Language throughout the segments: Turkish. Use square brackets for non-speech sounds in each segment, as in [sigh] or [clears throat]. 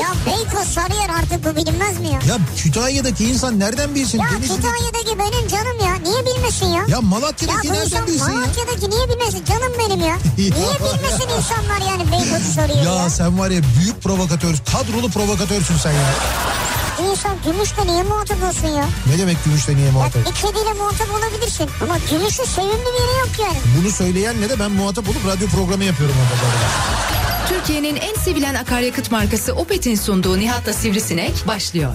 Ya Beykoz Sarıyer artık bu bilinmez mi ya? Ya Kütahya'daki insan nereden bilsin? Ya Denizli- Kütahya'daki benim canım ya. Niye bilmesin ya? Ya Ya Malatya'daki bu nereden bilsin ya? Malatya'daki niye bilmesin? Canım benim ya. [laughs] Niye bilmesin insanlar yani Beykoz'u soruyor ya? Ya sen var ya büyük provokatör, kadrolu provokatörsün sen ya. İnsan gümüşle niye muhatap olsun ya? Ne demek gümüşle niye Ya muhatap? bir kediyle muhatap olabilirsin. Ama gümüşün sevimli bir yeri yok yani. Bunu söyleyen ne de ben muhatap olup radyo programı yapıyorum orada. Türkiye'nin en sevilen akaryakıt markası Opet'in sunduğu Nihat'la Sivrisinek başlıyor.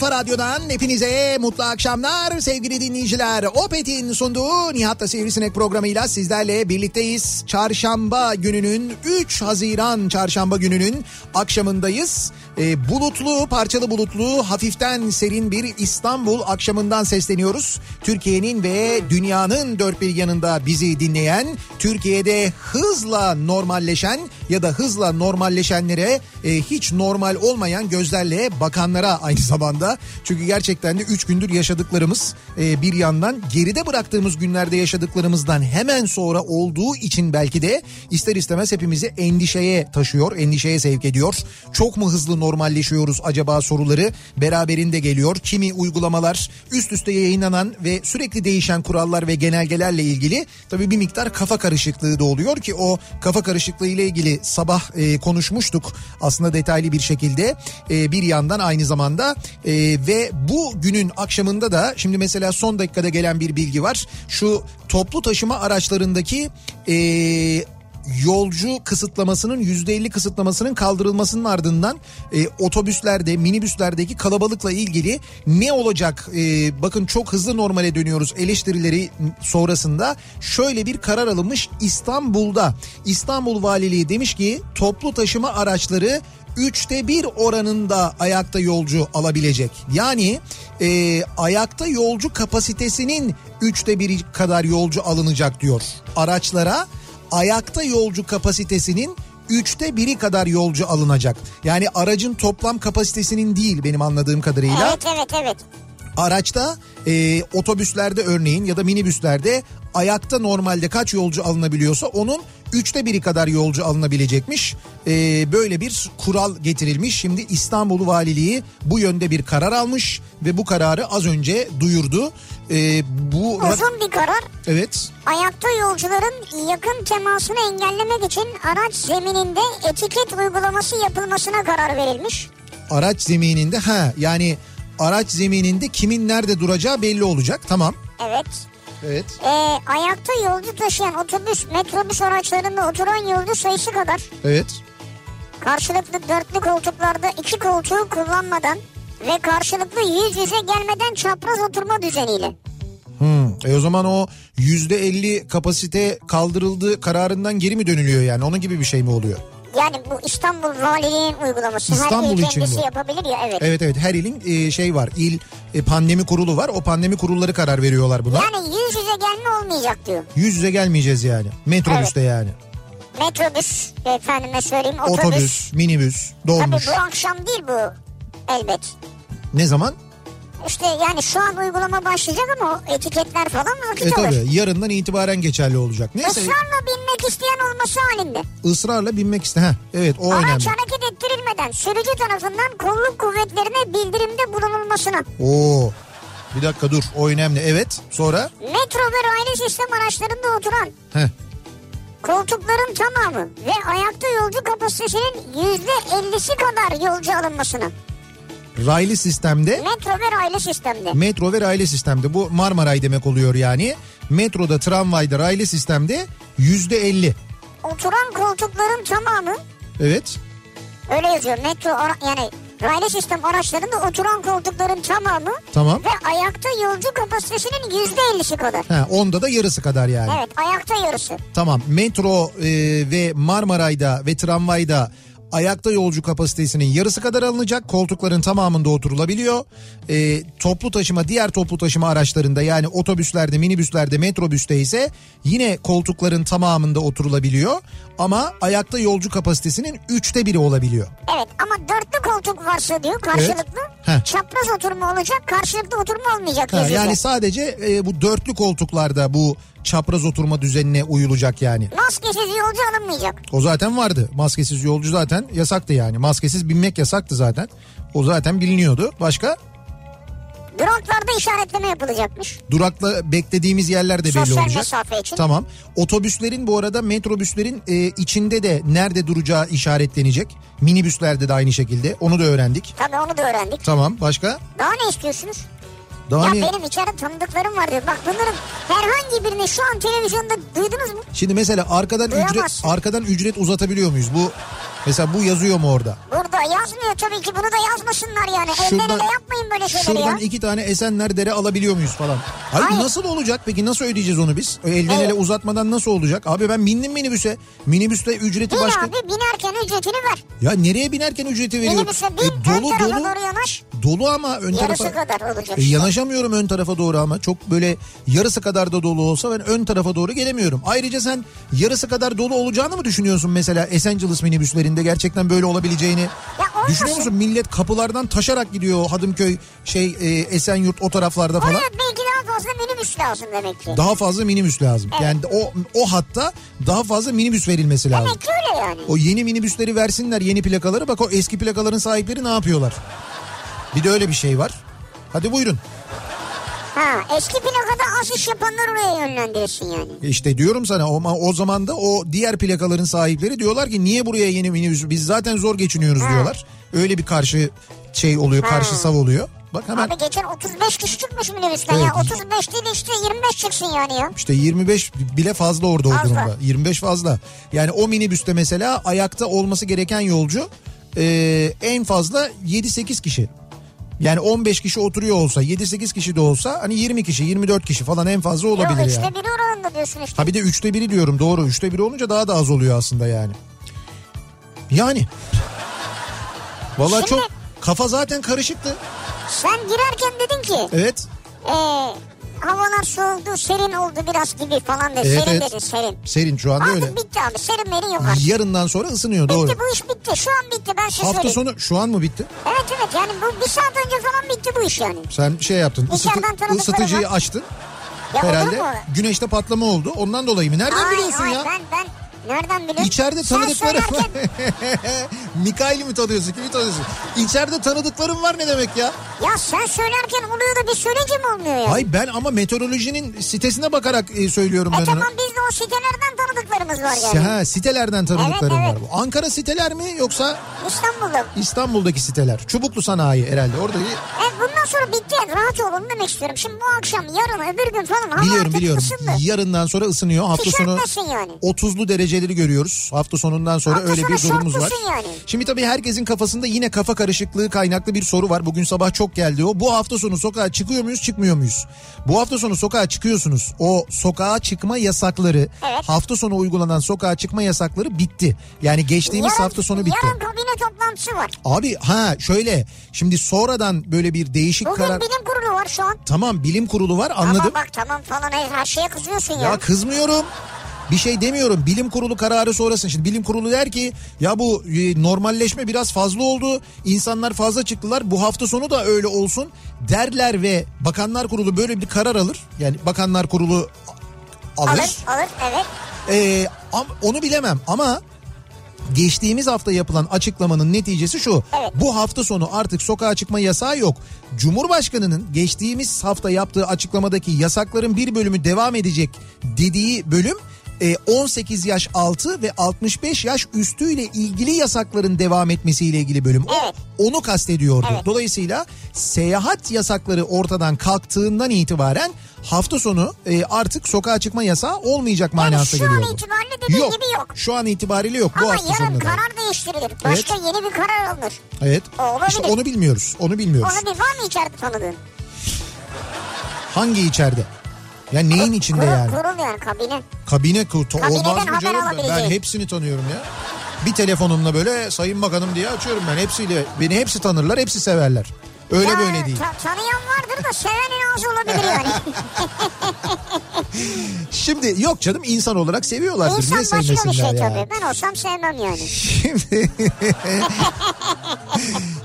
Kafa radyodan hepinize mutlu akşamlar sevgili dinleyiciler. Opet'in sunduğu Nihat'la Sivrisinek programıyla sizlerle birlikteyiz. Çarşamba gününün 3 Haziran çarşamba gününün akşamındayız. Ee, bulutlu, parçalı bulutlu, hafiften serin bir İstanbul akşamından sesleniyoruz. Türkiye'nin ve dünyanın dört bir yanında bizi dinleyen, Türkiye'de hızla normalleşen ya da hızla normalleşenlere e, hiç normal olmayan gözlerle bakanlara aynı [laughs] zamanda. Çünkü gerçekten de 3 gündür yaşadıklarımız e, bir yandan geride bıraktığımız günlerde yaşadıklarımızdan hemen sonra olduğu için belki de ister istemez hepimizi endişeye taşıyor, endişeye sevk ediyor. Çok mu hızlı normalleşiyoruz acaba soruları beraberinde geliyor. Kimi uygulamalar üst üste yayınlanan ve sürekli değişen kurallar ve genelgelerle ilgili tabii bir miktar kafa karışıklığı da oluyor ki o kafa karışıklığı ile ilgili sabah e, konuşmuştuk aslında detaylı bir şekilde E, bir yandan aynı zamanda E, ve bu günün akşamında da şimdi mesela son dakikada gelen bir bilgi var. Şu toplu taşıma araçlarındaki e, yolcu kısıtlamasının %50 kısıtlamasının kaldırılmasının ardından e, otobüslerde minibüslerdeki kalabalıkla ilgili ne olacak E, bakın çok hızlı normale dönüyoruz eleştirileri sonrasında şöyle bir karar alınmış İstanbul'da İstanbul Valiliği demiş ki toplu taşıma araçları üçte bir oranında ayakta yolcu alabilecek. Yani e, ayakta yolcu kapasitesinin üçte biri kadar yolcu alınacak diyor. Araçlara ayakta yolcu kapasitesinin üçte biri kadar yolcu alınacak. Yani aracın toplam kapasitesinin değil benim anladığım kadarıyla Evet evet evet. araçta e, otobüslerde örneğin ya da minibüslerde ayakta normalde kaç yolcu alınabiliyorsa onun üçte biri kadar yolcu alınabilecekmiş. E, böyle bir kural getirilmiş. Şimdi İstanbul Valiliği bu yönde bir karar almış ve bu kararı az önce duyurdu. E, bu Uzun bir karar. evet Ayakta yolcuların yakın temasını engellemek için araç zemininde etiket uygulaması yapılmasına karar verilmiş. araç zemininde ha yani araç zemininde kimin nerede duracağı belli olacak. Tamam. Evet. Evet. Ee, ayakta yolcu taşıyan otobüs, metrobüs araçlarında oturan yolcu sayısı kadar Evet. karşılıklı dörtlü koltuklarda iki koltuğu kullanmadan ve karşılıklı yüz yüze gelmeden çapraz oturma düzeniyle. Hmm. E o zaman o yüzde elli kapasite kaldırıldı kararından geri mi dönülüyor yani? Onun gibi bir şey mi oluyor? Yani bu İstanbul Valiliğin uygulaması. İstanbul Her il için bu. yapabilir ya evet. Evet evet her ilin e, şey var. İl e, pandemi kurulu var. O pandemi kurulları karar veriyorlar buna. Yani yüz yüze gelme olmayacak diyor. Yüz yüze gelmeyeceğiz yani. Metrobüste yani. Metrobüs efendime söyleyeyim otobüs. Otobüs, minibüs, dolmuş. Tabii bu akşam değil bu elbet. Ne zaman? İşte yani şu an uygulama başlayacak ama o etiketler falan vakit E alır. tabi yarından itibaren geçerli olacak. Neyse Israrla binmek isteyen olması halinde. ısrarla binmek iste. Heh, evet o önemli. Araç hareket ettirilmeden sürücü tarafından kolluk kuvvetlerine bildirimde bulunulmasına. Oo. Bir dakika dur o önemli. Evet sonra. Metro ve raylı sistem araçlarında oturan Heh. koltukların tamamı ve ayakta yolcu kapasitesinin %50'si kadar yolcu alınmasına. Raylı sistemde Metro ve raylı sistemde. metro ve raylı sistemde bu Marmaray demek oluyor yani. Metroda, tramvayda, raylı sistemde yüzde elli. Oturan koltukların tamamı Evet. öyle yazıyor. Metro yani raylı sistem araçlarında oturan koltukların tamamı Tamam. ve ayakta yolcu kapasitesinin %50'si kadar. Ha, onda da yarısı kadar yani. Evet ayakta yarısı. Tamam metro e, ve Marmaray'da ve tramvayda ayakta yolcu kapasitesinin yarısı kadar alınacak. Koltukların tamamında oturulabiliyor. E, toplu taşıma diğer toplu taşıma araçlarında yani otobüslerde minibüslerde metrobüste ise yine koltukların tamamında oturulabiliyor. Ama ayakta yolcu kapasitesinin üçte biri olabiliyor. Evet ama dörtlü koltuk varsa diyor karşılıklı. Heh. Çapraz oturma olacak karşılıklı oturma olmayacak. Ha, yani sadece e, bu dörtlü koltuklarda bu çapraz oturma düzenine uyulacak yani. Maskesiz yolcu alınmayacak. O zaten vardı. Maskesiz yolcu zaten yasaktı yani. Maskesiz binmek yasaktı zaten. O zaten biliniyordu. Başka? Duraklarda işaretleme yapılacakmış. Durakla beklediğimiz yerler de belli Sosyal olacak. mesafe için. Tamam. Otobüslerin bu arada metrobüslerin e, içinde de nerede duracağı işaretlenecek. Minibüslerde de aynı şekilde. Onu da öğrendik. Tabii onu da öğrendik. Tamam. Başka? Daha ne istiyorsunuz? Daha ya ne? benim içeride tanıdıklarım var diyor. Bak bunların herhangi birini şu an televizyonda duydunuz mu? Şimdi mesela arkadan ücret Duyamazsın. arkadan ücret uzatabiliyor muyuz? Bu mesela bu yazıyor mu orada? Burada yazmıyor tabii ki bunu da yazmasınlar yani. Şuradan- Ellerine yapmayın böyle şeyleri Şuradan ya. iki tane Esenler dere alabiliyor muyuz falan. Hayır, Hayır. nasıl olacak peki nasıl ödeyeceğiz onu biz? Elden Evet. ele uzatmadan nasıl olacak? Abi ben bindim minibüse. Minibüste ücreti Bin başka. abi binerken ücretini ver. Ya nereye binerken ücreti veriyor? Minibüse bin E, dolu dolu. doğru yanaş. Dolu ama ön Yarısı tarafa. kadar olacak E, yanaşamıyorum ön tarafa doğru ama çok böyle yarısı kadar da dolu olsa ben ön tarafa doğru gelemiyorum. Ayrıca sen yarısı kadar dolu olacağını mı düşünüyorsun mesela Esenciles minibüslerinde gerçekten böyle olabileceğini? olmasın. Düşünüyor musun millet kapılardan taşarak gidiyor Hadımköy şey e, Esenyurt o taraflarda falan. Oraya belki daha fazla minibüs lazım demek ki. Daha fazla minibüs lazım. Evet. Yani o o hatta daha fazla minibüs verilmesi lazım. Demek ki öyle yani. O yeni minibüsleri versinler yeni plakaları bak o eski plakaların sahipleri ne yapıyorlar? Bir de öyle bir şey var. Hadi buyurun. Ha, eski plakada az iş yapanlar oraya yönlendirirsin yani. İşte diyorum sana o, o zaman da o diğer plakaların sahipleri diyorlar ki niye buraya yeni minibüs biz zaten zor geçiniyoruz diyorlar. Öyle bir karşı şey oluyor karşı sav oluyor. Bak hemen Abi geçen 35 kişi çıkmış minibüsten Evet. ya. 35 değil işte 25 çıksın yani ya. işte 25 bile fazla orada o Fazla. durumda. 25 fazla. Yani o minibüste mesela ayakta olması gereken yolcu e, en fazla 7-8 kişi. Yani 15 kişi oturuyor olsa 7-8 kişi de olsa hani 20 kişi 24 kişi falan en fazla olabilir Yok işte yani. biri oranında diyorsun işte. Ha bir de üçte biri diyorum doğru üçte biri olunca daha da az oluyor aslında yani. Yani. Vallahi Şimdi- çok kafa zaten karışıktı. Sen girerken dedin ki Evet. ee, havalar soğudu serin oldu biraz gibi falan de. Evet, serin evet. dedin serin. Serin şu anda öyle. Artık bitti abi serin merin yok artık. Yarından sonra ısınıyor doğru. Bitti bu iş bitti şu an bitti ben size Hafta söyleyeyim. sonu şu an mı bitti? Evet evet yani bu bir saat önce falan bitti bu iş yani. Sen şey yaptın ısıtı, ısıtıcıyı var. açtın. Ya Herhalde güneşte patlama oldu. Ondan dolayı mı? Nereden Hayır, biliyorsun hayır, ya? Ben ben nereden biliyorum? İçeride tanıdıklarım var. [laughs] Mikail'i mi tanıyorsun? Kimi tanıyorsun? İçeride tanıdıklarım var ne demek ya? Ya sen söylerken oluyor da bir söyleyince mi olmuyor ya? Hay ben ama meteorolojinin sitesine bakarak e, söylüyorum E ben tamam onu. biz de o sitelerden tanıdıklarımız var yani. Ha, sitelerden tanıdıklarım Evet, var. evet. Bu Ankara siteler mi yoksa İstanbul'da. İstanbul'daki siteler? Çubuklu sanayi herhalde orada. bir- E bundan sonra bitti rahat olun demek istiyorum. Şimdi bu akşam yarın öbür gün falan hava Biliyorum artık biliyorum. ısındı. Yarından sonra ısınıyor. Hafta sonu yani. 30'lu dereceleri görüyoruz. Hafta sonundan sonra Hafta öyle bir sonu durumumuz var. yani. Şimdi tabii herkesin kafasında yine kafa karışıklığı kaynaklı bir soru var. Bugün sabah çok geldi o. Bu hafta sonu sokağa çıkıyor muyuz, çıkmıyor muyuz? Bu hafta sonu sokağa çıkıyorsunuz. O sokağa çıkma yasakları, Evet. hafta sonu uygulanan sokağa çıkma yasakları bitti. Yani geçtiğimiz Yarın- hafta sonu bitti. Yarın kabine toplantısı var. Abi ha şöyle şimdi sonradan böyle bir değişik Bugün karar. bilim kurulu var şu an. Tamam bilim kurulu var anladım. Ama bak tamam falan her, her şeye kızıyorsun ya. Ya kızmıyorum. Bir şey demiyorum. Bilim kurulu kararı sonrası. Şimdi bilim kurulu der ki ya bu e, normalleşme biraz fazla oldu. İnsanlar fazla çıktılar. Bu hafta sonu da öyle olsun derler ve bakanlar kurulu böyle bir karar alır. Yani bakanlar kurulu alır. Alır alır evet. Ee, onu bilemem ama geçtiğimiz hafta yapılan açıklamanın neticesi şu. Evet. Bu hafta sonu artık sokağa çıkma yasağı yok. Cumhurbaşkanının geçtiğimiz hafta yaptığı açıklamadaki yasakların bir bölümü devam edecek dediği bölüm 18 yaş altı ve 65 yaş üstüyle ilgili yasakların devam etmesiyle ilgili bölüm. O- Evet. onu kastediyordu. Evet. Dolayısıyla seyahat yasakları ortadan kalktığından itibaren hafta sonu e, artık sokağa çıkma yasağı olmayacak manasına şu an geliyordu. itibariyle dediğin yok, gibi yok. Şu an itibariyle yok bu Ama hafta yarın sonunda. da. karar değiştirilir. Başka yeni bir karar alınır. Evet. O olabilir. İşte onu bilmiyoruz. Onu bilmiyoruz. Onu bir var mı içeride tanıdığın? Hangi içeride? Ya neyin içinde kurul, yani? Kurul yani kabine. Kabine kurulu. Kabineden haber canım? Ben- Ben alabileceğin. hepsini tanıyorum ya. Bir telefonumla böyle sayın bakanım diye açıyorum ben. Hepsiyle beni hepsi tanırlar, hepsi severler. Öyle Ya, böyle değil. ta- tanıyan vardır da sevenin az olabilir yani. [laughs] Şimdi yok canım insan olarak seviyorlardır. İnsan Niye başka bir şey yani? tabii. Ben olsam sevmem yani. Şimdi [laughs]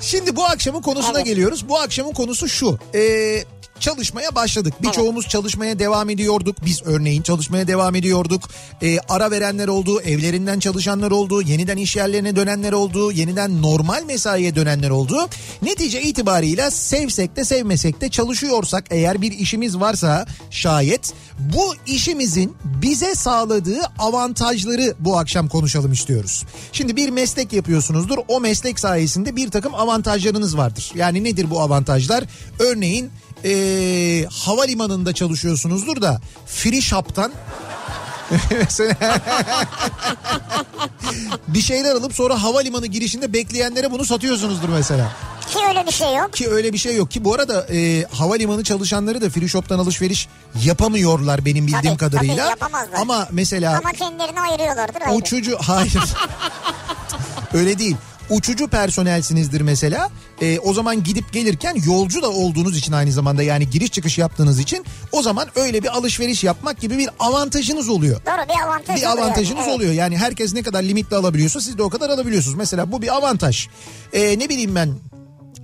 Şimdi bu akşamın konusuna Evet. geliyoruz. Bu akşamın konusu şu. Ee, çalışmaya başladık. Birçoğumuz çalışmaya devam ediyorduk. Biz örneğin çalışmaya devam ediyorduk. Ee, ara verenler oldu, evlerinden çalışanlar oldu, yeniden iş yerlerine dönenler oldu, yeniden normal mesaiye dönenler oldu. Netice itibarıyla sevsek de sevmesek de çalışıyorsak eğer bir işimiz varsa şayet bu işimizin bize sağladığı avantajları bu akşam konuşalım istiyoruz. Şimdi bir meslek yapıyorsunuzdur. O meslek sayesinde bir takım avantajlarınız vardır. Yani nedir bu avantajlar? Örneğin ee, havalimanında çalışıyorsunuzdur da free shop'tan [laughs] mesela bir şeyler alıp sonra havalimanı girişinde bekleyenlere bunu satıyorsunuzdur mesela. Ki öyle bir şey yok. Ki öyle bir şey yok ki bu arada e, havalimanı çalışanları da free shop'tan alışveriş yapamıyorlar benim bildiğim Tabii, kadarıyla. tabii yapamazlar. Ama mesela Ama kendilerini ayırıyorlardır ayrı. uçucu hayır [laughs] öyle değil. Uçucu personelsinizdir mesela. E, o zaman gidip gelirken yolcu da olduğunuz için aynı zamanda yani giriş çıkış yaptığınız için o zaman öyle bir alışveriş yapmak gibi bir avantajınız oluyor. Doğru bir avantaj Bir oluyor. avantajınız Evet. oluyor. Yani herkes ne kadar limitli alabiliyorsa siz de o kadar alabiliyorsunuz. Mesela bu bir avantaj. Ee, ne bileyim ben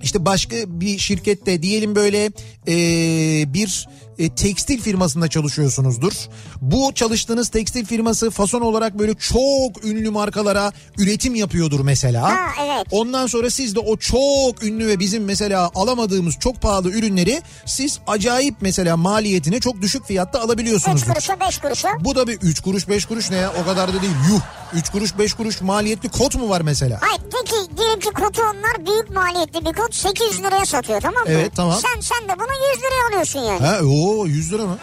işte başka bir şirkette diyelim böyle ee, bir e, tekstil firmasında çalışıyorsunuzdur. Bu çalıştığınız tekstil firması fason olarak böyle çok ünlü markalara üretim yapıyordur mesela. Ha, evet. Ondan sonra siz de o çok ünlü ve bizim mesela alamadığımız çok pahalı ürünleri siz acayip mesela maliyetine çok düşük fiyatta 3 alabiliyorsunuzdur. kuruşa 5 kuruşa. Bu da bir 3 kuruş 5 kuruş ne ya o kadar da değil yuh 3 kuruş 5 kuruş maliyetli kot mu var mesela? Hayır peki diyelim ki kotu onlar büyük maliyetli bir kot 800 liraya satıyor tamam mı? Evet, tamam. Sen sen de bunu 100 liraya alıyorsun yani. Ha o 100 lira mı?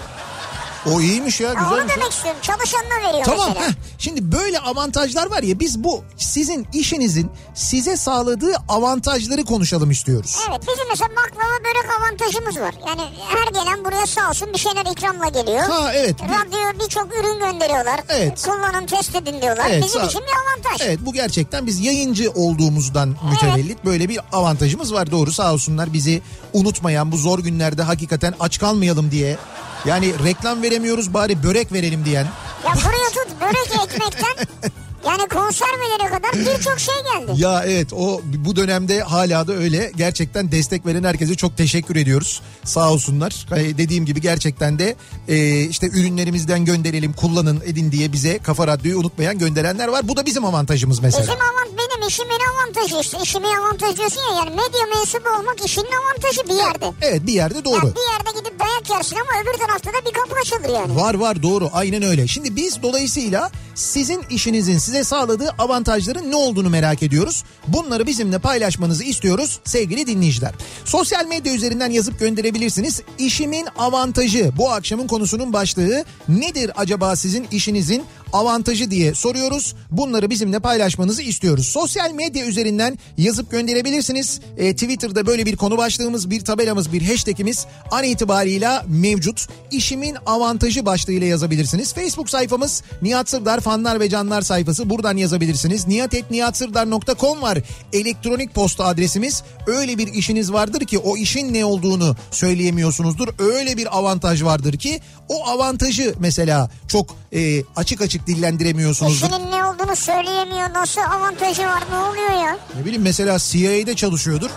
O iyiymiş ya Ha, onu demek istiyorum çalışanına veriyor Tamam mesela. heh. şimdi böyle avantajlar var ya biz bu sizin işinizin size sağladığı avantajları konuşalım istiyoruz. Evet bizim mesela baklava börek avantajımız var. Yani her gelen buraya sağ olsun bir şeyler ikramla geliyor. Ha evet. Radyo birçok ürün gönderiyorlar. Evet. Kullanın test edin diyorlar. Evet, Bizim sağ- için bir avantaj. Evet bu gerçekten biz yayıncı olduğumuzdan mütevellit böyle bir avantajımız var. Doğru sağ olsunlar bizi unutmayan bu zor günlerde hakikaten aç kalmayalım diye. Yani reklam veremiyoruz bari börek verelim diyen. Ya buraya tut börek ekmekten [laughs] yani konservelere kadar birçok şey geldi. Ya evet o bu dönemde hala da öyle. Gerçekten destek veren herkese çok teşekkür ediyoruz. Sağ olsunlar. Ee, dediğim gibi gerçekten de e, işte ürünlerimizden gönderelim, kullanın, edin diye bize Kafa Radyo'yu unutmayan gönderenler var. Bu da bizim avantajımız mesela. Bizim avant benim işimin avantajı işte. İşimin avantajı diyorsun ya yani medya mensubu olmak işinin avantajı bir yerde. Evet bir yerde doğru. Yani bir yerde gidip dayak yersin ama öbür tarafta da bir kapı açılır yani. Var var doğru aynen öyle. Şimdi biz dolayısıyla sizin işinizin size sağladığı avantajların ne olduğunu merak ediyoruz. Bunları bizimle paylaşmanızı istiyoruz sevgili dinleyiciler. Sosyal medya üzerinden yazıp gönderebilirsiniz. İşimin avantajı bu akşamın konusunun başlığı nedir acaba sizin işinizin avantajı diye soruyoruz. Bunları bizimle paylaşmanızı istiyoruz. Sosyal medya üzerinden yazıp gönderebilirsiniz. E, Twitter'da böyle bir konu başlığımız, bir tabelamız, bir hashtagimiz an itibarıyla mevcut. İşimin avantajı başlığıyla yazabilirsiniz. Facebook sayfamız Nihat Sırdar fanlar ve canlar sayfası. Buradan yazabilirsiniz. nihatetnihatsırdar.com var. Elektronik posta adresimiz. Öyle bir işiniz vardır ki o işin ne olduğunu söyleyemiyorsunuzdur. Öyle bir avantaj vardır ki o avantajı mesela çok e, açık açık açık dillendiremiyorsunuzdur. İşinin ne olduğunu söyleyemiyor. Nasıl avantajı var ne oluyor ya? Ne bileyim mesela CIA'de çalışıyordur.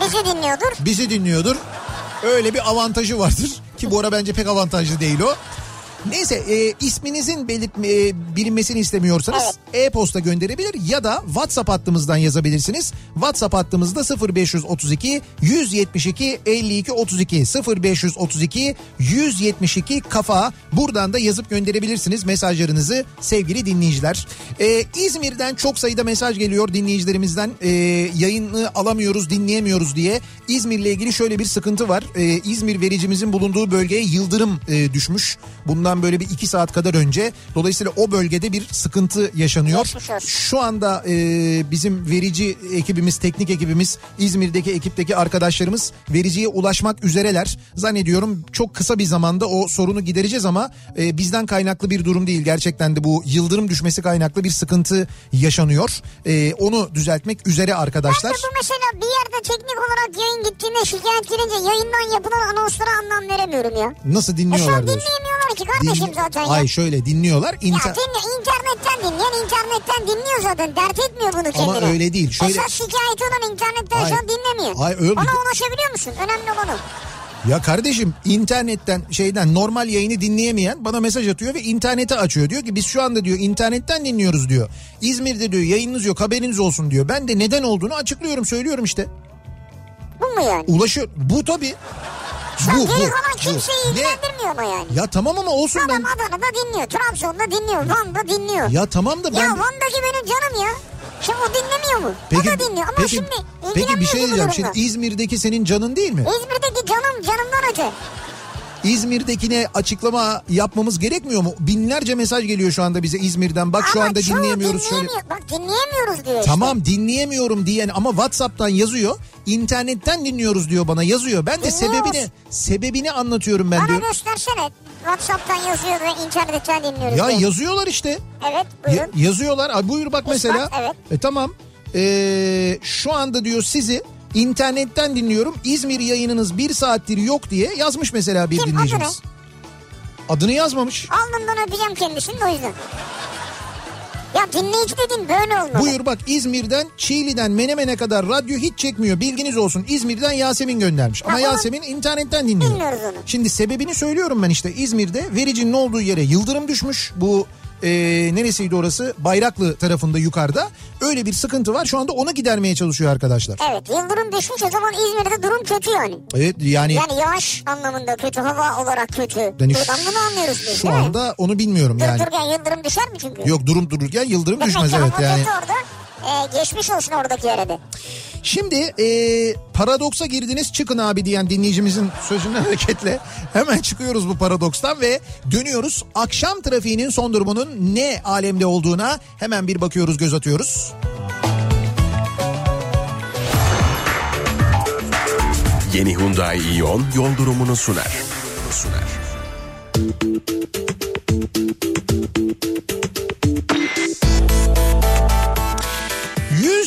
Bizi dinliyordur. Bizi dinliyordur. Öyle bir avantajı vardır. Ki bu ara bence pek avantajlı değil o. Neyse e, isminizin belirt, e, bilinmesini istemiyorsanız e-posta gönderebilir ya da WhatsApp hattımızdan yazabilirsiniz. WhatsApp hattımızda 0532 172 52 32 0532 172 kafa buradan da yazıp gönderebilirsiniz mesajlarınızı sevgili dinleyiciler. E, İzmir'den çok sayıda mesaj geliyor dinleyicilerimizden e, yayını alamıyoruz dinleyemiyoruz diye. İzmir'le ilgili şöyle bir sıkıntı var. E, İzmir vericimizin bulunduğu bölgeye yıldırım e, düşmüş. Bundan böyle bir iki saat kadar önce. Dolayısıyla o bölgede bir sıkıntı yaşanıyor. Şu anda e, bizim verici ekibimiz, teknik ekibimiz, İzmir'deki ekipteki arkadaşlarımız vericiye ulaşmak üzereler. Zannediyorum çok kısa bir zamanda o sorunu gidereceğiz ama e, bizden kaynaklı bir durum değil. Gerçekten de bu yıldırım düşmesi kaynaklı bir sıkıntı yaşanıyor. E, onu düzeltmek üzere arkadaşlar. Ben de bu mesela bir yerde teknik olarak yayın gittiğinde şikayet gelince yayından yapılan anonslara anlam veremiyorum ya. Nasıl E dinliyorlar diyorsun? dinleyemiyorlar ki kardeşim zaten ya. Ay şöyle dinliyorlar. Ya İnter- dinle, internetten dinleyen internetten dinliyor zaten. Dert etmiyor bunu kendine. Ama öyle değil, şöyle- Esas şikayeti olan internetten Hayır. şu an dinlemiyor. Hayır, öyle- Ona ulaşabiliyor musun? Önemli olan o. Ya kardeşim internetten şeyden normal yayını dinleyemeyen bana mesaj atıyor ve interneti açıyor. Diyor ki biz şu anda diyor internetten dinliyoruz diyor. İzmir'de diyor yayınınız yok haberiniz olsun diyor. Ben de neden olduğunu açıklıyorum söylüyorum işte. Bu mu yani? Ulaşıyor. Bu tabii. An Bu, geri bu, kalan bu. kimseyi Ne? ilgilendirmiyor ama yani. Ya tamam ama olsun Adam ben. Adana'da dinliyor, Trabzon'da dinliyor, Van'da dinliyor. Ya, Ya tamam da ben... Van'daki benim canım ya. Şimdi o dinlemiyor mu? o da dinliyor ama peki, şimdi peki bir şey bu diyeceğim. Şimdi İzmir'deki senin canın değil mi? İzmir'deki canım canımdan öte. İzmir'dekine açıklama yapmamız gerekmiyor mu? Binlerce mesaj geliyor şu anda bize İzmir'den. Bak şu Ama anda çoğu dinleyemiyoruz şöyle. Bak dinleyemiyoruz diyor işte. Tamam dinleyemiyorum diyen ama WhatsApp'tan yazıyor. İnternetten dinliyoruz diyor bana yazıyor. Ben de Dinliyoruz. sebebini sebebini anlatıyorum ben Bana diyor. göstersene. Whatsapp'tan yazıyor ve internetten dinliyoruz. Ya diyor. yazıyorlar işte. Evet Ya- buyurun. yazıyorlar. Ay buyur bak mesela. evet. E tamam. Ee, şu anda diyor sizi internetten dinliyorum. İzmir yayınınız bir saattir yok diye yazmış mesela bir Kim? Dinleyicimiz. Adını yazmamış. Alnından öpeceğim kendisini de o yüzden. Ya dinleyici dediğin böyle olmalı. Buyur bak İzmir'den Çiğli'den Menemen'e kadar radyo hiç çekmiyor bilginiz olsun. İzmir'den Yasemin göndermiş ama Ha, Yasemin internetten dinliyor. Bilmiyoruz onu. Şimdi sebebini söylüyorum ben işte İzmir'de vericinin olduğu yere yıldırım düşmüş. Bu e, neresiydi orası Bayraklı tarafında yukarıda. Öyle bir sıkıntı var şu anda onu gidermeye çalışıyor arkadaşlar. Evet yıldırım düşmüş o zaman İzmir'de durum kötü yani. Evet yani, Yani yağış anlamında kötü, hava olarak kötü. yani Buradan bunu anlıyoruz biz şu değil mi? anda onu bilmiyorum yani. Dururken yıldırım düşer mi çünkü? Yok durum dururken yıldırım [laughs] düşmez evet yani. orada. Ee, geçmiş olsun oradaki yere de. Şimdi e, paradoksa girdiniz çıkın abi diyen dinleyicimizin sözünden [laughs] hareketle hemen çıkıyoruz bu paradokstan ve dönüyoruz. Akşam trafiğinin son durumunun ne alemde olduğuna hemen bir bakıyoruz göz atıyoruz. Yeni Hyundai Ion yol durumunu sunar. Sunar.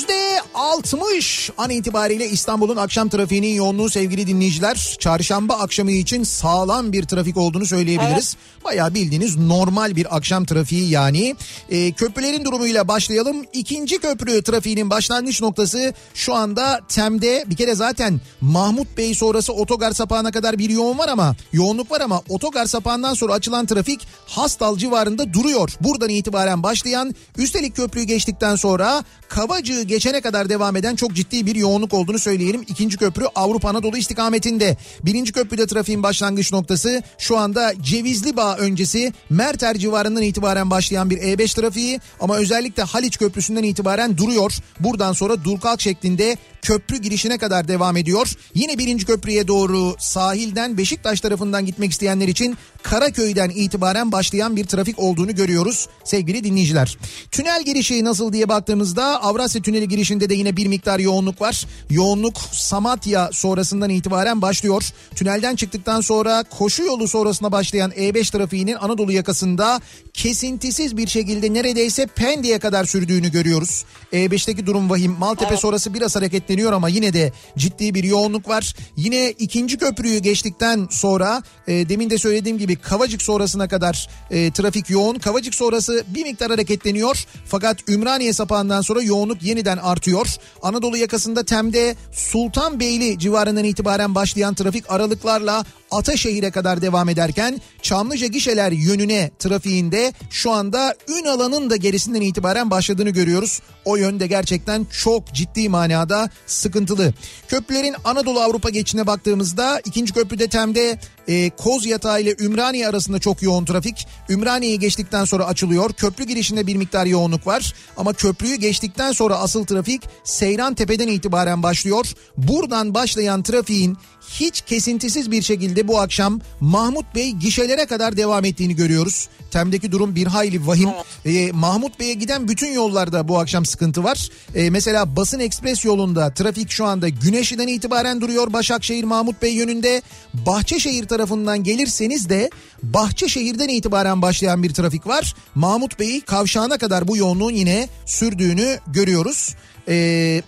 Yüzde 60 an itibariyle İstanbul'un akşam trafiğinin yoğunluğu sevgili dinleyiciler. Çarşamba akşamı için sağlam bir trafik olduğunu söyleyebiliriz. Bayağı bildiğiniz normal bir akşam trafiği yani. Ee, köprülerin durumuyla başlayalım. İkinci köprü trafiğinin başlangıç noktası şu anda Tem'de. Bir kere zaten Mahmut Bey sonrası otogar sapağına kadar bir yoğun var ama yoğunluk var ama otogar sapağından sonra açılan trafik Hastal civarında duruyor. Buradan itibaren başlayan üstelik köprüyü geçtikten sonra Kavacığı geçene kadar devam eden çok ciddi bir yoğunluk olduğunu söyleyelim. İkinci köprü Avrupa Anadolu istikametinde. Birinci köprüde trafiğin başlangıç noktası şu anda Cevizli Bağ öncesi Merter civarından itibaren başlayan bir E5 trafiği ama özellikle Haliç Köprüsü'nden itibaren duruyor. Buradan sonra Dulkalk şeklinde köprü girişine kadar devam ediyor. Yine birinci köprüye doğru sahilden Beşiktaş tarafından gitmek isteyenler için Karaköy'den itibaren başlayan bir trafik olduğunu görüyoruz sevgili dinleyiciler. Tünel girişi nasıl diye baktığımızda Avrasya Tüneli girişinde de yine bir miktar yoğunluk var. Yoğunluk Samatya sonrasından itibaren başlıyor. Tünelden çıktıktan sonra koşu yolu sonrasına başlayan E5 trafiğinin Anadolu yakasında kesintisiz bir şekilde neredeyse Pendik'e kadar sürdüğünü görüyoruz. E5'teki durum vahim. Maltepe sonrası biraz hareketli hareketleniyor ama yine de ciddi bir yoğunluk var. Yine ikinci köprüyü geçtikten sonra e, demin de söylediğim gibi Kavacık sonrasına kadar e, trafik yoğun. Kavacık sonrası bir miktar hareketleniyor. Fakat Ümraniye sapağından sonra yoğunluk yeniden artıyor. Anadolu yakasında Tem'de Sultanbeyli civarından itibaren başlayan trafik aralıklarla Ataşehir'e kadar devam ederken Çamlıca gişeler yönüne trafiğinde şu anda Ünalan'ın da gerisinden itibaren başladığını görüyoruz. O yönde gerçekten çok ciddi manada sıkıntılı. Köprülerin Anadolu Avrupa geçişine baktığımızda ikinci köprüde Tem'de e, Koz Yatağı ile Ümraniye arasında çok yoğun trafik. Ümraniye'yi geçtikten sonra açılıyor. Köprü girişinde bir miktar yoğunluk var. Ama köprüyü geçtikten sonra asıl trafik Seyran Tepe'den itibaren başlıyor. Buradan başlayan trafiğin hiç kesintisiz bir şekilde bu akşam Mahmut Bey gişelere kadar devam ettiğini görüyoruz. Tem'deki durum bir hayli vahim. Ee, Mahmut Bey'e giden bütün yollarda bu akşam sıkıntı var. Ee, mesela Basın Ekspres yolunda trafik şu anda Güneşli'den itibaren duruyor Başakşehir Mahmut Bey yönünde. Bahçeşehir tarafından gelirseniz de Bahçeşehir'den itibaren başlayan bir trafik var. Mahmut Bey kavşağına kadar bu yoğunluğun yine sürdüğünü görüyoruz. Ee,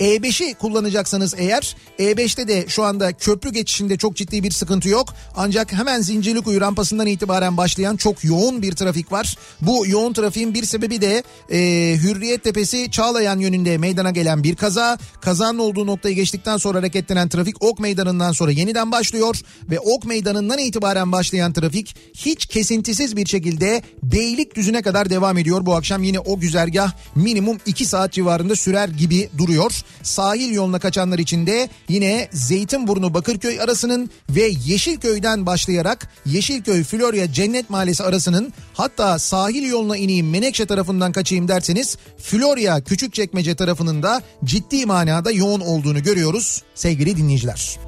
e5'i kullanacaksanız eğer E5'te de şu anda köprü geçişinde çok ciddi bir sıkıntı yok. Ancak hemen Zincirlikuyu rampasından itibaren başlayan çok yoğun bir trafik var. Bu yoğun trafiğin bir sebebi de e, Hürriyet Tepesi Çağlayan yönünde meydana gelen bir kaza. Kazanın olduğu noktayı geçtikten sonra hareketlenen trafik Ok Meydanı'ndan sonra yeniden başlıyor. Ve Ok Meydanı'ndan itibaren başlayan trafik hiç kesintisiz bir şekilde Beylikdüzü'ne kadar devam ediyor. Bu akşam yine o güzergah minimum 2 saat civarında sürer gibi duruyor. Sahil yoluna kaçanlar için de yine Zeytinburnu Bakırköy arasının ve Yeşilköy'den başlayarak Yeşilköy Florya Cennet Mahallesi arasının hatta sahil yoluna ineyim Menekşe tarafından kaçayım derseniz Florya Küçükçekmece tarafının da ciddi manada yoğun olduğunu görüyoruz sevgili dinleyiciler.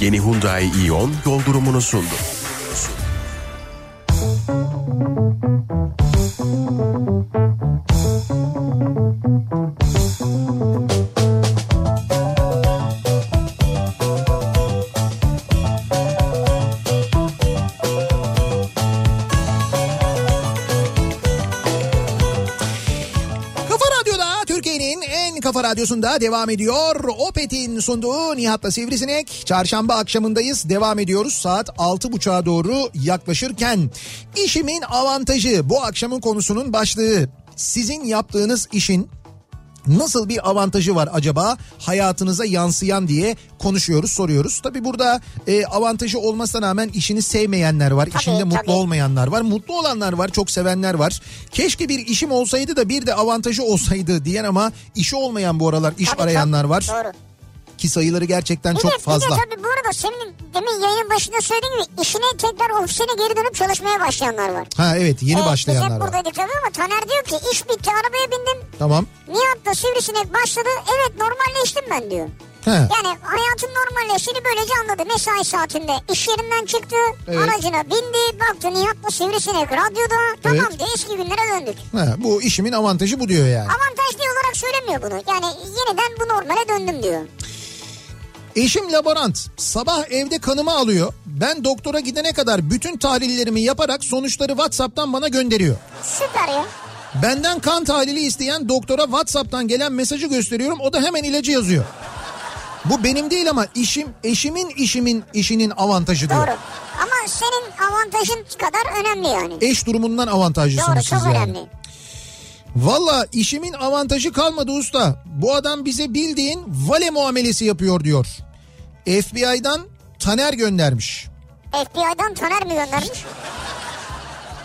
Yeni Hyundai Ion yol durumunu sundu. Kafa radyosunda devam ediyor. Opet'in sunduğu Nihat'la Sivrisinek. Çarşamba akşamındayız. Devam ediyoruz. Saat 6.30'a doğru yaklaşırken. işimin avantajı bu akşamın konusunun başlığı. Sizin yaptığınız işin Nasıl bir avantajı var acaba hayatınıza yansıyan diye konuşuyoruz soruyoruz. Tabi burada e, avantajı olmasına rağmen işini sevmeyenler var. Tabii, işinde mutlu tabii. olmayanlar var. Mutlu olanlar var çok sevenler var. Keşke bir işim olsaydı da bir de avantajı olsaydı diyen ama işi olmayan bu aralar iş Tabii, arayanlar tabii. var. Doğru. Ki sayıları gerçekten Bir çok de, fazla. De tabii bu arada senin demin yayın başında söylediğin gibi işine tekrar ofisine geri dönüp çalışmaya başlayanlar var. Ha evet yeni Ee, başlayanlar var. buradaydık tabii ama Taner diyor ki iş bitti arabaya bindim. Tamam. Nihat'la sivrisinek başladı. Evet normalleştim ben diyor. He. Yani hayatın normalleştiğini böylece anladı. Mesai saatinde iş yerinden çıktı. Evet. Aracına bindi. Baktı Nihat'la sivrisinek radyoda. Tamam Evet. diyor eski günlere döndük. Ha, bu işimin avantajı bu diyor yani. Avantaj diye olarak söylemiyor bunu. Yani yeniden bu normale döndüm diyor. Eşim laborant. Sabah evde kanımı alıyor. Ben doktora gidene kadar bütün tahlillerimi yaparak sonuçları WhatsApp'tan bana gönderiyor. Süper ya. Benden kan tahlili isteyen doktora WhatsApp'tan gelen mesajı gösteriyorum. O da hemen ilacı yazıyor. Bu benim değil ama işim eşimin işimin işinin avantajı diyor. Doğru. Ama senin avantajın kadar önemli yani. Eş durumundan avantajlısınız Doğru siz çok yani. önemli. Valla işimin avantajı kalmadı usta. Bu adam bize bildiğin vale muamelesi yapıyor diyor. FBI'dan Taner göndermiş. FBI'dan Taner mi göndermiş?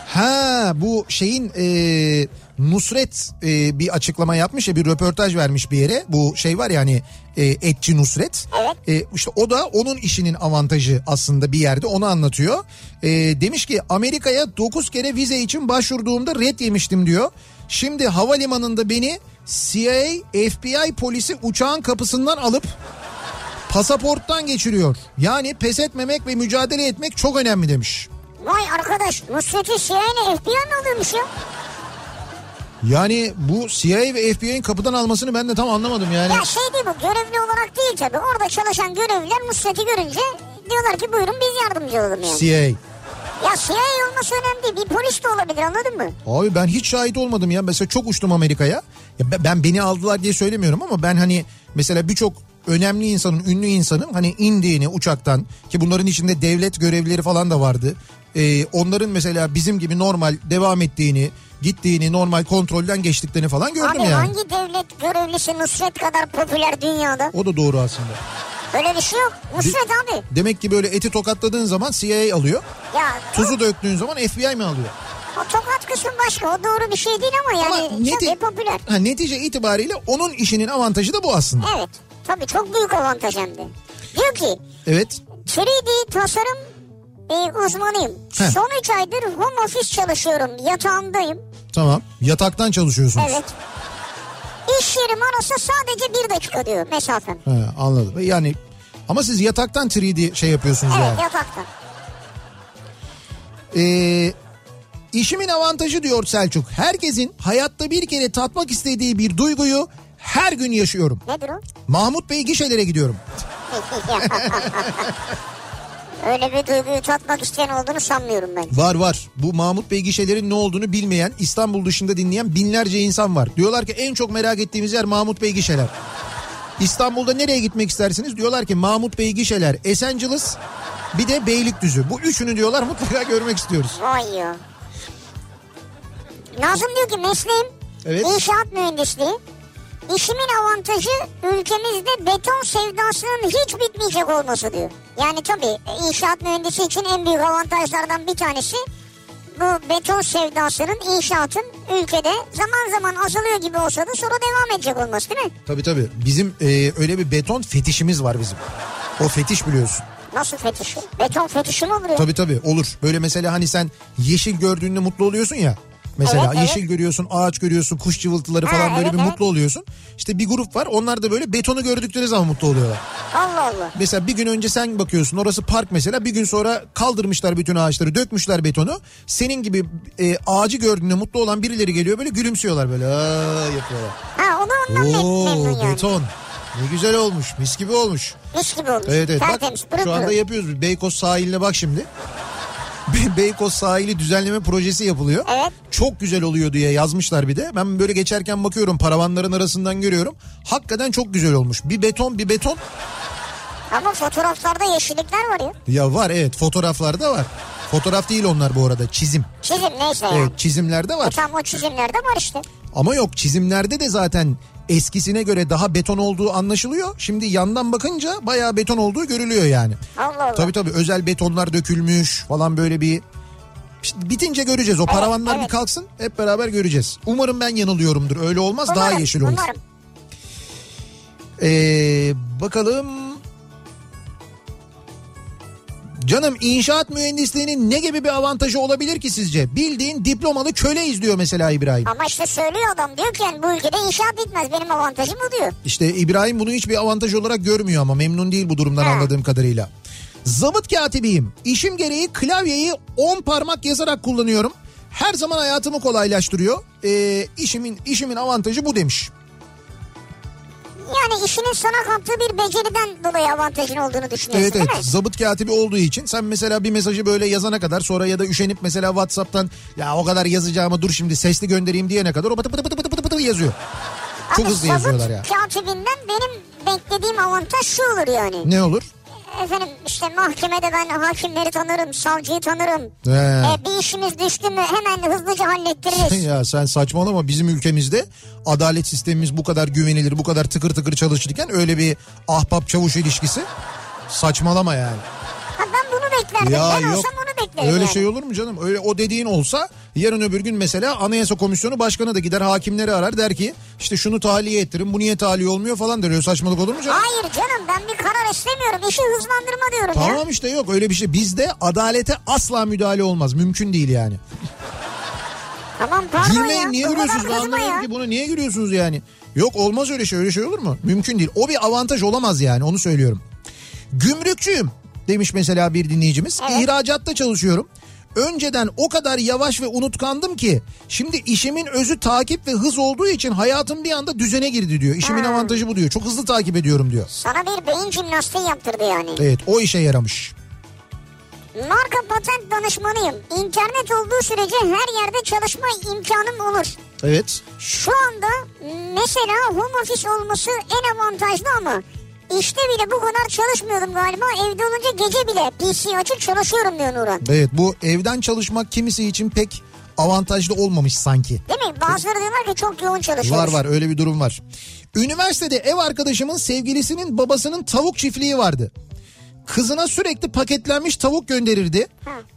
Ha bu şeyin e, Nusret e, bir açıklama yapmış ya bir röportaj vermiş bir yere. Bu şey var yani e, etçi Nusret. Evet. E, işte o da onun işinin avantajı aslında bir yerde onu anlatıyor. E, demiş ki Amerika'ya 9 kere vize için başvurduğumda red yemiştim diyor. Şimdi havalimanında beni CIA, FBI polisi uçağın kapısından alıp pasaporttan geçiriyor. Yani pes etmemek ve mücadele etmek çok önemli demiş. Vay arkadaş Nusret'i CIA ile FBI mi alıyormuş ya? Yani bu CIA ve FBI'nin kapıdan almasını ben de tam anlamadım yani. Ya şey değil bu görevli olarak değil tabii. Orada çalışan görevliler Nusret'i görünce diyorlar ki buyurun biz yardımcı olalım yani. CIA. Ya CIA olması önemli değil. Bir polis de olabilir anladın mı? Abi ben hiç şahit olmadım ya. Mesela çok uçtum Amerika'ya. Ya ben- ben beni aldılar diye söylemiyorum ama ben hani mesela birçok önemli insanın, ünlü insanın hani indiğini uçaktan ki bunların içinde devlet görevlileri falan da vardı. Ee, onların mesela bizim gibi normal devam ettiğini, gittiğini, normal kontrolden geçtiklerini falan gördüm Abi yani. hangi devlet görevlisi Nusret kadar popüler dünyada? O da doğru aslında. Öyle bir şey yok. Nusret abi. Demek ki böyle eti tokatladığın zaman CIA alıyor. Ya Tuzu döktüğün zaman FBI mi alıyor? o tokat kısmı başka. O doğru bir şey değil ama yani Ama çok neti- popüler. Ha, netice itibariyle onun işinin avantajı da bu aslında. Evet. Tabii çok büyük avantaj hem de. Diyor ki Evet. 3D tasarım e, uzmanıyım. Heh. Son 3 aydır home office çalışıyorum. Yatağımdayım. Tamam. Yataktan çalışıyorsunuz. Evet. İş yerim arası sadece bir dakika diyor mesafem. He, anladım. Yani ama siz yataktan 3D şey yapıyorsunuz Evet yani. yatakta. Ee, işimin avantajı diyor Selçuk. Herkesin hayatta bir kere tatmak istediği bir duyguyu her gün yaşıyorum. Nedir o? Mahmut Bey gişelere gidiyorum. [laughs] Öyle bir duyguyu tatmak isteyen olduğunu sanmıyorum ben. Var var. Bu Mahmut Bey gişelerin ne olduğunu bilmeyen, İstanbul dışında dinleyen binlerce insan var. Diyorlar ki en çok merak ettiğimiz yer Mahmut Bey gişeler. İstanbul'da nereye gitmek istersiniz? Diyorlar ki Mahmut Bey gişeler, Esenciles, bir de Beylikdüzü. Bu üçünü diyorlar mutlaka görmek istiyoruz. Vay ya. Nazım diyor ki mesleğim Evet. inşaat mühendisliği. İşimin avantajı ülkemizde beton sevdasının hiç bitmeyecek olması diyor. Yani tabii inşaat mühendisi için en büyük avantajlardan bir tanesi bu beton sevdasının inşaatın ülkede zaman zaman azalıyor gibi olsa da sonra devam edecek olması değil mi? Tabii tabii. Bizim e, öyle bir beton fetişimiz var bizim. O fetiş biliyorsun. Nasıl fetişi? Beton fetişi mi olur ya? Tabii tabii olur. Böyle mesela hani sen yeşil gördüğünde mutlu oluyorsun ya. Mesela Evet, evet. yeşil görüyorsun, ağaç görüyorsun, kuş cıvıltıları Ha, falan böyle evet, bir evet. mutlu oluyorsun. İşte bir grup var. Onlar da böyle betonu gördükleri zaman mutlu oluyorlar. Allah Allah. Mesela bir gün önce sen bakıyorsun orası park mesela bir gün sonra kaldırmışlar bütün ağaçları dökmüşler betonu. Senin gibi e, ağacı gördüğünde mutlu olan birileri geliyor böyle gülümsüyorlar böyle aa yapıyorlar. Ha o da ondan Oo memnun yani. beton ne güzel olmuş mis gibi olmuş. Mis gibi olmuş. Evet evet bak Tertemiz, şu anda yapıyoruz Beykoz sahiline bak şimdi. Be- Beykoz sahili düzenleme projesi yapılıyor. Evet. Çok güzel oluyor diye yazmışlar bir de. Ben böyle geçerken bakıyorum paravanların arasından görüyorum. Hakikaten çok güzel olmuş. Bir beton bir beton. Ama fotoğraflarda yeşillikler var ya. Ya var evet fotoğraflarda var. Fotoğraf değil onlar bu arada çizim. Çizim neyse yani. Evet çizimlerde E var. tam o çizimlerde var işte. Ama yok çizimlerde de zaten eskisine göre daha beton olduğu anlaşılıyor. Şimdi yandan bakınca bayağı beton olduğu görülüyor yani. Allah Allah. Tabii tabii özel betonlar dökülmüş falan böyle bir İşte bitince göreceğiz. O paravanlar bir evet. kalksın hep beraber göreceğiz. Umarım ben yanılıyorumdur. Öyle olmaz daha Umarım, yeşil olur. Umarım. Ee, bakalım. Canım inşaat mühendisliğinin ne gibi bir avantajı olabilir ki sizce? Bildiğin diplomalı köle izliyor mesela İbrahim. Ama işte söylüyor adam diyor ki yani bu ülkede inşaat bitmez benim avantajım bu diyor. İşte İbrahim bunu hiçbir avantaj olarak görmüyor ama memnun değil bu durumdan Ha. anladığım kadarıyla. Zabıt katibiyim. İşim gereği klavyeyi 10 parmak yazarak kullanıyorum. Her zaman hayatımı kolaylaştırıyor. Ee, işimin işimin avantajı bu demiş. Yani işinin sana kattığı bir beceriden dolayı avantajın olduğunu düşünüyorsun Evet evet değil mi? zabıt katibi olduğu için sen mesela bir mesajı böyle yazana kadar sonra ya da üşenip mesela Whatsapp'tan ya o kadar yazacağıma dur şimdi sesli göndereyim diyene kadar o pıtı pıtı pıtı pıtı pıtı pıtı yazıyor. Çok Ama hızlı yazıyorlar ya. katibinden benim beklediğim avantaj şu olur yani. Ne olur? Efendim işte mahkemede ben hakimleri tanırım, savcıyı tanırım. He. E, bir işimiz düştü mü hemen hızlıca hallettiririz. [laughs] ya sen saçmalama bizim ülkemizde adalet sistemimiz bu kadar güvenilir bu kadar tıkır tıkır çalışırken öyle bir ahbap çavuş ilişkisi saçmalama yani. ha, ben bunu beklerdim. Ya ben yok olsam bunu beklerim öyle yani. şey olur mu canım öyle o dediğin olsa yarın öbür gün mesela anayasa komisyonu başkanı da gider hakimleri arar der ki işte şunu tahliye ettirin bu niye tahliye olmuyor falan der öyle saçmalık olur mu canım? Hayır canım ben bir karar istemiyorum. İşi hızlandırma diyorum ya. Tamam işte yok öyle bir şey bizde adalete asla müdahale olmaz mümkün değil yani. Tamam pardon Gülmeyin ya. niye gülüyorsunuz ben anlamıyorum ki bunu niye gülüyorsunuz yani. Yok olmaz öyle şey öyle şey olur mu? Mümkün değil o bir avantaj olamaz yani onu söylüyorum. Gümrükçüyüm demiş mesela bir dinleyicimiz. Evet. İhracatta çalışıyorum. Önceden o kadar yavaş ve unutkandım ki şimdi işimin özü takip ve hız olduğu için hayatım bir anda düzene girdi diyor. İşimin Ha. avantajı bu diyor. Çok hızlı takip ediyorum diyor. Sana bir beyin jimnastiği yaptırdı yani. Evet o işe yaramış. Marka patent danışmanıyım. İnternet olduğu sürece her yerde çalışma imkanım olur. Evet. Şu anda mesela home office olması en avantajlı ama işte bile bu kadar çalışmıyordum galiba. Evde olunca gece bile PC açık çalışıyorum diyor Nurhan. Evet bu evden çalışmak kimisi için pek avantajlı olmamış sanki. Değil mi? Bazıları diyorlar ki çok yoğun Var çalışıyoruz. var öyle bir durum var. Üniversitede ev arkadaşımın sevgilisinin babasının tavuk çiftliği vardı. Kızına sürekli paketlenmiş tavuk gönderirdi.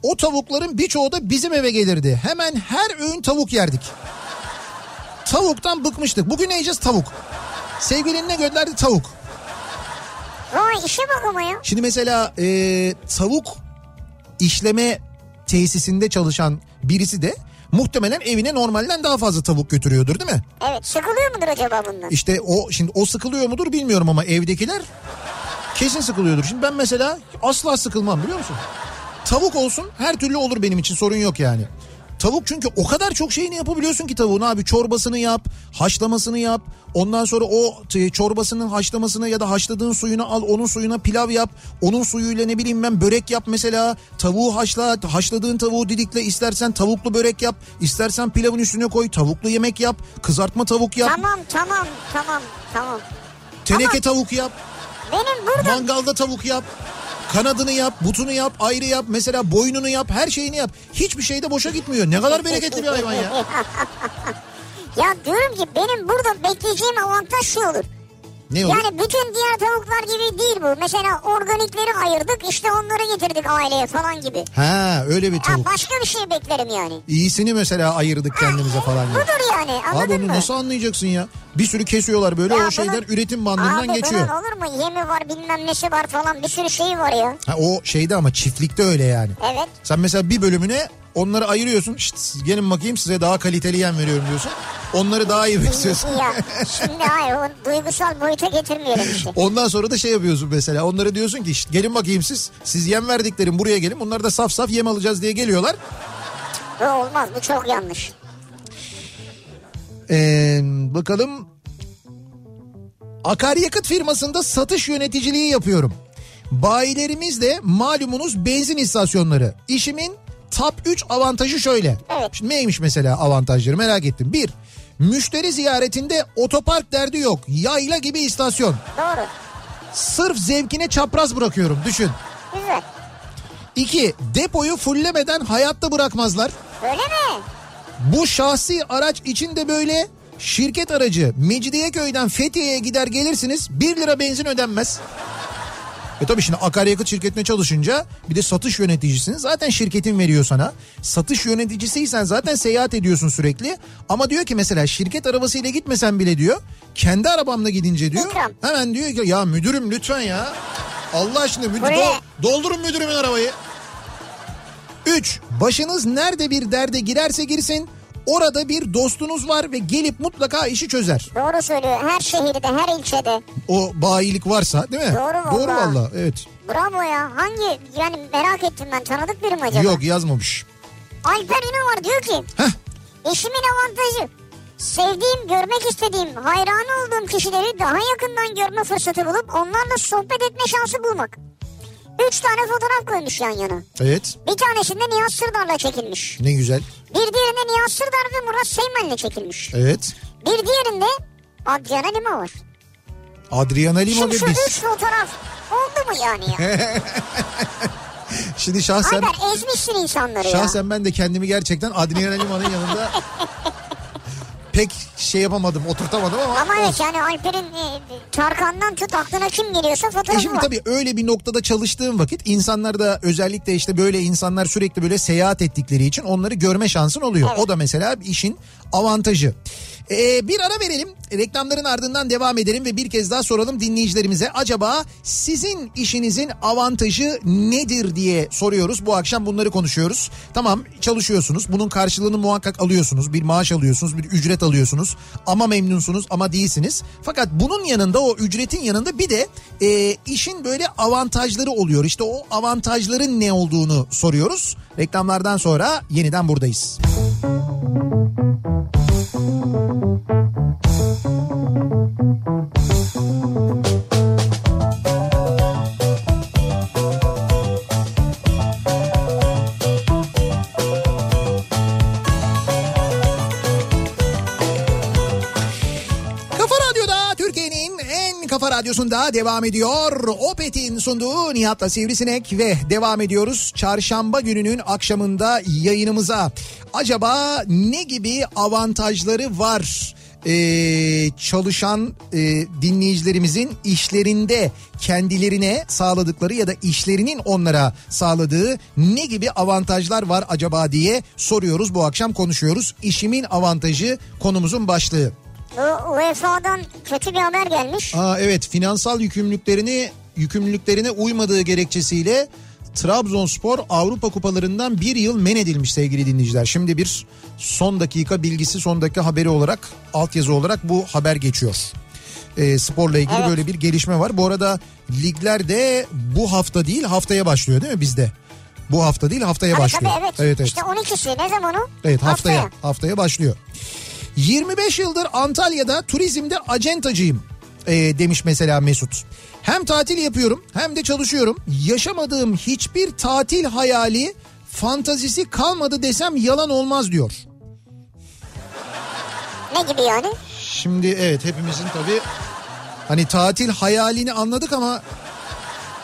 O tavukların birçoğu da bizim eve gelirdi. Hemen her öğün tavuk yerdik. Tavuktan bıkmıştık. Bugün ne yiyeceğiz? Tavuk. Sevgilinin ne gönderdi? Tavuk. Vay işe bak ama ya. Şimdi mesela e, tavuk işleme tesisinde çalışan birisi de muhtemelen evine normalden daha fazla tavuk götürüyordur değil mi? Evet sıkılıyor mudur acaba bundan? İşte o şimdi o sıkılıyor mudur bilmiyorum ama evdekiler kesin sıkılıyordur. Şimdi ben mesela asla sıkılmam biliyor musun? Tavuk olsun her türlü olur benim için sorun yok yani. Tavuk çünkü o kadar çok şeyini yapabiliyorsun ki tavuğun abi çorbasını yap, haşlamasını yap. Ondan sonra o çorbasının haşlamasını ya da haşladığın suyunu al onun suyuna pilav yap. Onun suyuyla ne bileyim ben börek yap mesela. Tavuğu haşla, haşladığın tavuğu didikle istersen tavuklu börek yap. istersen pilavın üstüne koy, tavuklu yemek yap. Kızartma tavuk yap, Tamam tamam tamam tamam. teneke tavuk yap. Benim burada Mangalda tavuk yap. Kanadını yap, butunu yap, ayrı yap. Mesela boynunu yap, her şeyini yap. Hiçbir şey de boşa gitmiyor. Ne kadar bereketli bir hayvan ya. [laughs] ya diyorum ki benim burada bekleyeceğim avantaj şu olur. Ne olur? Yani bütün diğer tavuklar gibi değil bu. Mesela organikleri ayırdık işte onları getirdik aileye falan gibi. Ha öyle bir Ha, tavuk. başka bir şey beklerim yani. İyisini mesela ayırdık kendimize falan. diye. Budur yani anladın Abi onu mı? nasıl anlayacaksın ya? Bir sürü kesiyorlar böyle Ya o şeyler bunun- üretim bandından Abi geçiyor. bunun olur mu? Yemi var bilmem nesi var falan bir sürü şey var ya. Ha, o şeyde ama çiftlikte öyle yani. Evet. Sen mesela bir bölümüne onları ayırıyorsun. İşte gelin bakayım size daha kaliteli yem veriyorum diyorsun. Onları daha iyi besliyorsun. ya şimdi hayır o duygusal boyuta getirmeyelim işte. Ondan sonra da şey yapıyorsun mesela. Onlara diyorsun ki işte gelin bakayım siz. Siz yem verdiklerim buraya gelin. Bunlar da saf saf yem alacağız diye geliyorlar. Bu olmaz bu çok yanlış. Ee, bakalım. Akaryakıt firmasında satış yöneticiliği yapıyorum. Bayilerimiz de malumunuz benzin istasyonları. İşimin top 3 avantajı şöyle. Evet. Şimdi neymiş mesela avantajları merak ettim. Bir, müşteri ziyaretinde otopark derdi yok. Yayla gibi istasyon. Doğru. Sırf zevkine çapraz bırakıyorum düşün. Güzel. İki, depoyu fullemeden hayatta bırakmazlar. Öyle mi? Bu şahsi araç içinde böyle şirket aracı Mecidiyeköy'den Fethiye'ye gider gelirsiniz 1 lira benzin ödenmez. E tabii şimdi akaryakıt şirketine çalışınca bir de satış yöneticisin. Zaten şirketin veriyor sana. Satış yöneticisiysen zaten seyahat ediyorsun sürekli. Ama diyor ki mesela şirket arabasıyla gitmesen bile diyor. Kendi arabamla gidince diyor. İkram. Hemen diyor ki ya müdürüm lütfen ya. Allah aşkına müdür, dol- doldurun müdürümün arabayı. 3. Başınız nerede bir derde girerse girsin orada bir dostunuz var ve gelip mutlaka işi çözer. Doğru söylüyor. Her şehirde, her ilçede. O bayilik varsa değil mi? Doğru Doğru vallahi. valla evet. Bravo ya. Hangi yani merak ettim ben. Tanıdık biri mi acaba? Yok yazmamış. Alper İnan var diyor ki. Heh. Eşimin avantajı. Sevdiğim, görmek istediğim, hayran olduğum kişileri daha yakından görme fırsatı bulup onlarla sohbet etme şansı bulmak. Üç tane fotoğraf koymuş yan yana. Evet Bir tanesinde Nihat Sırdar'la çekilmiş. ne güzel. Bir diğerinde Nihat Sırdar ve Murat Seymen'le çekilmiş. Evet. Bir diğerinde Adriana Lima var. Adriana Lima Şimdi ve şu biz. üç fotoğraf oldu mu yani ya? [laughs] Şimdi şahsen Alper ezmişsin insanları ya. şahsen ben de kendimi gerçekten Adriana Lima'nın yanında [laughs] pek şey yapamadım oturtamadım ama. Ama evet yani Alper'in e, Tarkan'dan tut aklına kim geliyorsa E fotoğrafı şimdi var. tabii öyle bir noktada çalıştığım vakit insanlar da özellikle işte böyle insanlar sürekli böyle seyahat ettikleri için onları görme şansın oluyor. Evet. O da mesela işin avantajı. Ee, bir ara verelim. Reklamların ardından devam edelim ve bir kez daha soralım dinleyicilerimize. Acaba sizin işinizin avantajı nedir diye soruyoruz. Bu akşam bunları konuşuyoruz. Tamam çalışıyorsunuz. Bunun karşılığını muhakkak alıyorsunuz. Bir maaş alıyorsunuz, bir ücret alıyorsunuz. Ama memnunsunuz ama değilsiniz. Fakat bunun yanında o ücretin yanında bir de e, işin böyle avantajları oluyor. İşte o avantajların ne olduğunu soruyoruz. Reklamlardan sonra yeniden buradayız. Kafa Radyosu'nda devam ediyor. Opet'in sunduğu Nihat'la Sivrisinek ve devam ediyoruz. Çarşamba gününün akşamında yayınımıza. Acaba ne gibi avantajları var? Ee, çalışan e, dinleyicilerimizin işlerinde kendilerine sağladıkları ya da işlerinin onlara sağladığı ne gibi avantajlar var acaba diye soruyoruz bu akşam konuşuyoruz. İşimin avantajı konumuzun başlığı. UEFA'dan kötü bir haber gelmiş. Aa evet finansal yükümlülüklerini yükümlülüklerine uymadığı gerekçesiyle Trabzonspor Avrupa kupalarından bir yıl men edilmiş sevgili dinleyiciler. Şimdi bir son dakika bilgisi son dakika haberi olarak altyazı olarak bu haber geçiyor. Ee, sporla ilgili Evet. böyle bir gelişme var. Bu arada ligler de bu hafta değil haftaya başlıyor değil mi bizde? Bu hafta değil haftaya Tabii başlıyor. tabii evet. evet, evet. İşte 12'si ne zaman o? Evet haftaya haftaya, başlıyor. 25 yıldır Antalya'da turizmde acentacıyım e, demiş mesela Mesut. Hem tatil yapıyorum hem de çalışıyorum. Yaşamadığım hiçbir tatil hayali fantazisi kalmadı desem yalan olmaz diyor. Ne gibi yani? Şimdi evet hepimizin tabii hani tatil hayalini anladık ama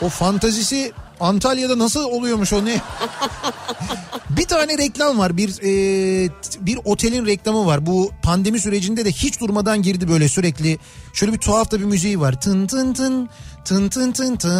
o fantazisi Antalya'da nasıl oluyormuş o ne? [laughs] bir tane reklam var bir e, bir otelin reklamı var. Bu pandemi sürecinde de hiç durmadan girdi böyle sürekli. Şöyle bir tuhaf da bir müziği var. Tın tın tın tın tın tın tın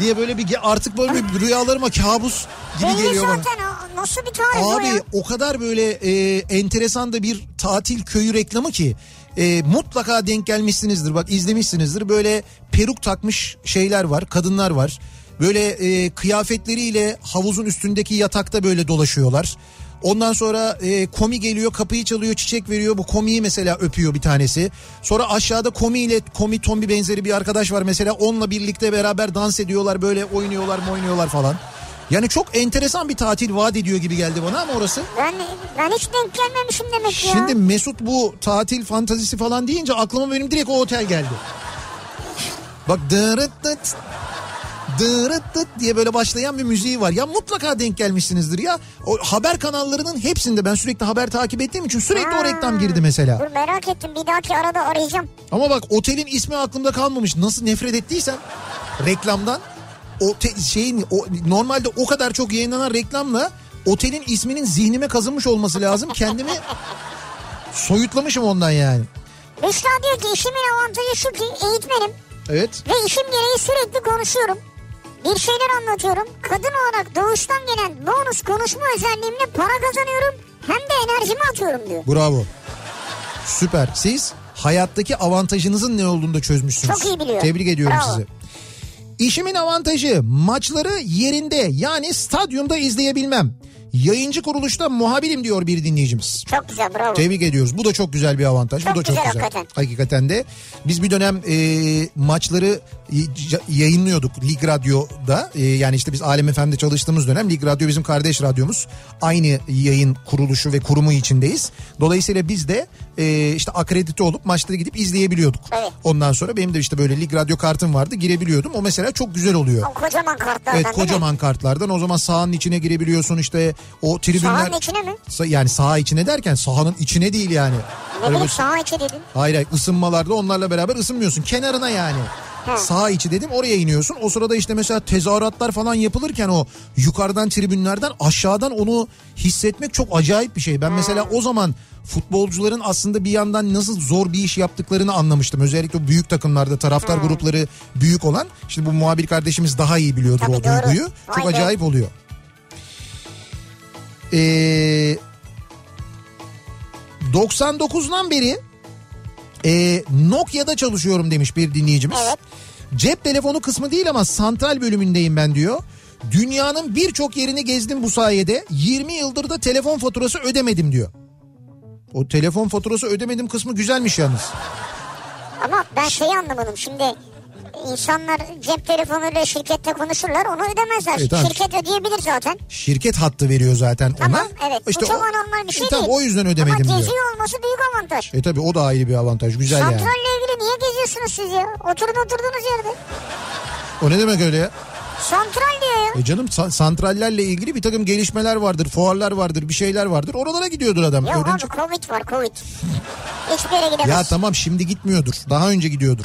diye böyle bir artık böyle bir rüyalarıma kabus gibi Belli geliyor bana. zaten o. Nasıl bir tarif o Abi ya? o kadar böyle e, enteresan da bir tatil köyü reklamı ki e, mutlaka denk gelmişsinizdir bak izlemişsinizdir böyle peruk takmış şeyler var kadınlar var böyle e, kıyafetleriyle havuzun üstündeki yatakta böyle dolaşıyorlar. Ondan sonra e, komi geliyor kapıyı çalıyor çiçek veriyor bu komiyi mesela öpüyor bir tanesi. Sonra aşağıda komi ile komi tombi benzeri bir arkadaş var mesela onunla birlikte beraber dans ediyorlar böyle oynuyorlar mı oynuyorlar falan. Yani çok enteresan bir tatil vaat ediyor gibi geldi bana ama orası. Ben, ben hiç denk gelmemişim demek ya. Şimdi Mesut bu tatil fantazisi falan deyince aklıma benim direkt o otel geldi. Bak dırıt dıt dırıt dıt diye böyle başlayan bir müziği var. Ya mutlaka denk gelmişsinizdir ya. O haber kanallarının hepsinde ben sürekli haber takip ettiğim için sürekli o Ha. reklam girdi mesela. Dur merak ettim bir dahaki arada arayacağım. Ama bak otelin ismi aklımda kalmamış. Nasıl nefret ettiysen reklamdan o te- şeyin o, normalde o kadar çok yayınlanan reklamla otelin isminin zihnime kazınmış olması lazım. Kendimi [laughs] soyutlamışım ondan yani. Büşra diyor ki işimin avantajı şu ki eğitmenim Evet. ve işim gereği sürekli konuşuyorum. Bir şeyler anlatıyorum. Kadın olarak doğuştan gelen bonus konuşma özelliğimle para kazanıyorum. Hem de enerjimi atıyorum diyor. Bravo. Süper. Siz hayattaki avantajınızın ne olduğunu da çözmüşsünüz. Çok iyi biliyor. Tebrik ediyorum Bravo. sizi. İşimin avantajı maçları yerinde yani stadyumda izleyebilmem. Yayıncı kuruluşta muhabirim diyor bir dinleyicimiz. Çok güzel bravo. Tebrik ediyoruz. Bu da çok güzel bir avantaj. Çok Bu da çok güzel güzel. hakikaten. de. Biz bir dönem e, maçları yayınlıyorduk Lig Radyo'da. E, yani işte biz Alem FM'de çalıştığımız dönem Lig Radyo bizim kardeş radyomuz. Aynı yayın kuruluşu ve kurumu içindeyiz. Dolayısıyla biz de e, işte akredite olup maçları gidip izleyebiliyorduk. Evet. Ondan sonra benim de işte böyle Lig Radyo kartım vardı girebiliyordum. O mesela çok güzel oluyor. O kocaman kartlardan Evet kocaman kartlardan o zaman sahanın içine girebiliyorsun işte o tribünler. Sahanın içine mi? Yani saha içine derken sahanın içine değil yani. Ne bileyim saha içi dedin. Hayır hayır ısınmalarda onlarla beraber ısınmıyorsun. Kenarına yani. Ha. Saha içi dedim oraya iniyorsun. O sırada işte mesela tezahüratlar falan yapılırken o yukarıdan tribünlerden aşağıdan onu hissetmek çok acayip bir şey. Ben mesela o zaman futbolcuların aslında bir yandan nasıl zor bir iş yaptıklarını anlamıştım. Özellikle büyük takımlarda taraftar grupları büyük olan. Şimdi bu muhabir kardeşimiz daha iyi biliyordur Tabii o doğru. duyguyu. Vay Çok be. acayip oluyor. Ee, 99'dan beri e, Nokia'da çalışıyorum demiş bir dinleyicimiz. Evet. Cep telefonu kısmı değil ama santral bölümündeyim ben diyor. Dünyanın birçok yerini gezdim bu sayede. 20 yıldır da telefon faturası ödemedim diyor. O telefon faturası ödemedim kısmı güzelmiş yalnız. Ama ben şeyi anlamadım şimdi insanlar cep telefonuyla şirkette konuşurlar onu ödemezler. Evet, tamam. Şirket ödeyebilir zaten. Şirket hattı veriyor zaten Tamam ona. evet bu çok o- anormal bir şey E, tamam, değil. o yüzden ödemedim Ama diyor. geziyor olması büyük avantaj. E tabi o da ayrı bir avantaj güzel yani. Santralle ilgili niye geziyorsunuz siz ya? Oturun oturduğunuz yerde. O ne demek öyle ya? Santral diyor ya. E canım sa- santrallerle ilgili bir takım gelişmeler vardır, fuarlar vardır, bir şeyler vardır. Oralara gidiyordur adam. Yok Öğrenci- abi Covid var Covid. Hiçbir yere gidemez. Ya tamam şimdi gitmiyordur. Daha önce gidiyordur.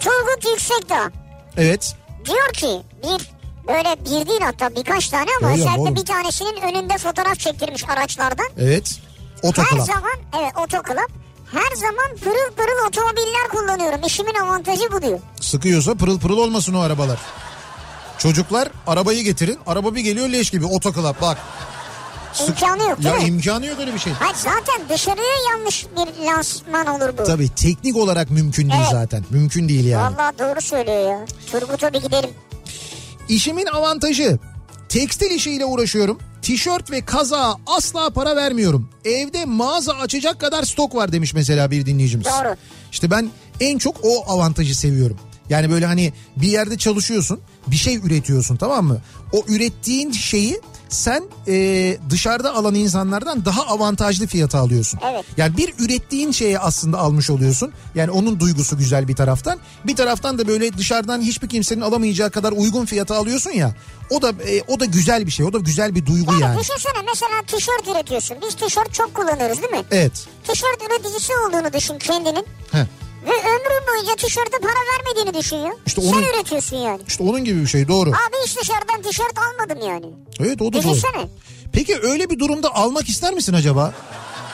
Turgut Yüksekdağ Evet. diyor ki bir böyle bir değil hatta birkaç tane ama Görüyorum özellikle oğlum. bir tanesinin önünde fotoğraf çektirmiş araçlardan. Evet. Her Otoklap. zaman evet otoklap her zaman pırıl pırıl otomobiller kullanıyorum. İşimin avantajı bu diyor. Sıkıyorsa pırıl pırıl olmasın o arabalar. Çocuklar arabayı getirin. Araba bir geliyor leş gibi. Otoklap bak. İmkanı yok değil Ya mi? imkanı yok öyle bir şey. Hayır zaten dışarıya yanlış bir lansman olur bu. Tabii teknik olarak mümkün değil Evet. zaten. Mümkün değil yani. Vallahi doğru söylüyor ya. Turgut'a bir gidelim. İşimin avantajı tekstil işiyle uğraşıyorum. Tişört ve kaza asla para vermiyorum. Evde mağaza açacak kadar stok var demiş mesela bir dinleyicimiz. Doğru. İşte ben en çok o avantajı seviyorum. Yani böyle hani bir yerde çalışıyorsun bir şey üretiyorsun tamam mı? O ürettiğin şeyi sen e, dışarıda alan insanlardan daha avantajlı fiyata alıyorsun. Evet. Yani bir ürettiğin şeye aslında almış oluyorsun. Yani onun duygusu güzel bir taraftan. Bir taraftan da böyle dışarıdan hiçbir kimsenin alamayacağı kadar uygun fiyata alıyorsun ya. O da e, o da güzel bir şey. O da güzel bir duygu Yani, yani. düşünsene mesela tişört üretiyorsun. Biz tişört çok kullanıyoruz değil mi? Evet. Tişört üreticisi olduğunu düşün kendinin. Heh. Ve ömrün boyunca tişörte para vermediğini düşünüyor. İşte Sen onun- üretiyorsun yani. İşte onun gibi bir şey doğru. Abi hiç dışarıdan tişört almadım yani. Evet o da doğru. Düşünsene. Peki öyle bir durumda almak ister misin acaba?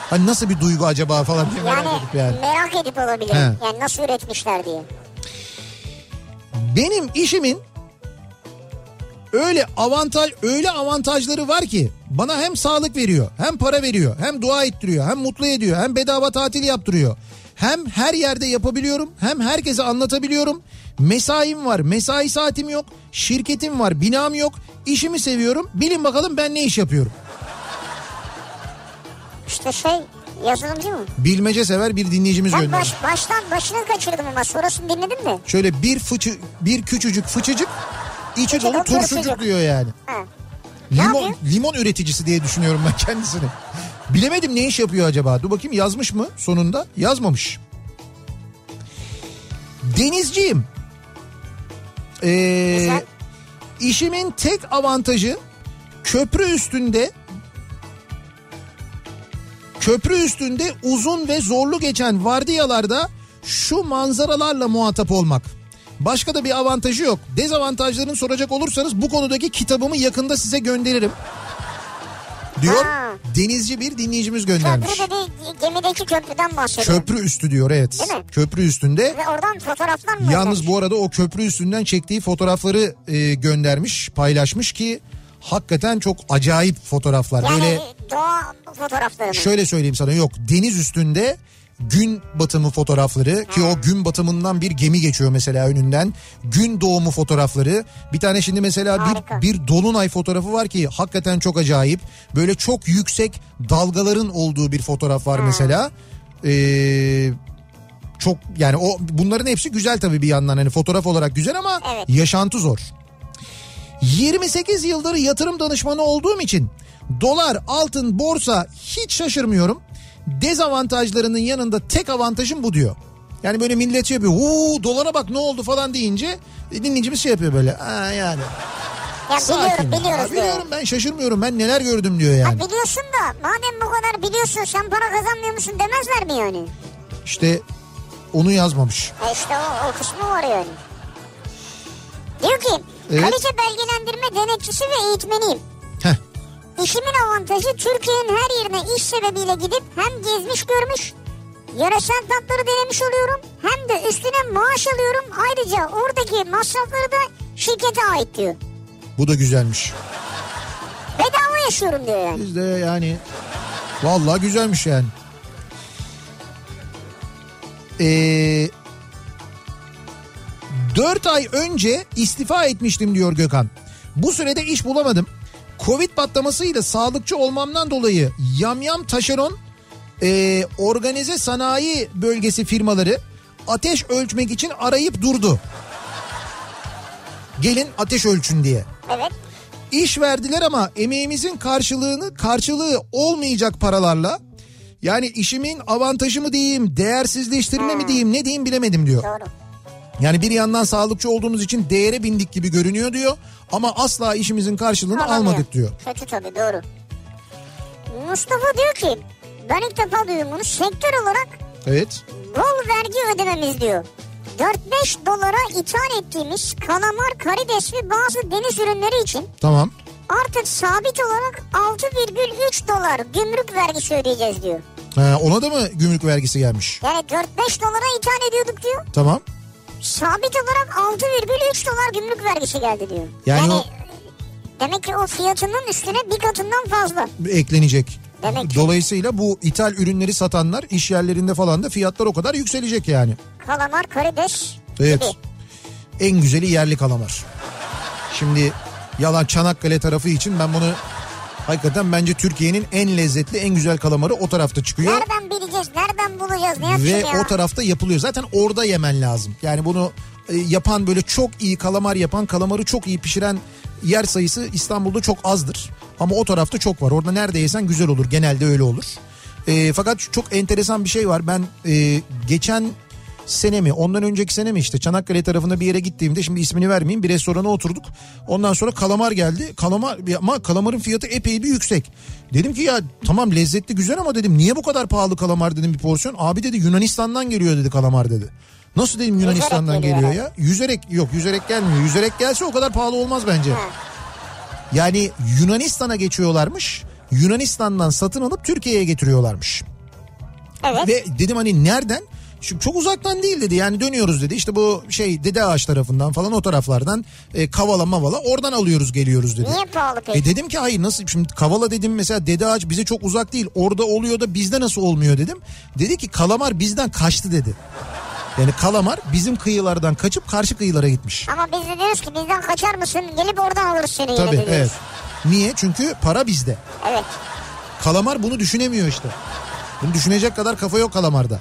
Hani nasıl bir duygu acaba falan diye merak Yani, edip yani. merak edip olabilir. He. Yani nasıl üretmişler diye. Benim işimin öyle avantaj öyle avantajları var ki bana hem sağlık veriyor, hem para veriyor, hem dua ettiriyor, hem mutlu ediyor, hem bedava tatil yaptırıyor. Hem her yerde yapabiliyorum, hem herkese anlatabiliyorum. Mesaim var, mesai saatim yok, şirketim var, binam yok. İşimi seviyorum. Bilin bakalım ben ne iş yapıyorum. İşte şey yazılımcı mı? Bilmece sever bir dinleyicimiz Ben göndermiş. baş, baştan başını kaçırdım ama sonrasını dinledim de. Şöyle bir fıçı, bir küçücük fıçıcık içi dolu turşucuk diyor yani. Ha. Limon, limon üreticisi diye düşünüyorum ben kendisini. Bilemedim ne iş yapıyor acaba. Dur bakayım yazmış mı sonunda? Yazmamış. Denizciyim. Ee, Güzel. işimin tek avantajı köprü üstünde köprü üstünde uzun ve zorlu geçen vardiyalarda şu manzaralarla muhatap olmak. Başka da bir avantajı yok. Dezavantajlarını soracak olursanız bu konudaki kitabımı yakında size gönderirim. Diyor Ha. denizci bir dinleyicimiz göndermiş. Köprü dedi gemideki köprüden bahsediyor. Köprü üstü diyor evet. Değil mi? Köprü üstünde. Ve oradan fotoğraflar mı? Yalnız bu arada o köprü üstünden çektiği fotoğrafları e, göndermiş, paylaşmış ki hakikaten çok acayip fotoğraflar. Yani Böyle doğa fotoğrafları mı? şöyle söyleyeyim sana yok deniz üstünde gün batımı fotoğrafları ki o gün batımından bir gemi geçiyor mesela önünden. Gün doğumu fotoğrafları. Bir tane şimdi mesela Harika. bir bir dolunay fotoğrafı var ki hakikaten çok acayip. Böyle çok yüksek dalgaların olduğu bir fotoğraf var mesela. Ee, çok yani o bunların hepsi güzel tabii bir yandan hani fotoğraf olarak güzel ama Evet. yaşantı zor. 28 yıldır yatırım danışmanı olduğum için dolar, altın, borsa hiç şaşırmıyorum. Dezavantajlarının yanında tek avantajım bu diyor. Yani böyle millet şey yapıyor. Uuu dolara bak ne oldu falan deyince e, dinleyicimiz şey yapıyor böyle. Ha yani. Ya Sakin. biliyorum biliyoruz diyor. biliyorum ben şaşırmıyorum ben neler gördüm diyor yani. Ha, biliyorsun da madem bu kadar biliyorsun sen para kazanmıyor musun demezler mi yani? İşte onu yazmamış. E işte o, o kısmı var yani. Diyor ki Evet. kalite belgelendirme denetçisi ve eğitmeniyim. İşimin avantajı Türkiye'nin her yerine iş sebebiyle gidip hem gezmiş görmüş, yöresel tatları denemiş oluyorum hem de üstüne maaş alıyorum. Ayrıca oradaki masrafları da şirkete ait diyor. Bu da güzelmiş. Bedava yaşıyorum diyor yani. Biz de yani vallahi güzelmiş yani. Ee, 4 ay önce istifa etmiştim diyor Gökhan. Bu sürede iş bulamadım. Covid patlamasıyla sağlıkçı olmamdan dolayı yamyam taşeron e, organize sanayi bölgesi firmaları ateş ölçmek için arayıp durdu. Gelin ateş ölçün diye. Evet. İş verdiler ama emeğimizin karşılığını karşılığı olmayacak paralarla yani işimin avantajı mı diyeyim, değersizleştirme mi diyeyim, ne diyeyim bilemedim diyor. Doğru. Yani bir yandan sağlıkçı olduğumuz için değere bindik gibi görünüyor diyor. Ama asla işimizin karşılığını Alamıyor. almadık diyor. Kötü tabii doğru. Mustafa diyor ki ben ilk defa duyuyorum bunu sektör olarak Evet. bol vergi ödememiz diyor. 4-5 dolara ithal ettiğimiz kalamar, karides ve bazı deniz ürünleri için Tamam. artık sabit olarak 6,3 dolar gümrük vergisi ödeyeceğiz diyor. Ha, ona da mı gümrük vergisi gelmiş? Yani 4-5 dolara ithal ediyorduk diyor. Tamam. Sabit olarak 6,3 dolar gümrük vergisi geldi diyor. Yani o- demek ki o fiyatının üstüne bir katından fazla. Eklenecek. Demek ki. Dolayısıyla bu ithal ürünleri satanlar iş yerlerinde falan da fiyatlar o kadar yükselecek yani. Kalamar, karides Evet. gibi. En güzeli yerli kalamar. Şimdi yalan Çanakkale tarafı için ben bunu hakikaten bence Türkiye'nin en lezzetli en güzel kalamarı o tarafta çıkıyor. Nereden bileceğiz, nereden bulacağız, ne Ve ya? o tarafta yapılıyor. Zaten orada yemen lazım. Yani bunu e, yapan böyle çok iyi kalamar yapan, kalamarı çok iyi pişiren yer sayısı İstanbul'da çok azdır. Ama o tarafta çok var. Orada nerede yesen güzel olur. Genelde öyle olur. E, fakat çok enteresan bir şey var. Ben e, geçen sene mi ondan önceki sene mi işte Çanakkale tarafında bir yere gittiğimde şimdi ismini vermeyeyim bir restorana oturduk. Ondan sonra kalamar geldi. Kalamar ama kalamarın fiyatı epey bir yüksek. Dedim ki ya tamam lezzetli güzel ama dedim niye bu kadar pahalı kalamar dedim bir porsiyon. Abi dedi Yunanistan'dan geliyor dedi kalamar dedi. Nasıl dedim Yunanistan'dan geliyor ya? Yüzerek yok yüzerek gelmiyor. Yüzerek gelse o kadar pahalı olmaz bence. Yani Yunanistan'a geçiyorlarmış. Yunanistan'dan satın alıp Türkiye'ye getiriyorlarmış. Evet. Ve dedim hani nereden? Şu çok uzaktan değil dedi. Yani dönüyoruz dedi. İşte bu şey Dede Ağaç tarafından falan o taraflardan e, Kavala Mavala oradan alıyoruz geliyoruz dedi. Niye pahalı peki? E dedim ki hayır nasıl şimdi Kavala dedim mesela Dede Ağaç bize çok uzak değil. Orada oluyor da bizde nasıl olmuyor dedim. Dedi ki kalamar bizden kaçtı dedi. Yani kalamar bizim kıyılardan kaçıp karşı kıyılara gitmiş. Ama biz de diyoruz ki bizden kaçar mısın? Gelip oradan alırız seni Tabii diyoruz. evet. Niye? Çünkü para bizde. Evet. Kalamar bunu düşünemiyor işte. Bunu düşünecek kadar kafa yok kalamarda.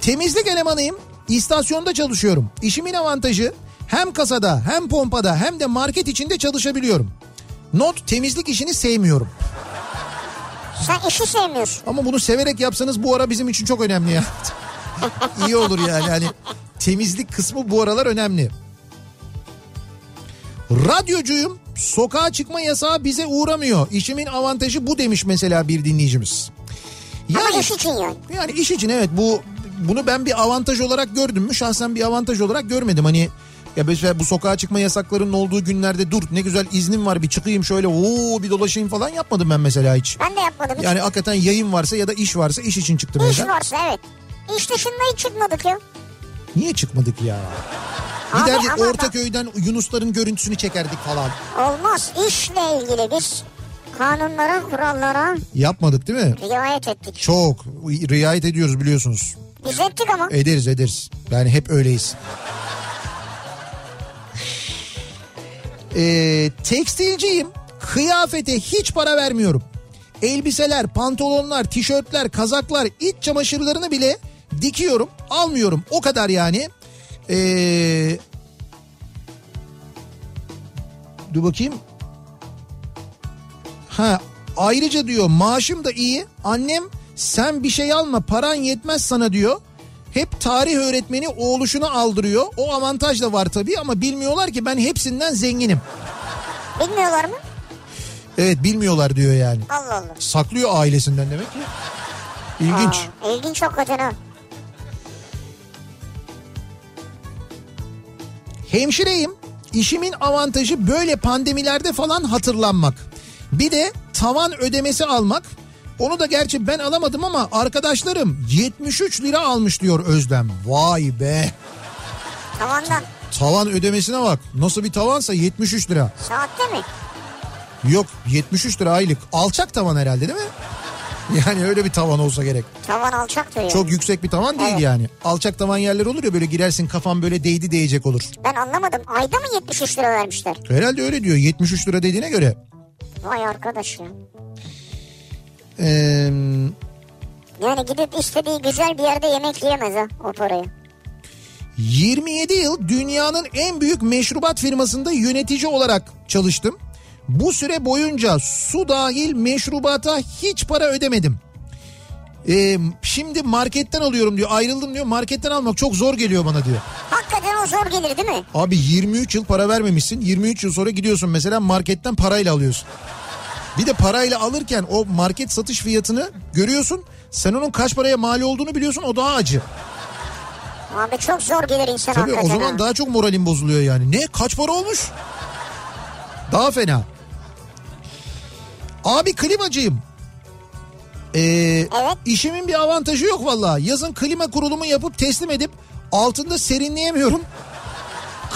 Temizlik elemanıyım. İstasyonda çalışıyorum. İşimin avantajı hem kasada hem pompada hem de market içinde çalışabiliyorum. Not temizlik işini sevmiyorum. Sen işi sevmiyorsun. Ama bunu severek yapsanız bu ara bizim için çok önemli ya. [laughs] İyi olur yani. yani temizlik kısmı bu aralar önemli. Radyocuyum. Sokağa çıkma yasağı bize uğramıyor. İşimin avantajı bu demiş mesela bir dinleyicimiz. Ama iş için yani. Yani iş için evet bu bunu ben bir avantaj olarak gördüm mü? Şahsen bir avantaj olarak görmedim. Hani ya mesela bu sokağa çıkma yasaklarının olduğu günlerde dur ne güzel iznim var bir çıkayım şöyle oo bir dolaşayım falan yapmadım ben mesela hiç. Ben de yapmadım. hiç. Yani hakikaten yayın varsa ya da iş varsa iş için çıktım İş evden. varsa evet. İş dışında hiç çıkmadık ya. Niye çıkmadık ya? Abi Giderdik Ortaköy'den Yunusların görüntüsünü çekerdik falan. Olmaz. İşle ilgili biz kanunlara, kurallara Yapmadık değil mi? riayet ettik. Çok riayet ediyoruz biliyorsunuz. Biz ettik ama. Ederiz ederiz. Yani hep öyleyiz. Ee, tekstilciyim. Kıyafete hiç para vermiyorum. Elbiseler, pantolonlar, tişörtler, kazaklar, iç çamaşırlarını bile dikiyorum. Almıyorum. O kadar yani. Ee, dur bakayım. Ha ayrıca diyor maaşım da iyi. Annem sen bir şey alma paran yetmez sana diyor. Hep tarih öğretmeni oğluşunu aldırıyor. O avantaj da var tabii ama bilmiyorlar ki ben hepsinden zenginim. Bilmiyorlar mı? Evet bilmiyorlar diyor yani. Allah Allah. Saklıyor ailesinden demek ki. İlginç. Aa, ilginç hakikaten ha. Hemşireyim. İşimin avantajı böyle pandemilerde falan hatırlanmak. Bir de tavan ödemesi almak. Onu da gerçi ben alamadım ama arkadaşlarım 73 lira almış diyor Özlem. Vay be. Tavandan. Tavan ödemesine bak. Nasıl bir tavansa 73 lira. Saatte mi? Yok 73 lira aylık. Alçak tavan herhalde değil mi? Yani öyle bir tavan olsa gerek. Tavan alçaktır yani. Çok yüksek bir tavan değil Evet. yani. Alçak tavan yerler olur ya böyle girersin kafan böyle değdi değecek olur. Ben anlamadım. Ayda mı 73 lira vermişler? Herhalde öyle diyor 73 lira dediğine göre. Vay arkadaş ya. Ee, Yani gidip istediği güzel bir yerde yemek yiyemez ha o parayı. 27 yıl dünyanın en büyük meşrubat firmasında yönetici olarak çalıştım. Bu süre boyunca su dahil meşrubata hiç para ödemedim. e, şimdi marketten alıyorum diyor ayrıldım diyor marketten almak çok zor geliyor bana diyor. Hakikaten o zor gelir değil mi? Abi 23 yıl para vermemişsin 23 yıl sonra gidiyorsun mesela marketten parayla alıyorsun. Bir de parayla alırken o market satış fiyatını görüyorsun. Sen onun kaç paraya mal olduğunu biliyorsun o daha acı. Abi çok zor gelir insan Tabii o zaman ha. daha çok moralin bozuluyor yani. Ne kaç para olmuş? Daha fena. Abi klimacıyım. Ee, Evet. işimin bir avantajı yok valla. Yazın klima kurulumu yapıp teslim edip altında serinleyemiyorum.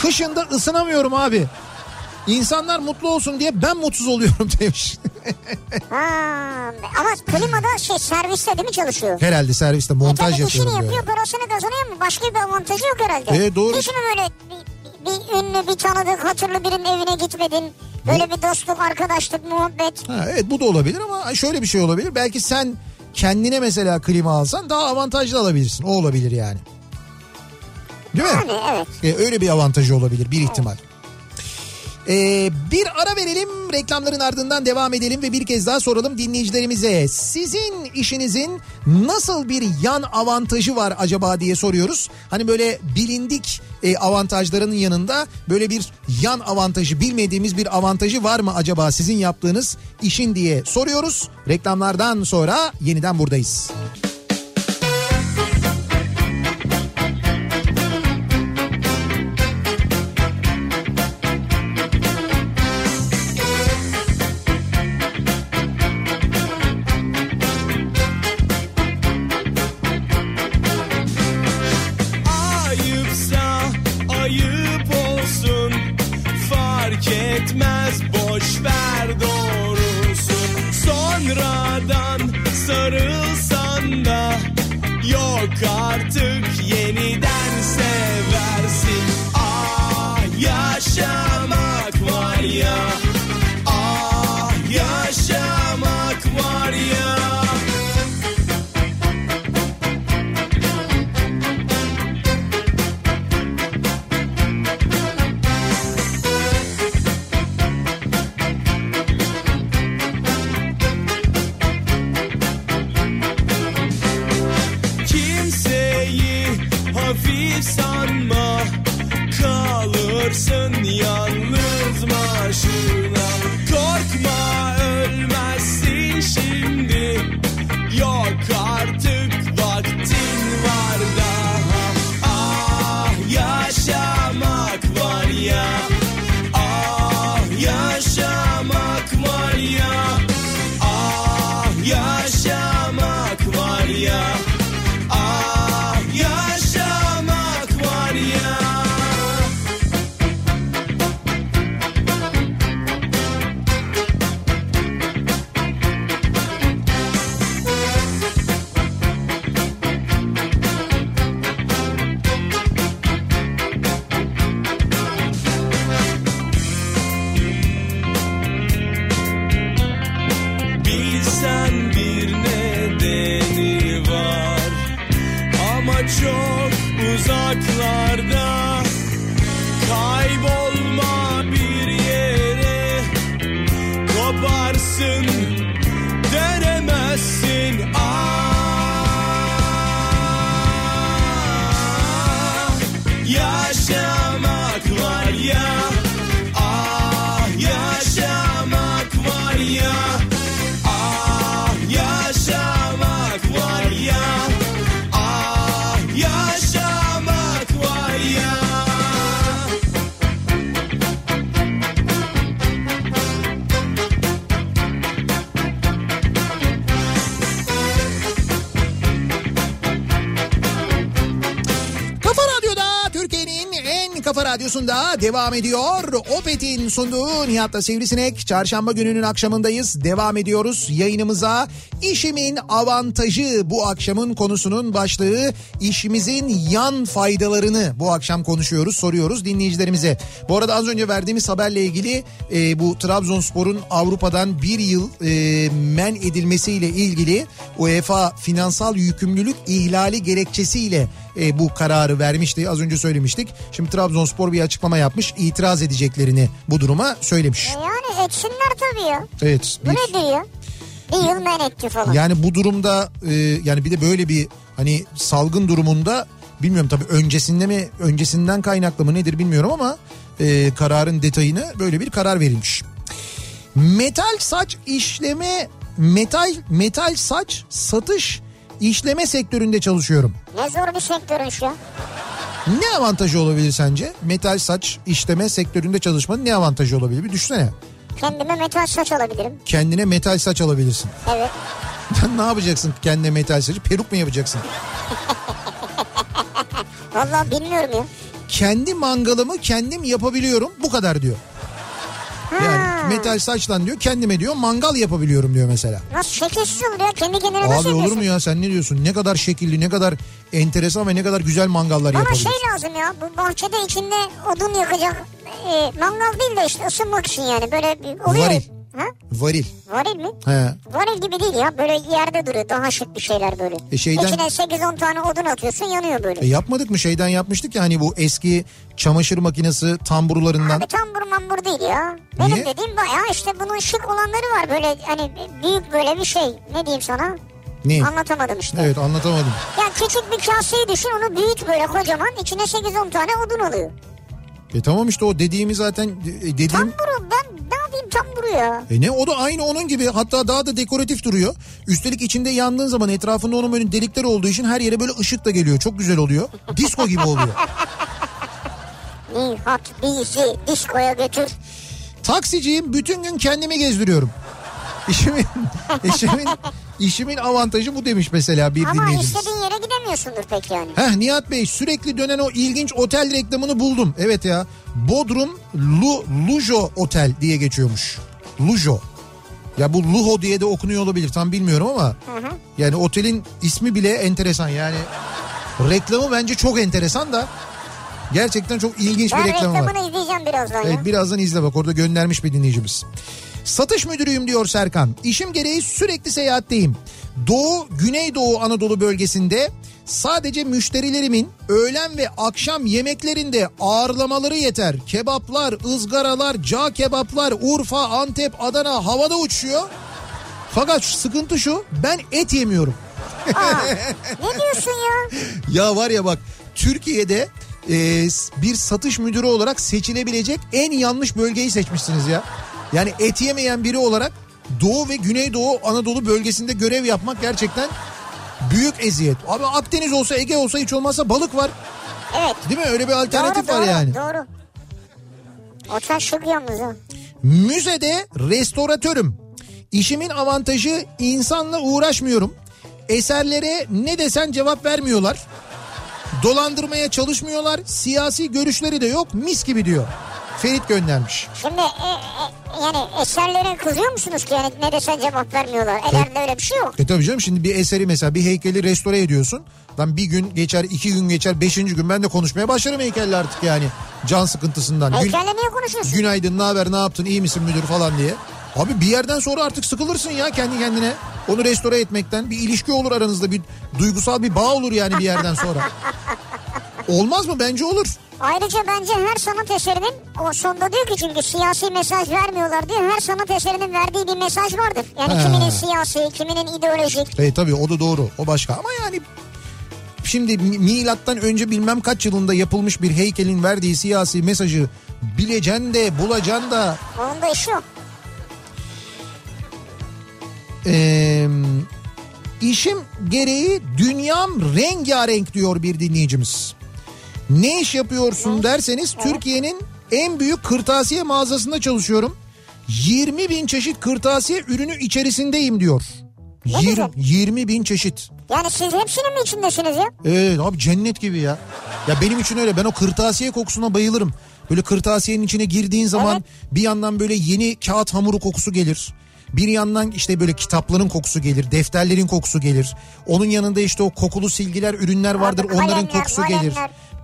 Kışında ısınamıyorum abi. İnsanlar mutlu olsun diye ben mutsuz oluyorum [laughs] demiş. Ha, ama klimada şey serviste değil mi çalışıyor? Herhalde serviste E montaj tabii işini yapıyor parasını kazanıyor mu? Başka bir avantajı yok herhalde. E, doğru. Mi böyle bir, bir ünlü bir tanıdık hatırlı birinin evine gitmedin? Böyle bir dostluk arkadaşlık muhabbet. Ha, evet bu da olabilir ama şöyle bir şey olabilir. Belki sen kendine mesela klima alsan daha avantajlı alabilirsin. O olabilir yani. Değil mi? Yani evet. E, öyle bir avantajı olabilir bir ihtimal. Ee, bir ara verelim reklamların ardından devam edelim ve bir kez daha soralım dinleyicilerimize. Sizin işinizin nasıl bir yan avantajı var acaba diye soruyoruz. Hani böyle bilindik e, avantajlarının yanında böyle bir yan avantajı bilmediğimiz bir avantajı var mı acaba sizin yaptığınız işin diye soruyoruz. Reklamlardan sonra yeniden buradayız. Ayıpsa çok uzaklarda. Kaybolma radyosunda devam ediyor. Opet'in sunduğu Nihat'la Sivrisinek. Çarşamba gününün akşamındayız. Devam ediyoruz yayınımıza. İşimin avantajı bu akşamın konusunun başlığı. işimizin yan faydalarını bu akşam konuşuyoruz, soruyoruz dinleyicilerimize. Bu arada az önce verdiğimiz haberle ilgili e, bu Trabzonspor'un Avrupa'dan bir yıl e, men edilmesiyle ilgili UEFA finansal yükümlülük ihlali gerekçesiyle e, bu kararı vermişti. Az önce söylemiştik. Şimdi Trabzonspor bir açıklama yapmış. itiraz edeceklerini bu duruma söylemiş. E yani etsinler tabii ya. Evet. Bu bir- nedir ya? Bir yıl men etti falan. Yani bu durumda e, yani bir de böyle bir hani salgın durumunda bilmiyorum tabii öncesinde mi öncesinden kaynaklı mı nedir bilmiyorum ama e, kararın detayını böyle bir karar verilmiş. Metal saç işleme metal metal saç satış işleme sektöründe çalışıyorum. Ne zor bir sektörmüş ya. Ne avantajı olabilir sence? Metal saç işleme sektöründe çalışmanın ne avantajı olabilir? Bir düşünsene. Kendime metal saç alabilirim. Kendine metal saç alabilirsin. Evet. ne yapacaksın kendine metal saçı? Peruk mu yapacaksın? [laughs] Vallahi bilmiyorum ya. kendi mangalımı kendim yapabiliyorum bu kadar diyor. Yani Ha. Metal saçtan diyor kendime diyor mangal yapabiliyorum diyor mesela. Nasıl şekilsiz olur ya? Kendi kendine nasıl Abi olur mu ya sen ne diyorsun? Ne kadar şekilli ne kadar enteresan ve ne kadar güzel mangallar yapabiliyorsun. şey lazım ya bu bahçede içinde odun yakacak e, mangal değil de işte ısınmak için yani böyle oluyor. Varil. Ha? Varil. Varil mi? He. Varil gibi değil ya böyle yerde duruyor daha şık bir şeyler böyle. E şeyden- İçine 8-10 tane odun atıyorsun yanıyor böyle. E yapmadık mı şeyden yapmıştık ya hani bu eski çamaşır makinesi tamburlarından. Abi tambur mambur değil ya. Benim Niye? dediğim bayağı işte bunun şık olanları var böyle hani büyük böyle bir şey. Ne diyeyim sana? Ne? Anlatamadım işte. Evet anlatamadım. Ya küçük bir kaseyi düşün onu büyük böyle kocaman içine 8-10 tane odun oluyor. E tamam işte o dediğimi zaten e, dediğim Tamburu ben yapayım tamburu ya. E ne o da aynı onun gibi hatta daha da dekoratif duruyor. Üstelik içinde yandığın zaman etrafında onun böyle delikler olduğu için her yere böyle ışık da geliyor. Çok güzel oluyor. Disko gibi oluyor. [laughs] Nihat bizi diskoya götür. Taksiciyim bütün gün kendimi gezdiriyorum. İşimin, işimin, [laughs] işimin avantajı bu demiş mesela bir Ama dinleyicimiz. istediğin yere gidemiyorsundur pek yani. Heh Nihat Bey sürekli dönen o ilginç otel reklamını buldum. Evet ya Bodrum Lu, Lujo Otel diye geçiyormuş. Lujo. Ya bu Luho diye de okunuyor olabilir tam bilmiyorum ama. Yani otelin ismi bile enteresan yani. Reklamı bence çok enteresan da. Gerçekten çok ilginç Ben bir reklamı var. reklamını izleyeceğim birazdan ya. Evet birazdan izle bak orada göndermiş bir dinleyicimiz. Satış müdürüyüm diyor Serkan. İşim gereği sürekli seyahatteyim. Doğu, Güneydoğu Anadolu bölgesinde sadece müşterilerimin öğlen ve akşam yemeklerinde ağırlamaları yeter. Kebaplar, ızgaralar, cağ kebaplar, Urfa, Antep, Adana havada uçuyor. Fakat sıkıntı şu ben et yemiyorum. Ne diyorsun ya? [laughs] Ya var ya bak Türkiye'de e, bir satış müdürü olarak seçilebilecek en yanlış bölgeyi seçmişsiniz ya. Yani et yemeyen biri olarak Doğu ve Güneydoğu Anadolu bölgesinde görev yapmak gerçekten büyük eziyet. Abi Akdeniz olsa Ege olsa hiç olmazsa balık var. Evet. Değil mi? Öyle bir alternatif doğru, var doğru, yani. Doğru. Otel şık yalnız ha. Müzede restoratörüm. İşimin avantajı insanla uğraşmıyorum. Eserlere ne desen cevap vermiyorlar. Dolandırmaya çalışmıyorlar. Siyasi görüşleri de yok. Mis gibi diyor. Ferit göndermiş. Şimdi e, e, yani eserlere kızıyor musunuz ki yani ne desen cevap vermiyorlar. Ellerinde öyle bir şey yok. E tabii canım şimdi bir eseri mesela bir heykeli restore ediyorsun. Ben bir gün geçer, iki gün geçer, beşinci gün ben de konuşmaya başlarım heykelle artık yani. Can sıkıntısından. Gün- Heykelle niye konuşuyorsun? günaydın, ne haber, ne yaptın, iyi misin müdür falan diye. Abi bir yerden sonra artık sıkılırsın ya kendi kendine. Onu restore etmekten bir ilişki olur aranızda bir duygusal bir bağ olur yani bir yerden sonra. [laughs] Olmaz mı? Bence olur. Ayrıca bence her sanat eserinin o sonda diyor ki çünkü siyasi mesaj vermiyorlar diyor. Her sanat eserinin verdiği bir mesaj vardır. Yani He. kiminin siyasi, kiminin ideolojik. E tabii o da doğru. O başka ama yani şimdi mi- milattan önce bilmem kaç yılında yapılmış bir heykelin verdiği siyasi mesajı bileceksin de bulacaksın da Onun da işi yok. Ee, işim gereği dünyam rengarenk diyor bir dinleyicimiz. Ne iş yapıyorsun derseniz Türkiye'nin en büyük kırtasiye mağazasında çalışıyorum. 20 bin çeşit kırtasiye ürünü içerisindeyim diyor. Ne Yir- güzel. 20 bin çeşit. Yani siz hepsinin mi içindesiniz ya? Evet abi cennet gibi ya. Ya benim için öyle ben o kırtasiye kokusuna bayılırım. Böyle kırtasiyenin içine girdiğin zaman bir yandan böyle yeni kağıt hamuru kokusu gelir. Bir yandan işte böyle kitapların kokusu gelir, defterlerin kokusu gelir. Onun yanında işte o kokulu silgiler, ürünler vardır. Abi onların kalemler, kokusu gelir.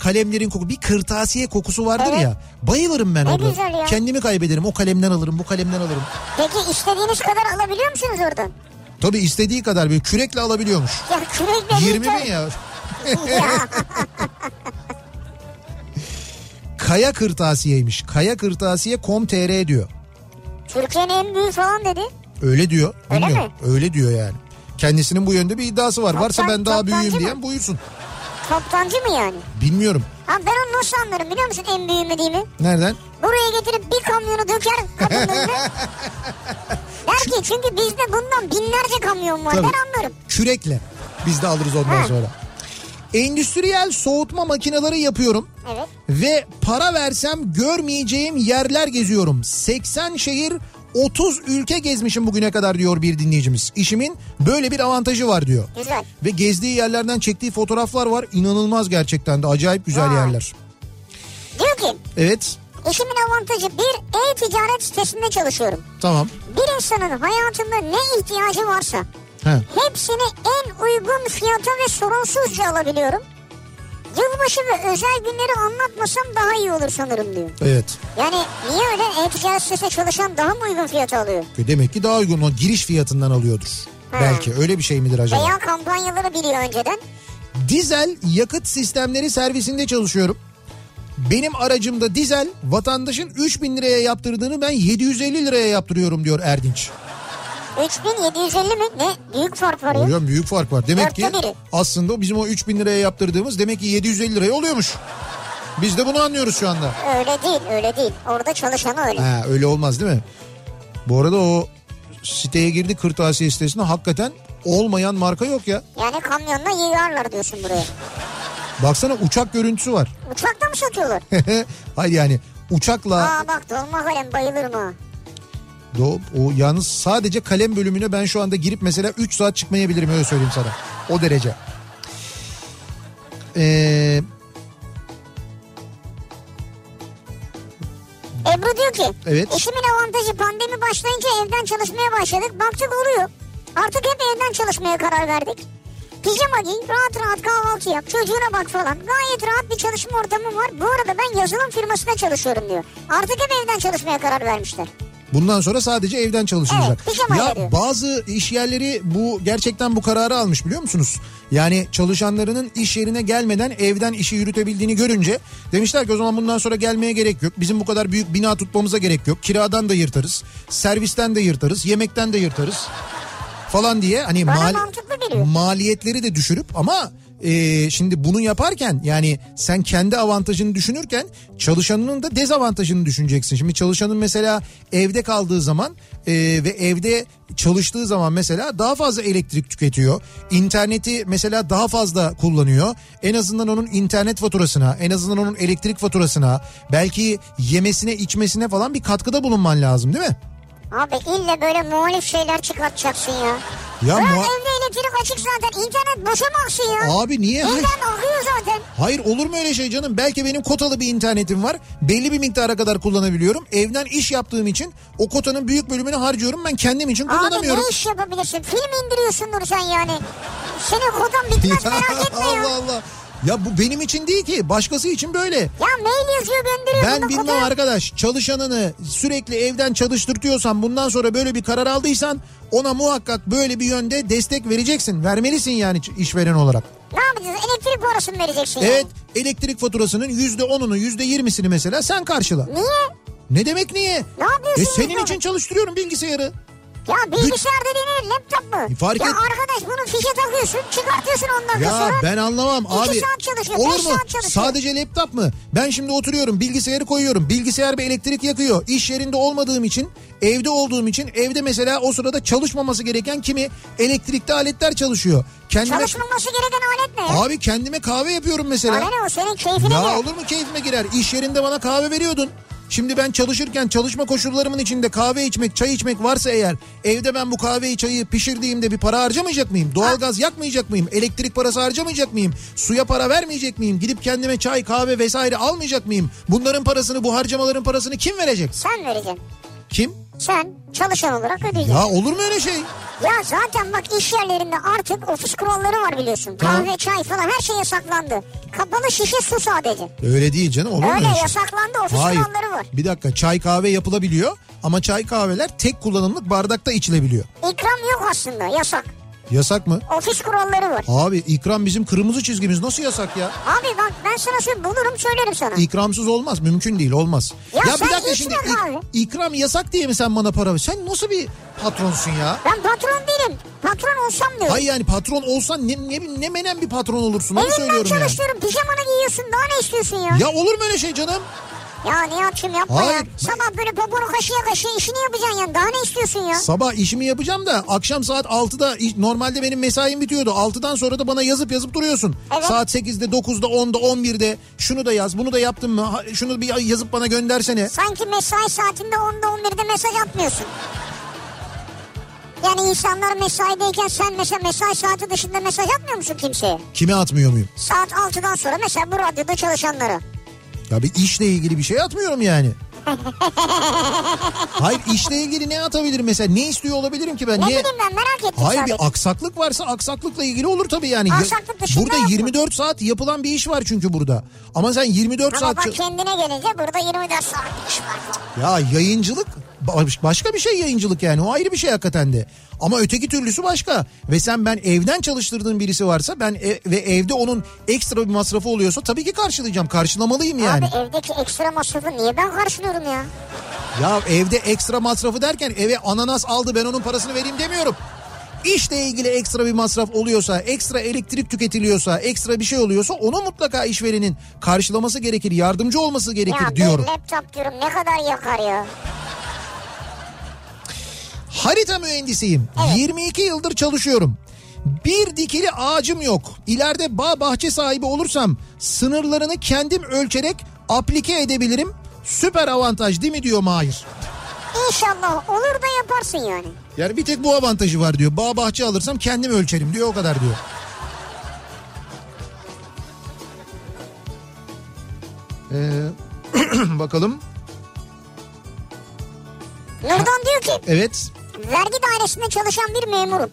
Kalemler. Kalemlerin kokusu. Bir kırtasiye kokusu vardır Evet. ya. Bayılırım ben Ne orada. güzel ya. Kendimi kaybederim. O kalemden alırım, bu kalemden alırım. Peki istediğiniz kadar alabiliyor musunuz oradan? Tabii istediği kadar böyle kürekle alabiliyormuş. Ya kürekle 20 bin ya. [laughs] [laughs] Kaya Kırtasiye'ymiş. Kaya Kırtasiye.com.tr diyor. Türkiye'nin en büyüğü falan dedi. Öyle diyor. Öyle Bilmiyorum. Öyle diyor yani. Kendisinin bu yönde bir iddiası var. Varsa Toptan- ben daha büyüğüm mı? diyen buyursun. Toptancı mı yani? Bilmiyorum. Ha ben onu nasıl anlarım biliyor musun en büyüğümü değil mi? Nereden? Buraya getirip bir kamyonu döker kapının önüne. [laughs] Der ki çünkü bizde bundan binlerce kamyon var Tabii. ben anlarım. Kürekle. Biz de alırız ondan Ha. sonra. Endüstriyel soğutma makineleri yapıyorum. Evet. Ve para versem görmeyeceğim yerler geziyorum. 80 şehir 30 ülke gezmişim bugüne kadar diyor bir dinleyicimiz. İşimin böyle bir avantajı var diyor. Güzel. Ve gezdiği yerlerden çektiği fotoğraflar var. İnanılmaz gerçekten de acayip güzel Vay. yerler. Diyor ki Evet işimin avantajı bir e-ticaret sitesinde çalışıyorum. tamam. Bir insanın hayatında ne ihtiyacı varsa He. hepsini en uygun fiyata ve sorunsuzca alabiliyorum. Yılbaşı ve özel günleri anlatmasam daha iyi olur sanırım diyor. Evet. Yani niye öyle e-ticaret sitesinde çalışan daha mı uygun fiyata alıyor? Demek ki daha uygun o giriş fiyatından alıyordur. Ha. Belki öyle bir şey midir acaba? Veya kampanyaları biliyor önceden. Dizel yakıt sistemleri servisinde çalışıyorum. Benim aracımda dizel vatandaşın 3000 liraya yaptırdığını ben 750 liraya yaptırıyorum diyor Erdinç. 3750 mi? Ne? Büyük fark var ya. Hocam büyük fark var. Demek ki Dörtte biri. aslında bizim o 3000 liraya yaptırdığımız demek ki 750 liraya oluyormuş. Biz de bunu anlıyoruz şu anda. Öyle değil öyle değil. Orada çalışan öyle. Ha, öyle olmaz değil mi? Bu arada o siteye girdi kırtasiye sitesine hakikaten olmayan marka yok ya. Yani kamyonla yığarlar diyorsun buraya. Baksana uçak görüntüsü var. Uçakta mı satıyorlar? [laughs] Hayır yani uçakla Aa bak dolma kalem bayılırım ha. Do o yalnız sadece kalem bölümüne ben şu anda girip mesela 3 saat çıkmayabilirim öyle söyleyeyim sana. O derece. Ee, Ebru diyor ki Evet. eşimin avantajı pandemi başlayınca evden çalışmaya başladık. Baktık oluyor. Artık hep evden çalışmaya karar verdik. Pijama giy, rahat rahat kahvaltı yap, çocuğuna bak falan. Gayet rahat bir çalışma ortamım var. Bu arada ben yazılım firmasında çalışıyorum diyor. Artık hep evden çalışmaya karar vermişler. Bundan sonra sadece evden çalışılacak. Evet, ya yarıyor. bazı iş yerleri bu gerçekten bu kararı almış biliyor musunuz? Yani çalışanlarının iş yerine gelmeden evden işi yürütebildiğini görünce demişler ki o zaman bundan sonra gelmeye gerek yok. Bizim bu kadar büyük bina tutmamıza gerek yok. Kiradan da yırtarız, servisten de yırtarız, yemekten de yırtarız falan diye hani mal- maliyetleri de düşürüp ama e, şimdi bunu yaparken yani sen kendi avantajını düşünürken çalışanının da dezavantajını düşüneceksin. Şimdi çalışanın mesela evde kaldığı zaman e, ve evde çalıştığı zaman mesela daha fazla elektrik tüketiyor. İnterneti mesela daha fazla kullanıyor. En azından onun internet faturasına, en azından onun elektrik faturasına, belki yemesine, içmesine falan bir katkıda bulunman lazım değil mi? Abi ille böyle muhalif şeyler çıkartacaksın ya. Ya Bırak muha- evde elektrik açık zaten. İnternet boşa mı aksın ya? Abi niye? Evden akıyor zaten. Hayır olur mu öyle şey canım? Belki benim kotalı bir internetim var. Belli bir miktara kadar kullanabiliyorum. Evden iş yaptığım için o kotanın büyük bölümünü harcıyorum. Ben kendim için Abi kullanamıyorum. ne iş yapabilirsin? Film indiriyorsundur sen yani. Senin kodan bitmez [laughs] merak etme ya. Allah Allah. Ya bu benim için değil ki. Başkası için böyle. Ya mail yazıyor gönderiyor. Ben bilmem kodaya. arkadaş çalışanını sürekli evden çalıştırtıyorsan bundan sonra böyle bir karar aldıysan ona muhakkak böyle bir yönde destek vereceksin. Vermelisin yani işveren olarak. Ne yapacağız? Elektrik parası mı vereceksin? Evet yani? elektrik faturasının yüzde onunu yüzde yirmisini mesela sen karşıla. Niye? Ne demek niye? Ne yapıyorsun? E senin için çalıştırıyorum bilgisayarı. Ya bilgisayar dediğin laptop mu? Fark ya et- arkadaş bunu fişe takıyorsun çıkartıyorsun ondan Ya sonra. ben anlamam İki abi. saat çalışıyor, Olur mu? saat çalışıyor. Sadece laptop mu? Ben şimdi oturuyorum bilgisayarı koyuyorum. Bilgisayar bir elektrik yakıyor. İş yerinde olmadığım için evde olduğum için evde mesela o sırada çalışmaması gereken kimi elektrikli aletler çalışıyor. Kendime, Çalışmaması gereken alet ne ya? abi kendime kahve yapıyorum mesela. Bana ne o senin keyfine Ya göre. olur mu keyfime girer? İş yerinde bana kahve veriyordun. Şimdi ben çalışırken çalışma koşullarımın içinde kahve içmek, çay içmek varsa eğer evde ben bu kahveyi çayı pişirdiğimde bir para harcamayacak mıyım? Doğalgaz yakmayacak mıyım? Elektrik parası harcamayacak mıyım? Suya para vermeyecek miyim? Gidip kendime çay, kahve vesaire almayacak mıyım? Bunların parasını, bu harcamaların parasını kim verecek? Sen vereceksin. Kim? Sen çalışan olarak ödeyeceksin. Ya olur mu öyle şey? Ya zaten bak iş yerlerinde artık ofis kuralları var biliyorsun. Tamam. Kahve, çay falan her şey yasaklandı. Kapalı şişe su sadece. Öyle değil canım olur mu Öyle öyle şey? yasaklandı ofis Hayır. kuralları var. Bir dakika çay kahve yapılabiliyor ama çay kahveler tek kullanımlık bardakta içilebiliyor. İkram yok aslında yasak. Yasak mı? Ofis kuralları var. Abi ikram bizim kırmızı çizgimiz nasıl yasak ya? Abi bak ben sana söyleyeyim bulurum söylerim sana. İkramsız olmaz mümkün değil olmaz. Ya sen içme abi. ikram yasak diye mi sen bana para ver? Sen nasıl bir patronsun ya? Ben patron değilim. Patron olsam diyorum. Hayır yani patron olsan ne, ne, ne menen bir patron olursun onu Evinden söylüyorum yani. çalışıyorum pijamana giyiyorsun daha ne istiyorsun ya? Ya olur mu öyle şey canım? Ya Nihat'cığım yapma ya. Hayır. Sabah böyle poponu kaşıya kaşıya işini yapacaksın ya. Daha ne istiyorsun ya? Sabah işimi yapacağım da akşam saat 6'da iş- normalde benim mesaim bitiyordu. 6'dan sonra da bana yazıp yazıp duruyorsun. Evet. Saat 8'de 9'da 10'da 11'de şunu da yaz bunu da yaptın mı? Şunu bir yazıp bana göndersene. Sanki mesai saatinde 10'da 11'de mesaj atmıyorsun. Yani insanlar mesaideyken sen mesela mesai saati dışında mesaj atmıyor musun kimseye? Kime atmıyor muyum? Saat 6'dan sonra mesela bu radyoda çalışanlara. Ya bir işle ilgili bir şey atmıyorum yani. [laughs] Hayır işle ilgili ne atabilirim mesela? Ne istiyor olabilirim ki ben? Ne Niye? bileyim ben merak ettim Hayır sadece. bir aksaklık varsa aksaklıkla ilgili olur tabii yani. Ya- Aksaklık dışında burada yok mu? 24 saat yapılan bir iş var çünkü burada. Ama sen 24 Ama saat... bak kendine gelince burada 24 saat iş var. Ya yayıncılık ba- başka bir şey yayıncılık yani o ayrı bir şey hakikaten de. Ama öteki türlüsü başka. Ve sen ben evden çalıştırdığın birisi varsa ben e- ve evde onun ekstra bir masrafı oluyorsa tabii ki karşılayacağım. Karşılamalıyım yani. Abi evdeki ekstra masrafı niye ben karşılıyorum ya? Ya evde ekstra masrafı derken eve ananas aldı ben onun parasını vereyim demiyorum. İşle ilgili ekstra bir masraf oluyorsa, ekstra elektrik tüketiliyorsa, ekstra bir şey oluyorsa onu mutlaka işverenin karşılaması gerekir, yardımcı olması gerekir Ya diyorum. bir laptop diyorum ne kadar yakar ya. Harita mühendisiyim. 22 yıldır çalışıyorum. Bir dikili ağacım yok. İleride bağ bahçe sahibi olursam sınırlarını kendim ölçerek aplike edebilirim. Süper avantaj değil mi diyor Mahir. İnşallah olur da yaparsın yani. Yani bir tek bu avantajı var diyor. Bağ bahçe alırsam kendim ölçerim diyor o kadar diyor. Ee, [clears throat] bakalım. Nurdan diyor ki Evet. Vergi dairesinde çalışan bir memurum.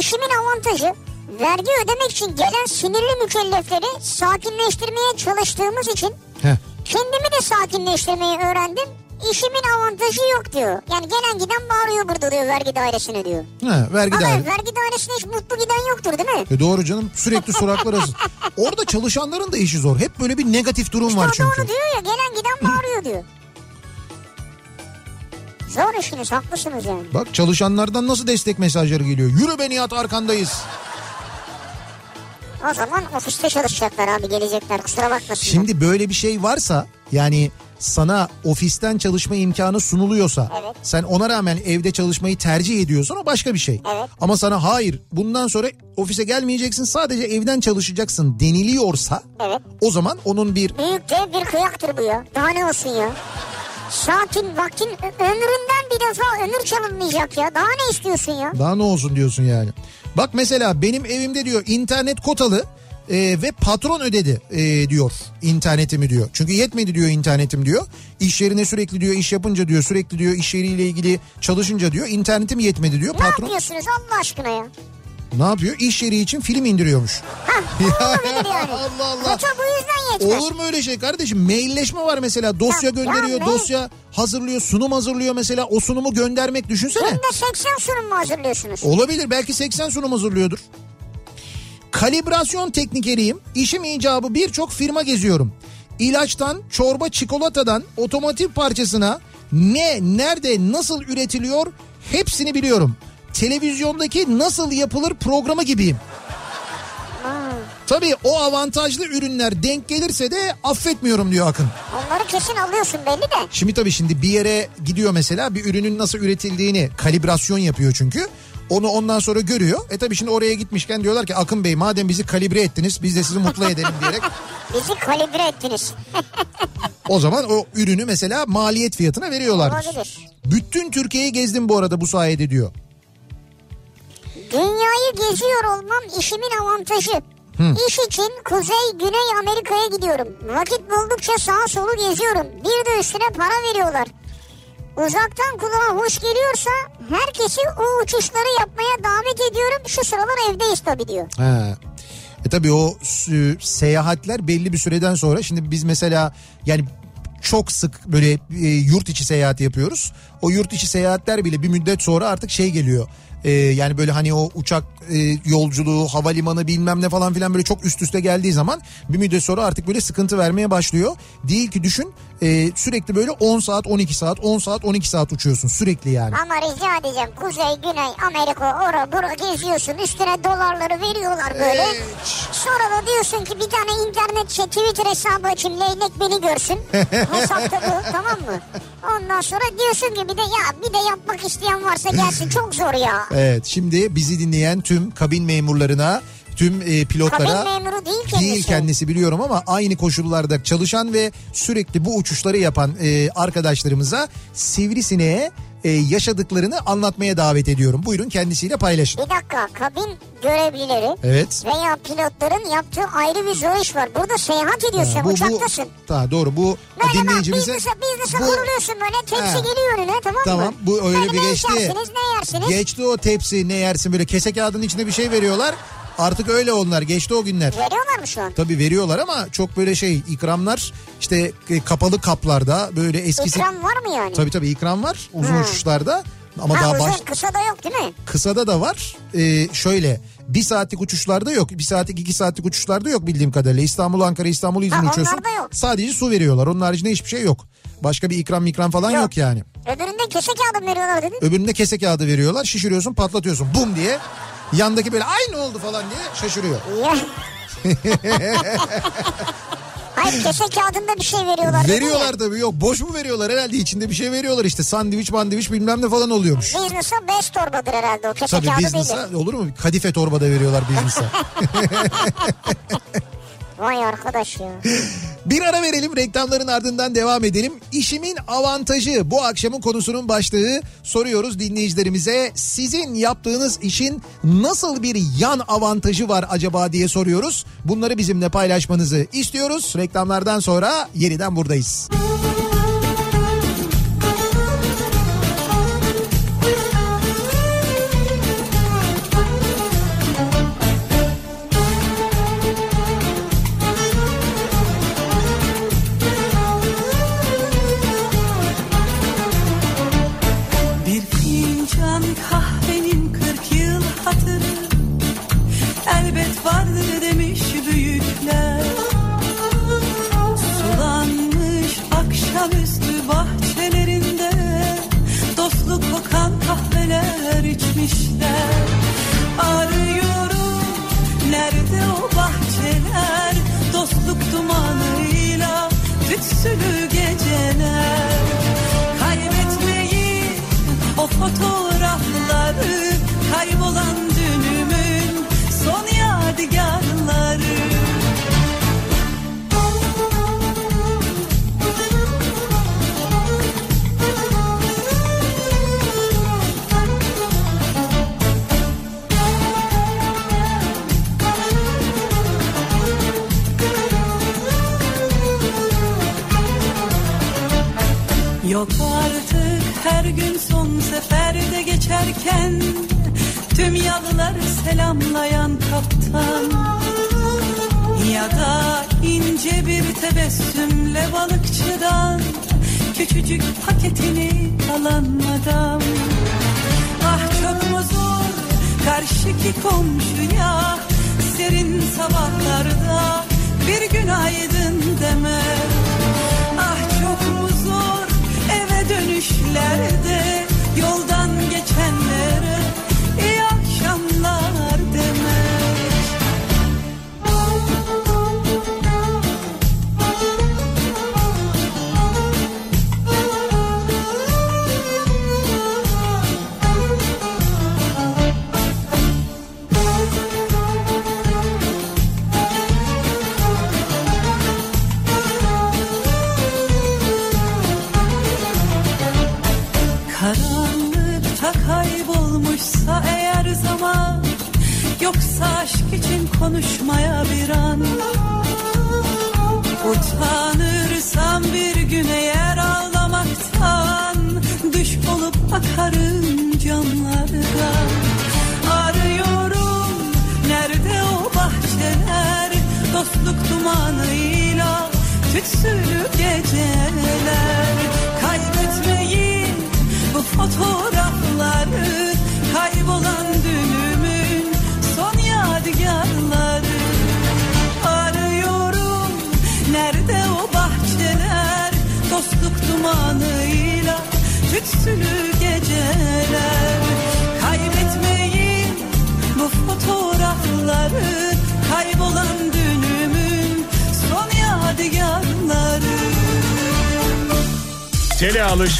İşimin avantajı vergi ödemek için gelen sinirli mükellefleri sakinleştirmeye çalıştığımız için Heh. kendimi de sakinleştirmeyi öğrendim. İşimin avantajı yok diyor. Yani gelen giden bağırıyor burada diyor vergi dairesine diyor. Ha, vergi Ama daire. vergi dairesine hiç mutlu giden yoktur değil mi? E doğru canım sürekli [laughs] suraklar hazır. Orada çalışanların da işi zor. Hep böyle bir negatif durum var O da çünkü. onu diyor ya gelen giden bağırıyor diyor. Zor işiniz haklısınız yani. Bak çalışanlardan nasıl destek mesajları geliyor. Yürü be Nihat arkandayız. O zaman ofiste çalışacaklar abi gelecekler kusura bakmasınlar. Şimdi böyle bir şey varsa yani sana ofisten çalışma imkanı sunuluyorsa Evet. sen ona rağmen evde çalışmayı tercih ediyorsan o başka bir şey. Evet. Ama sana hayır bundan sonra ofise gelmeyeceksin sadece evden çalışacaksın deniliyorsa Evet. o zaman onun bir Büyük dev bir kıyaktır bu ya. Daha ne olsun ya? Saatin vaktin ömründen bir defa ömür çalınmayacak ya. Daha ne istiyorsun ya? daha ne olsun diyorsun yani. Bak mesela benim evimde diyor internet kotalı e, ve patron ödedi e, diyor internetimi diyor. Çünkü yetmedi diyor internetim diyor. İş yerine sürekli diyor iş yapınca diyor sürekli diyor iş yeriyle ilgili çalışınca diyor internetim yetmedi diyor. Ne Patron yapıyorsunuz Allah aşkına ya? Ne yapıyor? İş yeri için film indiriyormuş. Ha, [laughs] olabilir yani. Allah Allah. Kota bu yüzden yetmez. Olur mu öyle şey kardeşim? Mailleşme var mesela. Dosya Ya, gönderiyor, ya dosya hazırlıyor, sunum hazırlıyor mesela. O sunumu göndermek düşünsene. Günde 80 sunum mu hazırlıyorsunuz? Olabilir belki 80 sunum hazırlıyordur. Kalibrasyon teknikeriyim. İşim icabı birçok firma geziyorum. İlaçtan, çorba çikolatadan, otomotiv parçasına ne, nerede, nasıl üretiliyor hepsini biliyorum. Televizyondaki nasıl yapılır programı gibiyim. Tabii o avantajlı ürünler denk gelirse de affetmiyorum diyor Akın. Onları kesin alıyorsun belli de. Şimdi tabii şimdi bir yere gidiyor mesela bir ürünün nasıl üretildiğini kalibrasyon yapıyor çünkü. Onu ondan sonra görüyor. E tabii şimdi oraya gitmişken diyorlar ki Akın Bey madem bizi kalibre ettiniz biz de sizi mutlu edelim diyerek. [laughs] Bizi kalibre ettiniz. [laughs] O zaman o ürünü mesela maliyet fiyatına veriyorlardır. Olabilir. Bütün Türkiye'yi gezdim bu arada bu sayede diyor. Dünyayı geziyor olmam işimin avantajı. İş için Kuzey Güney Amerika'ya gidiyorum. Vakit buldukça sağa solu geziyorum. Bir de üstüne para veriyorlar. Uzaktan kulağa hoş geliyorsa herkesi o uçuşları yapmaya davet ediyorum. Şu sıralar evdeyiz tabii diyor. Ha. E tabii o seyahatler belli bir süreden sonra şimdi biz mesela yani çok sık böyle e, yurt içi seyahat yapıyoruz. O yurt içi seyahatler bile bir müddet sonra artık şey geliyor. Ee, yani böyle hani o uçak e, yolculuğu, havalimanı bilmem ne falan filan böyle çok üst üste geldiği zaman bir müddet sonra artık böyle sıkıntı vermeye başlıyor. Değil ki düşün e, sürekli böyle 10 saat 12 saat 10 saat 12 saat uçuyorsun sürekli yani. Ama rica edeceğim Kuzey, Güney, Amerika, ora bura geziyorsun. Üstüne dolarları veriyorlar böyle. Sonra da diyorsun ki bir tane internet şey Twitter hesabı açayım leylek beni görsün. Hesapta bu [laughs] tamam mı? Ondan sonra diyorsun ki bir de ya bir de yapmak isteyen varsa gelsin çok zor ya. Evet şimdi bizi dinleyen tüm kabin memurlarına tüm e, pilotlara Kabin memuru değil kendisi. değil kendisi biliyorum ama aynı koşullarda çalışan ve sürekli bu uçuşları yapan e, arkadaşlarımıza sivrisineğe e, yaşadıklarını anlatmaya davet ediyorum. Buyurun kendisiyle paylaşın. Bir dakika kabin görevlileri Evet. veya pilotların yaptığı ayrı bir zor iş var. Burada seyahat ediyorsun Ha, bu, bu, uçaktasın. ta, doğru bu Böyle bak dinleyicimize business'a, business'a bu- kuruluyorsun böyle tepsi Ha. geliyor önüne tamam mı? Tamam bu öyle Böyle bir ne geçti. içersiniz ne yersiniz? Geçti o tepsi ne yersin böyle kese kağıdının içinde bir şey veriyorlar. Artık öyle onlar geçti o günler. Veriyorlar mı şu an? Tabii veriyorlar ama çok böyle şey ikramlar işte e, kapalı kaplarda böyle eskisi. İkram var mı yani? Tabii tabii ikram var uzun Ha. uçuşlarda. Ama ha, daha uzun baş kısa da yok değil mi? kısada da var. Ee, şöyle bir saatlik uçuşlarda yok. Bir saatlik iki saatlik uçuşlarda yok bildiğim kadarıyla. İstanbul Ankara İstanbul İzmir Ha, uçuyorsun. yok. Sadece su veriyorlar. Onun haricinde hiçbir şey yok. Başka bir ikram ikram falan yok, Yok. yani. Öbüründe kese kağıdı veriyorlar dedin. Öbüründe kese kağıdı veriyorlar. Şişiriyorsun patlatıyorsun. Bum diye. Yandaki böyle aynı oldu falan diye şaşırıyor. [laughs] Hayır kese kağıdında bir şey veriyorlar. Veriyorlar tabii yok boş mu veriyorlar herhalde içinde bir şey veriyorlar işte sandviç bandviç bilmem ne falan oluyormuş. Business'a bez torbadır herhalde o kese Tabii kağıdı business'a değil. olur mu? Kadife torbada veriyorlar business'a. [laughs] Vay arkadaş ya. [gasps] Bir ara verelim reklamların ardından devam edelim. İşimin avantajı bu akşamın konusunun başlığı soruyoruz dinleyicilerimize. Sizin yaptığınız işin nasıl bir yan avantajı var acaba diye soruyoruz. Bunları bizimle paylaşmanızı istiyoruz. Reklamlardan sonra yeniden buradayız. Bir karşıki komşuya Serin sabahlarda bir günaydın demek Ah çok mu zor eve dönüşlerde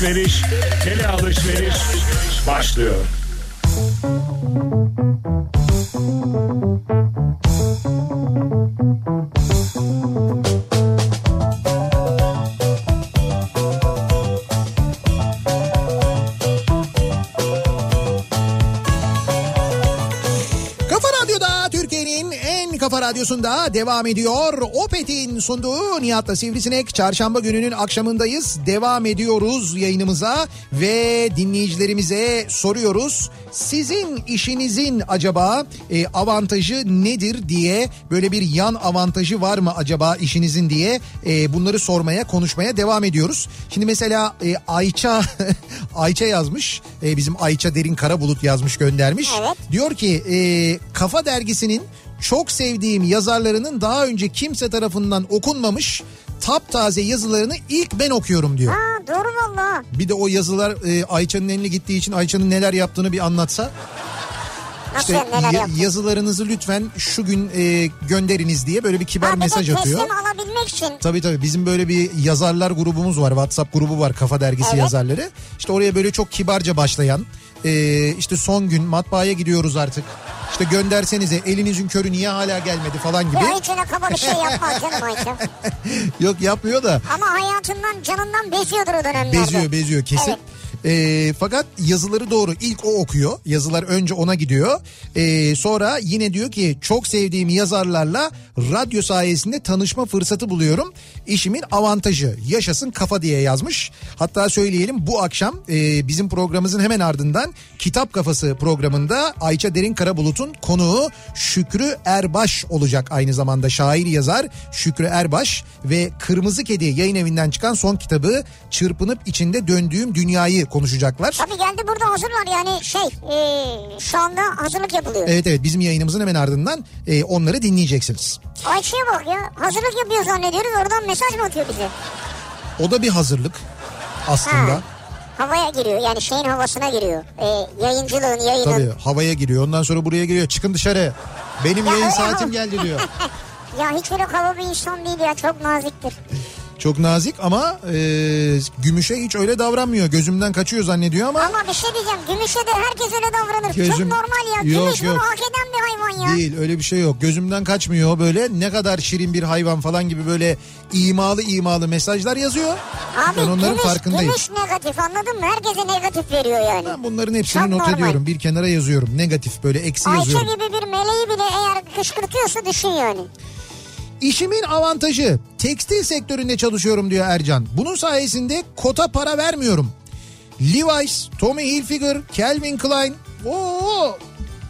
finish radyosunda devam ediyor. Opet'in sunduğu Nihat'la Sivrisinek. Çarşamba gününün akşamındayız. Devam ediyoruz yayınımıza ve dinleyicilerimize soruyoruz. Sizin işinizin acaba e, avantajı nedir diye böyle bir yan avantajı var mı acaba işinizin diye e, bunları sormaya konuşmaya devam ediyoruz. Şimdi mesela e, Ayça [laughs] Ayça yazmış. E, bizim Ayça Derin Karabulut yazmış göndermiş. Evet. Diyor ki e, Kafa Dergisi'nin çok sevdiğim yazarlarının daha önce kimse tarafından okunmamış taptaze yazılarını ilk ben okuyorum diyor. Ha doğru valla. Bir de o yazılar e, Ayça'nın eline gittiği için Ayça'nın neler yaptığını bir anlatsa. İşte ya- yaptın? yazılarınızı lütfen şu gün e, gönderiniz diye böyle bir bir de mesaj atıyor. teslim alabilmek için. Tabii tabii bizim böyle bir yazarlar grubumuz var. WhatsApp grubu var Kafa Dergisi Evet. yazarları. İşte oraya böyle çok kibarca başlayan e, işte son gün matbaaya gidiyoruz artık. İşte göndersenize elinizin körü niye hala gelmedi falan gibi. Ya hiç öyle kaba bir şey yapmaz canım Ayça. [laughs] Yok yapmıyor da Ama hayatından canından beziyordur o dönemlerde. beziyor beziyor kesin. Evet. E, fakat yazıları doğru ilk o okuyor. Yazılar önce ona gidiyor. E, sonra yine diyor ki çok sevdiğim yazarlarla radyo sayesinde tanışma fırsatı buluyorum. İşimin avantajı yaşasın kafa diye yazmış. Hatta söyleyelim bu akşam e, bizim programımızın hemen ardından Kitap Kafası programında Ayça Derin Karabulut'un konuğu Şükrü Erbaş olacak aynı zamanda şair yazar Şükrü Erbaş ve Kırmızı Kedi yayın evinden çıkan son kitabı Çırpınıp içinde döndüğüm dünyayı konuşacaklar. Tabii geldi burada hazırlar yani şey e, şu anda hazırlık yapılıyor. Evet evet bizim yayınımızın hemen ardından e, onları dinleyeceksiniz. Ayça'ya bak ya hazırlık yapıyor zannediyoruz oradan mesaj mı atıyor bize? O da bir hazırlık aslında. Ha. Havaya giriyor yani şeyin havasına giriyor. E, yayıncılığın yayının. Tabii havaya giriyor ondan sonra buraya giriyor çıkın dışarı. Benim Ya yayın saatim geldi diyor. [laughs] Ya hiç öyle kaba bir insan değil ya çok naziktir. Çok nazik ama e, Gümüş'e hiç öyle davranmıyor. Gözümden kaçıyor zannediyor ama Ama bir şey diyeceğim gümüşe de herkes öyle davranır. Çok Gözüm- normal ya. Yok, Gümüş yok. bunu hak eden bir hayvan ya. değil öyle bir şey yok. Gözümden kaçmıyor böyle ne kadar şirin bir hayvan falan gibi böyle imalı imalı mesajlar yazıyor. Abi ben onların gümüş, farkındayım. gümüş negatif anladın mı? Herkese negatif veriyor yani. Ben bunların hepsini Çok not normal. ediyorum. Bir kenara yazıyorum. Negatif böyle eksi Ayça yazıyorum. gibi bir meleği bile eğer kışkırtıyorsa düşün yani. İşimin avantajı tekstil sektöründe çalışıyorum diyor Ercan. Bunun sayesinde kota para vermiyorum. Levi's, Tommy Hilfiger, Calvin Klein. Oo,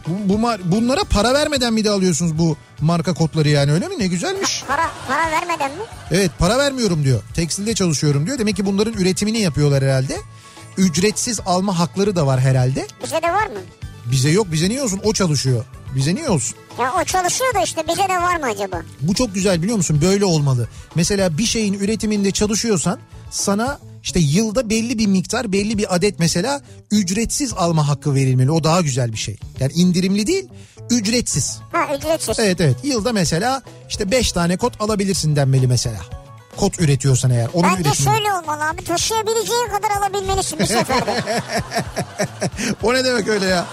bu, bu bunlara para vermeden mi de alıyorsunuz bu marka kodları yani öyle mi? Ne güzelmiş. Para para vermeden mi? Evet para vermiyorum diyor. Tekstilde çalışıyorum diyor. Demek ki bunların üretimini yapıyorlar herhalde. Ücretsiz alma hakları da var herhalde. Bize de var mı? Bize yok bize niye olsun o çalışıyor. Bize niye olsun? Ya o çalışıyor da işte bize de var mı acaba? Bu çok güzel biliyor musun? Böyle olmalı. Mesela bir şeyin üretiminde çalışıyorsan sana işte yılda belli bir miktar belli bir adet mesela ücretsiz alma hakkı verilmeli. O daha güzel bir şey. Yani indirimli değil ücretsiz. Ha ücretsiz. Evet evet yılda mesela işte 5 tane kot alabilirsin denmeli mesela. Kot üretiyorsan eğer onun Bence üretimini. şöyle olmalı abi taşıyabileceğin kadar alabilmelisin bir seferde. [laughs] O ne demek öyle ya?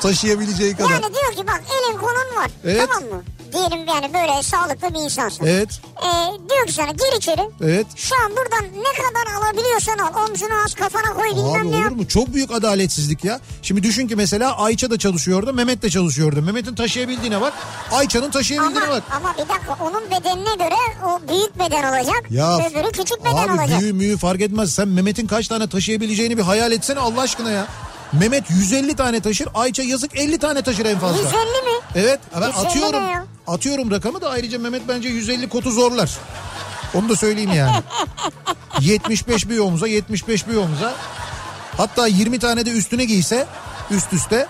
Taşıyabileceği kadar. yani diyor ki bak elin kolun var Evet. tamam mı? Diyelim yani böyle sağlıklı bir insansın. Evet Ee, diyor ki sana gir içeri. evet. Şu an buradan ne kadar alabiliyorsan al. Omzunu az kafana koy Abi bilmem ne olur mu? Çok büyük adaletsizlik ya. Şimdi düşün ki mesela Ayça da çalışıyordu, Mehmet de çalışıyordu. Mehmet'in taşıyabildiğine bak, Ayça'nın taşıyabildiğine Ama, bak. ama bir dakika onun bedenine göre o büyük beden olacak. Ya öbürü küçük beden abi olacak. büyüğü müyü fark etmez. Sen Mehmet'in kaç tane taşıyabileceğini bir hayal etsene Allah aşkına ya. Mehmet 150 tane taşır, Ayça yazık 50 tane taşır en fazla. 150 mi? Evet ben 150 atıyorum. Atıyorum rakamı da ayrıca Mehmet bence 150 kotu zorlar. Onu da söyleyeyim yani. [laughs] 75 bir omuza 75 bir omuza. Hatta 20 tane de üstüne giyse üst üste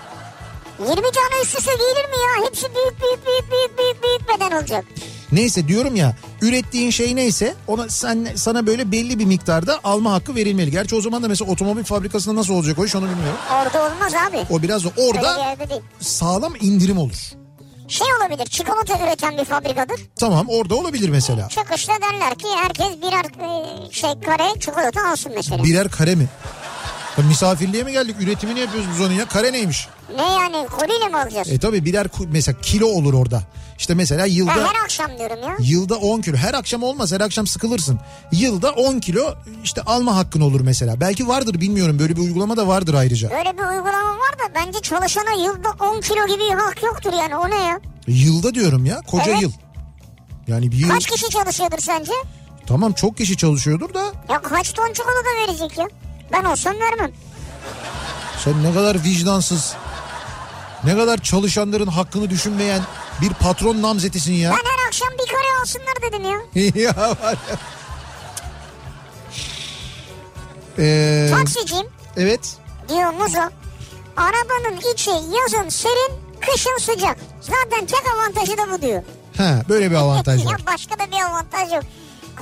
20 tane üst üste giyilir mi ya? Hepsi büyük büyük büyük büyük büyük büyük beden olacak. Neyse diyorum ya ürettiğin şey neyse ona sen sana böyle belli bir miktarda alma hakkı verilmeli. Gerçi o zaman da mesela otomobil fabrikasında nasıl olacak o iş onu bilmiyorum. Orada olmaz abi. O biraz orada sağlam indirim olur. Şey olabilir çikolata üreten bir fabrikadır. Tamam orada olabilir mesela. Çıkışta derler ki herkes birer e, şey kare çikolata alsın mesela. Birer kare mi? Misafirliğe mi geldik? Üretimini yapıyoruz biz onun ya. Kare neymiş? Ne yani koliyle mi alacağız? E tabi birer mesela kilo olur orada. İşte mesela yılda Ben her akşam diyorum ya. yılda 10 kilo. Her akşam olmaz. Her akşam sıkılırsın. Yılda 10 kilo işte alma hakkın olur mesela. Belki vardır bilmiyorum. Böyle bir uygulama da vardır ayrıca. Böyle bir uygulama var da bence çalışana yılda 10 kilo gibi bir hak yoktur yani o ne ya? Yılda diyorum ya. Koca Evet. yıl. Yani bir yıl Kaç kişi çalışıyordur sence? tamam çok kişi çalışıyordur da Ya kaç ton çikolata verecek ya? Ben olsam vermem. sen ne kadar vicdansız ne kadar çalışanların hakkını düşünmeyen bir patron namzetisin ya. Ben her akşam bir kare alsınlar dedim ya. [laughs] ya var ya. Ee, Taksiciyim evet. diyor Muzo. Arabanın içi yazın serin, kışın sıcak. Zaten tek avantajı da bu diyor. Ha böyle bir [laughs] avantaj var. başka da bir avantaj yok.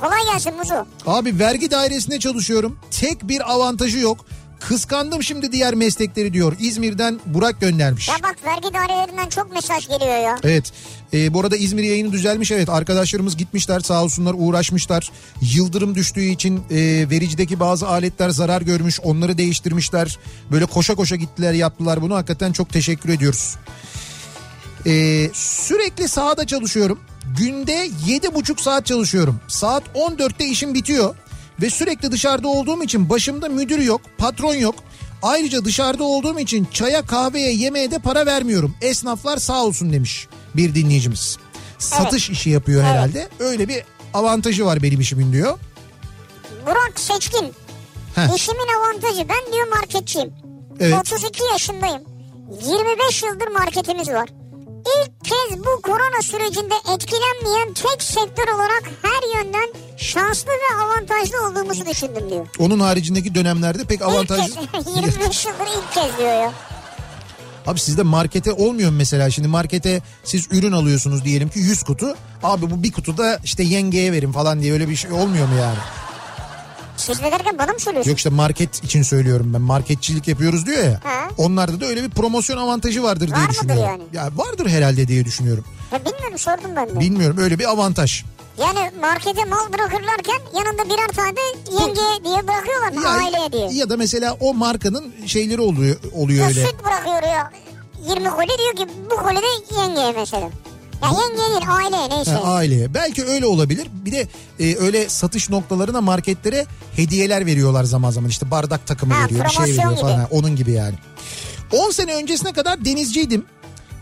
Kolay gelsin Muzo. Abi vergi dairesinde çalışıyorum. Tek bir avantajı yok. Kıskandım şimdi diğer meslekleri diyor. İzmir'den Burak göndermiş. Ya bak vergi dairelerinden çok mesaj geliyor ya. Evet. Ee, bu arada İzmir yayını düzelmiş. Evet arkadaşlarımız gitmişler sağ olsunlar uğraşmışlar. Yıldırım düştüğü için e, vericideki bazı aletler zarar görmüş. Onları değiştirmişler. Böyle koşa koşa gittiler yaptılar bunu. Hakikaten çok teşekkür ediyoruz. Ee, sürekli sahada çalışıyorum. Günde yedi buçuk saat çalışıyorum. Saat 14'te işim bitiyor. Ve sürekli dışarıda olduğum için başımda müdür yok, patron yok. Ayrıca dışarıda olduğum için çaya, kahveye, yemeğe de para vermiyorum. Esnaflar sağ olsun demiş bir dinleyicimiz. Satış işi yapıyor Evet. herhalde. Öyle bir avantajı var benim işimin diyor. Burak Seçkin. Heh. İşimin avantajı ben diyor marketçiyim. Evet. 32 yaşındayım. 25 yıldır marketimiz var. İlk kez bu korona sürecinde etkilenmeyen tek sektör olarak her yönden şanslı ve avantajlı olduğumuzu düşündüm diyor. Onun haricindeki dönemlerde pek avantajlı. İlk kez, [laughs] 25 yıldır ilk kez diyor ya. Abi sizde markete olmuyor mu mesela? Şimdi markete siz ürün alıyorsunuz diyelim ki 100 kutu. Abi bu bir kutuda işte yengeye verin falan diye öyle bir şey olmuyor mu yani? Siz ne derken bana mı söylüyorsun? Yok işte market için söylüyorum ben. Marketçilik yapıyoruz diyor ya. Ha. Onlarda da öyle bir promosyon avantajı vardır diye Var mıdır düşünüyorum. yani? Ya vardır herhalde diye düşünüyorum. Ya bilmiyorum sordum ben de. Bilmiyorum öyle bir avantaj. Yani markete mal bırakırlarken yanında birer tane de yenge diye bırakıyorlar mı? Aileye diye. ya da mesela o markanın şeyleri oluyor oluyor Ya öyle. süt bırakıyor ya. 20 koli diyor ki bu koli de yengeye mesela. Ya yengeye değil aileye neyse. Ha, aileye. Belki öyle olabilir. Bir de e, öyle satış noktalarına marketlere hediyeler veriyorlar zaman zaman. İşte bardak takımı Ha, veriyor, bir şey veriyor falan. gibi. Onun gibi yani. 10 sene öncesine kadar denizciydim.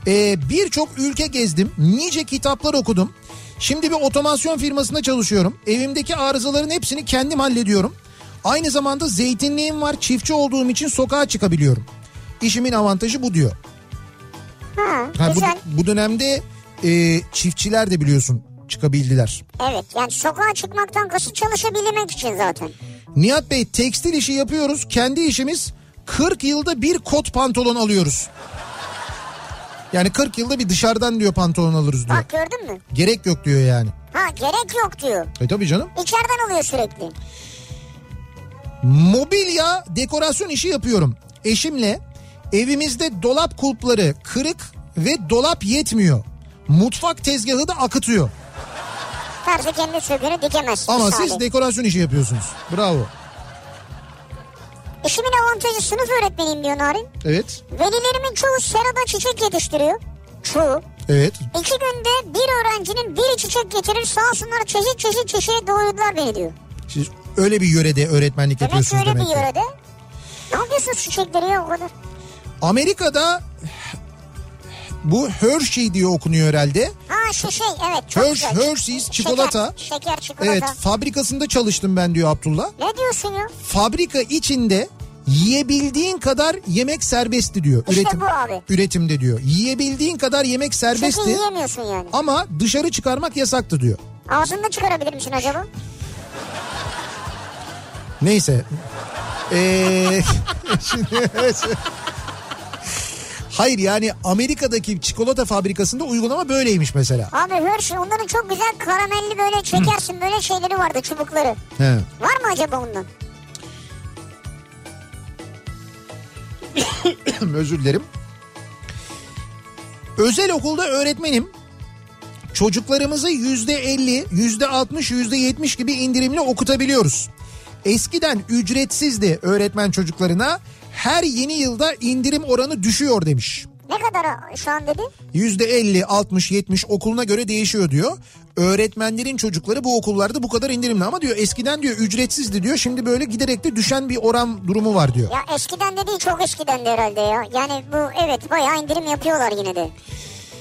E, Birçok ülke gezdim. Nice kitaplar okudum. Şimdi bir otomasyon firmasında çalışıyorum. Evimdeki arızaların hepsini kendim hallediyorum. Aynı zamanda zeytinliğim var. Çiftçi olduğum için sokağa çıkabiliyorum. İşimin avantajı bu diyor. Ha, Ha, bu, güzel. bu dönemde e, çiftçiler de biliyorsun çıkabildiler. Evet yani sokağa çıkmaktan kasıt çalışabilmek için zaten. Nihat Bey tekstil işi yapıyoruz. Kendi işimiz 40 yılda bir kot pantolon alıyoruz. Yani 40 yılda bir dışarıdan diyor pantolon alırız diyor. Bak gördün mü? Gerek yok diyor yani. Ha gerek yok diyor. E tabii canım. İçeriden alıyor sürekli. Mobilya dekorasyon işi yapıyorum. Eşimle evimizde dolap kulpları kırık ve dolap yetmiyor. Mutfak tezgahı da akıtıyor. Terzi kendi söküğünü dikemez. Ama misali. siz dekorasyon işi yapıyorsunuz. Bravo. İşimin avantajı sınıf öğretmeniyim diyor Narin. Evet. Velilerimin çoğu serada çiçek yetiştiriyor. Çoğu. Evet. İki günde bir öğrencinin biri çiçek getirir sağ olsunlar çeşit çeşit çiçeğe doyurdular beni diyor. Siz öyle bir yörede öğretmenlik Demek ki yapıyorsunuz öyle demek bir ki. yörede. Ne yapıyorsunuz çiçekleri ya o kadar? Amerika'da bu Hershey diye okunuyor herhalde. Ha şu şey evet çok Hersh, güzel. Hershey's çikolata. Şeker, şeker çikolata. Evet fabrikasında çalıştım ben diyor Abdullah. Ne diyorsun ya? Fabrika içinde yiyebildiğin kadar yemek serbestti diyor. İşte bu abi. Üretimde diyor. Yiyebildiğin kadar yemek Çünkü serbestti yiyemiyorsun yani. ama dışarı çıkarmak yasaktı diyor. Ağzında çıkarabilir misin acaba? Neyse. Ee, [laughs] şimdi, Hayır yani Amerika'daki çikolata fabrikasında uygulama böyleymiş mesela. Abi Hershey onların çok güzel karamelli böyle çekersin böyle şeyleri vardı çubukları. He. Var mı acaba ondan? [coughs] Özür dilerim. Özel okulda öğretmenim. Çocuklarımızı yüzde elli, yüzde altmış, yüzde yetmiş gibi indirimli okutabiliyoruz. Eskiden ücretsizdi öğretmen çocuklarına. Her yeni yılda indirim oranı düşüyor demiş. Ne kadar şu an dedi? Yüzde elli, altmış, yetmiş okuluna göre değişiyor diyor. Öğretmenlerin çocukları bu okullarda bu kadar indirimli ama diyor eskiden diyor ücretsizdi diyor. Şimdi böyle giderek de düşen bir oran durumu var diyor. Ya eskiden dediği çok eskiden de herhalde ya. Yani bu evet bayağı indirim yapıyorlar yine de.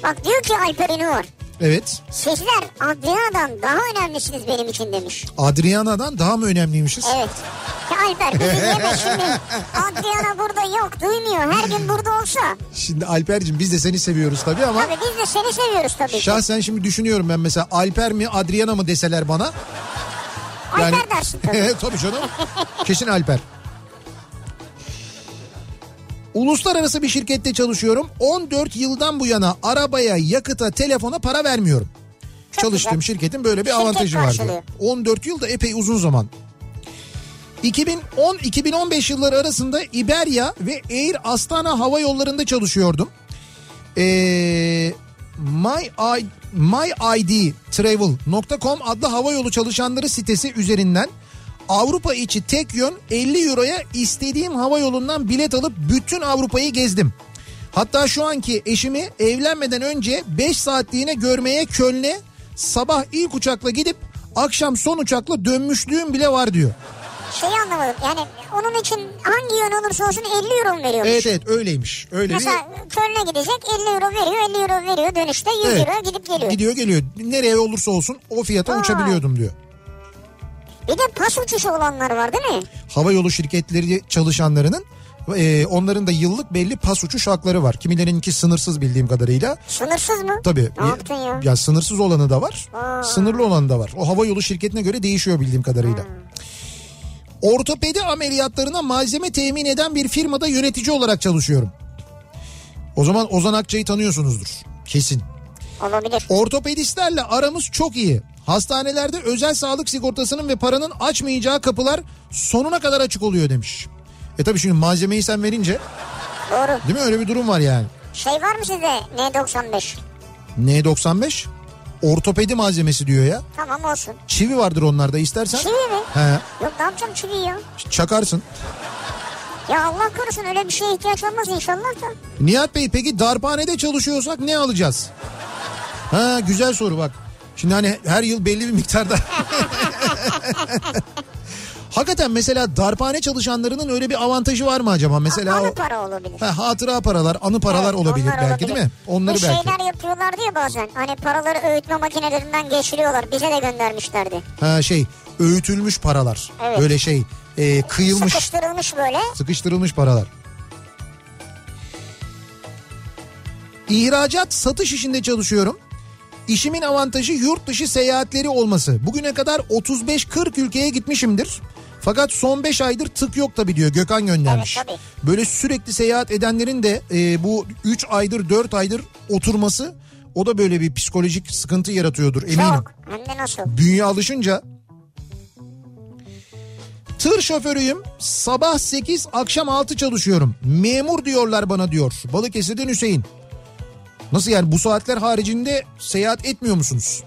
Bak diyor ki Alper var. Evet. Sizler Adriana'dan daha önemlisiniz benim için demiş. Adriana'dan daha mı önemliymişiz? Evet. Ya Alper bizi yeme şimdi. Adriana burada yok duymuyor. Her gün burada olsa. Şimdi Alper'cim biz de seni seviyoruz tabii ama Tabii biz de seni seviyoruz tabii ki. şahsen şimdi düşünüyorum ben mesela Alper mi Adriana mı deseler bana. Alper dersin tabii. [laughs] tabii canım. Kesin Alper. Uluslararası bir şirkette çalışıyorum. 14 yıldan bu yana arabaya, yakıta, telefona para vermiyorum. Çok Çalıştığım güzel. şirketin böyle bir Şirket avantajı var diyor. karşılıyor. 14 yıl da epey uzun zaman. 2010-2015 yılları arasında Iberia ve Air Astana hava yollarında çalışıyordum. Ee, My, I, myidtravel.com adlı havayolu çalışanları sitesi üzerinden Avrupa içi tek yön 50 euroya istediğim hava yolundan bilet alıp bütün Avrupa'yı gezdim. Hatta şu anki eşimi evlenmeden önce 5 saatliğine görmeye Köln'e sabah ilk uçakla gidip akşam son uçakla dönmüşlüğüm bile var diyor. Şeyi anlamadım. Yani onun için hangi yön olursa olsun 50 euro mu veriyormuş? Evet evet öyleymiş. Öyle Mesela Köln'e gidecek 50 euro veriyor 50 euro veriyor dönüşte 100 Evet. euro gidip geliyor. Gidiyor geliyor. Nereye olursa olsun o fiyata Aa. uçabiliyordum diyor. Bir de pas uçuşu olanlar var değil mi? Hava yolu şirketleri çalışanlarının e, onların da yıllık belli pas uçuş hakları var. Kimilerininki sınırsız bildiğim kadarıyla. Sınırsız mı? Tabii. Ne yaptın ya? Ya sınırsız olanı da var. Aa. Sınırlı olanı da var. O hava yolu şirketine göre değişiyor bildiğim kadarıyla. Hmm. Ortopedi ameliyatlarına malzeme temin eden bir firmada yönetici olarak çalışıyorum. O zaman Ozan Akçay'ı tanıyorsunuzdur. Kesin. Olabilir. Ortopedistlerle aramız çok iyi. Hastanelerde özel sağlık sigortasının ve paranın açmayacağı kapılar sonuna kadar açık oluyor demiş. E tabii şimdi malzemeyi sen verince Doğru. değil mi öyle bir durum var yani. Şey var mı sizde N95? N95 ortopedi malzemesi diyor ya. Tamam olsun. Çivi vardır onlarda istersen. Çivi mi? He, Yok ne yapacağım çivi ya? çakarsın. Ya Allah korusun öyle bir şeye ihtiyaç olmaz inşallah da. Nihat Bey peki darphanede çalışıyorsak ne alacağız? Ha güzel soru bak. Şimdi hani her yıl belli bir miktarda. [laughs] Hakikaten mesela darphane çalışanlarının öyle bir avantajı var mı acaba? Mesela Anı para olabilir. ha, hatıra paralar, anı paralar Evet, olabilir belki olabilir. değil mi? Onları Bir belki. şeyler yapıyorlardı ya bazen. Hani paraları öğütme makinelerinden geçiriyorlar. Bize de göndermişlerdi. Ha şey öğütülmüş paralar. Evet. Böyle şey e, kıyılmış, Sıkıştırılmış böyle. sıkıştırılmış paralar. İhracat satış işinde çalışıyorum. İşimin avantajı yurt dışı seyahatleri olması. Bugüne kadar 35-40 ülkeye gitmişimdir. Fakat son 5 aydır tık yok tabii diyor Gökhan göndermiş. Evet, tabii. Böyle sürekli seyahat edenlerin de e, bu 3 aydır 4 aydır oturması o da böyle bir psikolojik sıkıntı yaratıyordur eminim. Çok. Hem de nasıl? Bünye alışınca Tır şoförüyüm. Sabah 8 akşam 6 çalışıyorum. Memur diyorlar bana diyor. Balıkesir'den Hüseyin. Nasıl yani bu saatler haricinde seyahat etmiyor musunuz?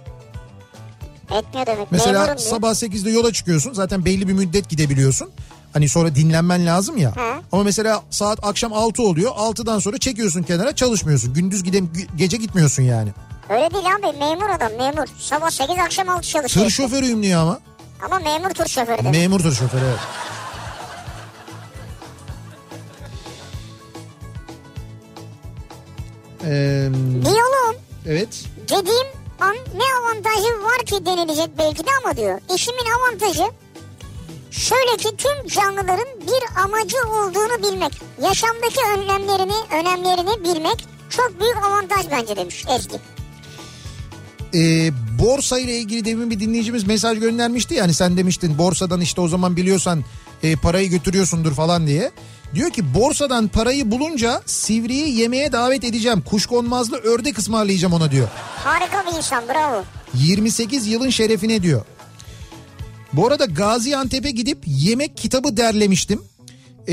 Etmiyor demek. Mesela Memurum sabah 8'de yola çıkıyorsun. Zaten belli bir müddet gidebiliyorsun. Hani sonra dinlenmen lazım ya. Hı. Ama mesela saat akşam 6 oluyor. 6'dan sonra çekiyorsun kenara çalışmıyorsun. Gündüz gide gece gitmiyorsun yani. Öyle değil abi memur adam memur. Sabah 8 akşam 6 çalışıyor. Tır şoförüyüm diyor ama. Ama memur tır şoförü demek. Memur tır şoförü evet. Ee, Diyaloğum evet. dediğim an ne avantajı var ki denilecek belki de ama diyor. İşimin avantajı şöyle ki tüm canlıların bir amacı olduğunu bilmek. Yaşamdaki önlemlerini, önemlerini bilmek çok büyük avantaj bence demiş Ezgi. Ee, borsa ile ilgili demin bir dinleyicimiz mesaj göndermişti yani sen demiştin borsadan işte o zaman biliyorsan e, parayı götürüyorsundur falan diye. Diyor ki borsadan parayı bulunca Sivri'yi yemeğe davet edeceğim. Kuşkonmazlı ördek ısmarlayacağım ona diyor. Harika bir insan bravo. 28 yılın şerefine diyor. Bu arada Gaziantep'e gidip yemek kitabı derlemiştim. Ee,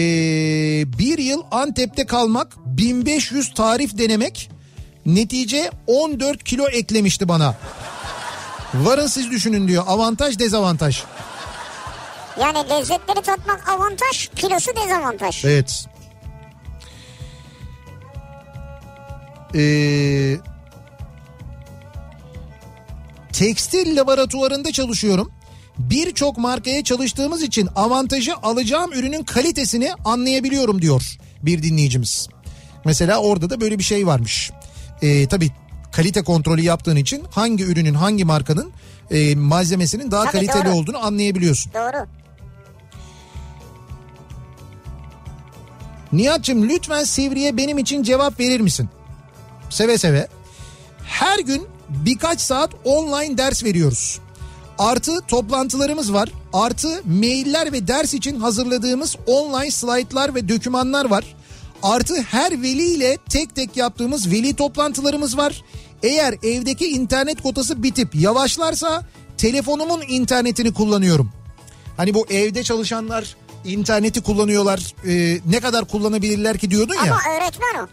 bir yıl Antep'te kalmak, 1500 tarif denemek, netice 14 kilo eklemişti bana. Varın siz düşünün diyor. Avantaj dezavantaj. Yani lezzetleri tatmak avantaj, kilosu dezavantaj. Evet. Ee, tekstil laboratuvarında çalışıyorum. Birçok markaya çalıştığımız için avantajı alacağım ürünün kalitesini anlayabiliyorum diyor bir dinleyicimiz. Mesela orada da böyle bir şey varmış. Ee, tabii kalite kontrolü yaptığın için hangi ürünün hangi markanın e, malzemesinin daha Tabii, kaliteli doğru. olduğunu anlayabiliyorsun. Doğru. Nihat'cığım lütfen Sivri'ye benim için cevap verir misin? Seve seve. Her gün birkaç saat online ders veriyoruz. Artı toplantılarımız var. Artı mailler ve ders için hazırladığımız online slaytlar ve dokümanlar var. Artı her veli ile tek tek yaptığımız veli toplantılarımız var. Eğer evdeki internet kotası bitip yavaşlarsa telefonumun internetini kullanıyorum. Hani bu evde çalışanlar interneti kullanıyorlar. Ee, ne kadar kullanabilirler ki diyordun ya. Ama öğretmen o.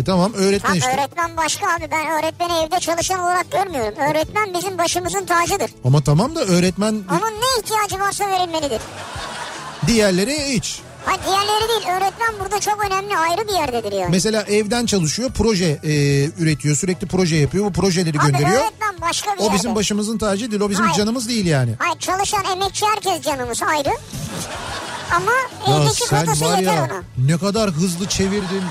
E tamam öğretmen Tam işte. öğretmen başka abi. Ben öğretmeni evde çalışan olarak görmüyorum. Öğretmen bizim başımızın tacıdır. Ama tamam da öğretmen Onun ne ihtiyacı varsa verilmelidir. diğerleri hiç. Ha diğerleri değil. Öğretmen burada çok önemli ayrı bir yerdedir yani. Mesela evden çalışıyor, proje e, üretiyor, sürekli proje yapıyor. Bu projeleri Abi gönderiyor. öğretmen başka bir O bizim yerde. başımızın tacı değil, o bizim Hayır. canımız değil yani. Hayır çalışan emekçi herkes canımız ayrı. Ama Ya evdeki sen kotası var yeter ya ona. ne kadar hızlı çevirdin.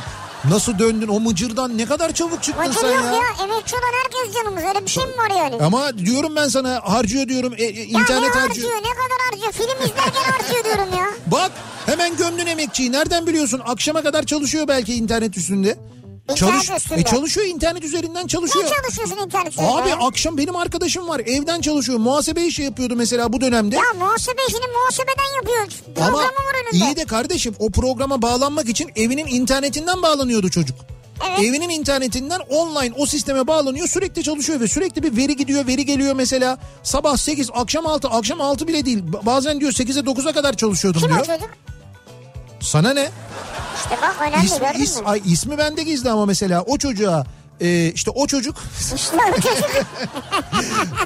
Nasıl döndün o mıcırdan ne kadar çabuk çıktın Vakit sen yok ya. ya. Emekçi olan herkes canımız. Öyle bir şey mi var yani? Ama diyorum ben sana harcıyor diyorum e, e, ya internet ne harcıyor. harcıyor? Ne kadar harcıyor? Film izlerken [laughs] harcıyor diyorum ya. Bak hemen gömdün emekçiyi nereden biliyorsun akşama kadar çalışıyor belki internet üstünde. İnternet üstünde. E çalışıyor internet üzerinden çalışıyor. Ne çalışıyorsun internet üzerinde Abi akşam benim arkadaşım var evden çalışıyor muhasebe işi yapıyordu mesela bu dönemde. Ya muhasebe işini muhasebeden yapıyor. Programı Ama var önünde. iyi de kardeşim o programa bağlanmak için evinin internetinden bağlanıyordu çocuk. Evet. Evinin internetinden online o sisteme bağlanıyor sürekli çalışıyor ve sürekli bir veri gidiyor veri geliyor mesela sabah 8 akşam 6 akşam 6 bile değil bazen diyor 8'e 9'a kadar çalışıyordum Kim o diyor. çocuk? Sana ne? İşte bak önemli İsmi, gördün is, mü? ay, ismi bende gizli ama mesela o çocuğa e, işte o çocuk [laughs]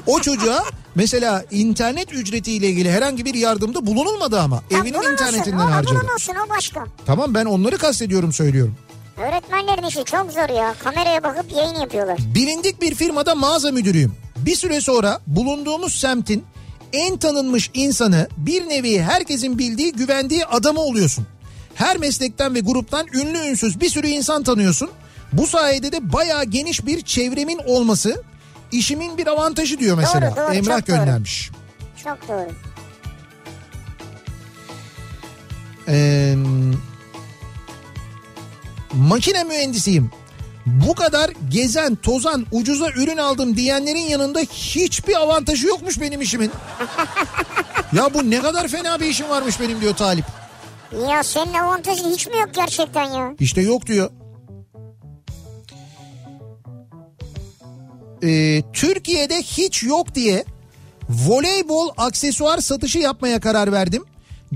o çocuğa mesela internet ücretiyle ilgili herhangi bir yardımda bulunulmadı ama Ya evinin bulunursun, internetinden o, harcadı. Bulunursun o başka. Tamam ben onları kastediyorum söylüyorum. Öğretmenlerin işi çok zor ya. Kameraya bakıp yayın yapıyorlar. Bilindik bir firmada mağaza müdürüyüm. Bir süre sonra bulunduğumuz semtin en tanınmış insanı bir nevi herkesin bildiği güvendiği adamı oluyorsun. Her meslekten ve gruptan ünlü ünsüz bir sürü insan tanıyorsun. Bu sayede de bayağı geniş bir çevremin olması işimin bir avantajı diyor mesela. Doğru, doğru, Emrah çok doğru. göndermiş. Çok doğru. Ee, makine mühendisiyim. Bu kadar gezen, tozan, ucuza ürün aldım diyenlerin yanında hiçbir avantajı yokmuş benim işimin. [laughs] ya bu ne kadar fena bir işim varmış benim diyor Talip. Ya senin avantajın hiç mi yok gerçekten ya? İşte yok diyor. Ee, Türkiye'de hiç yok diye voleybol aksesuar satışı yapmaya karar verdim.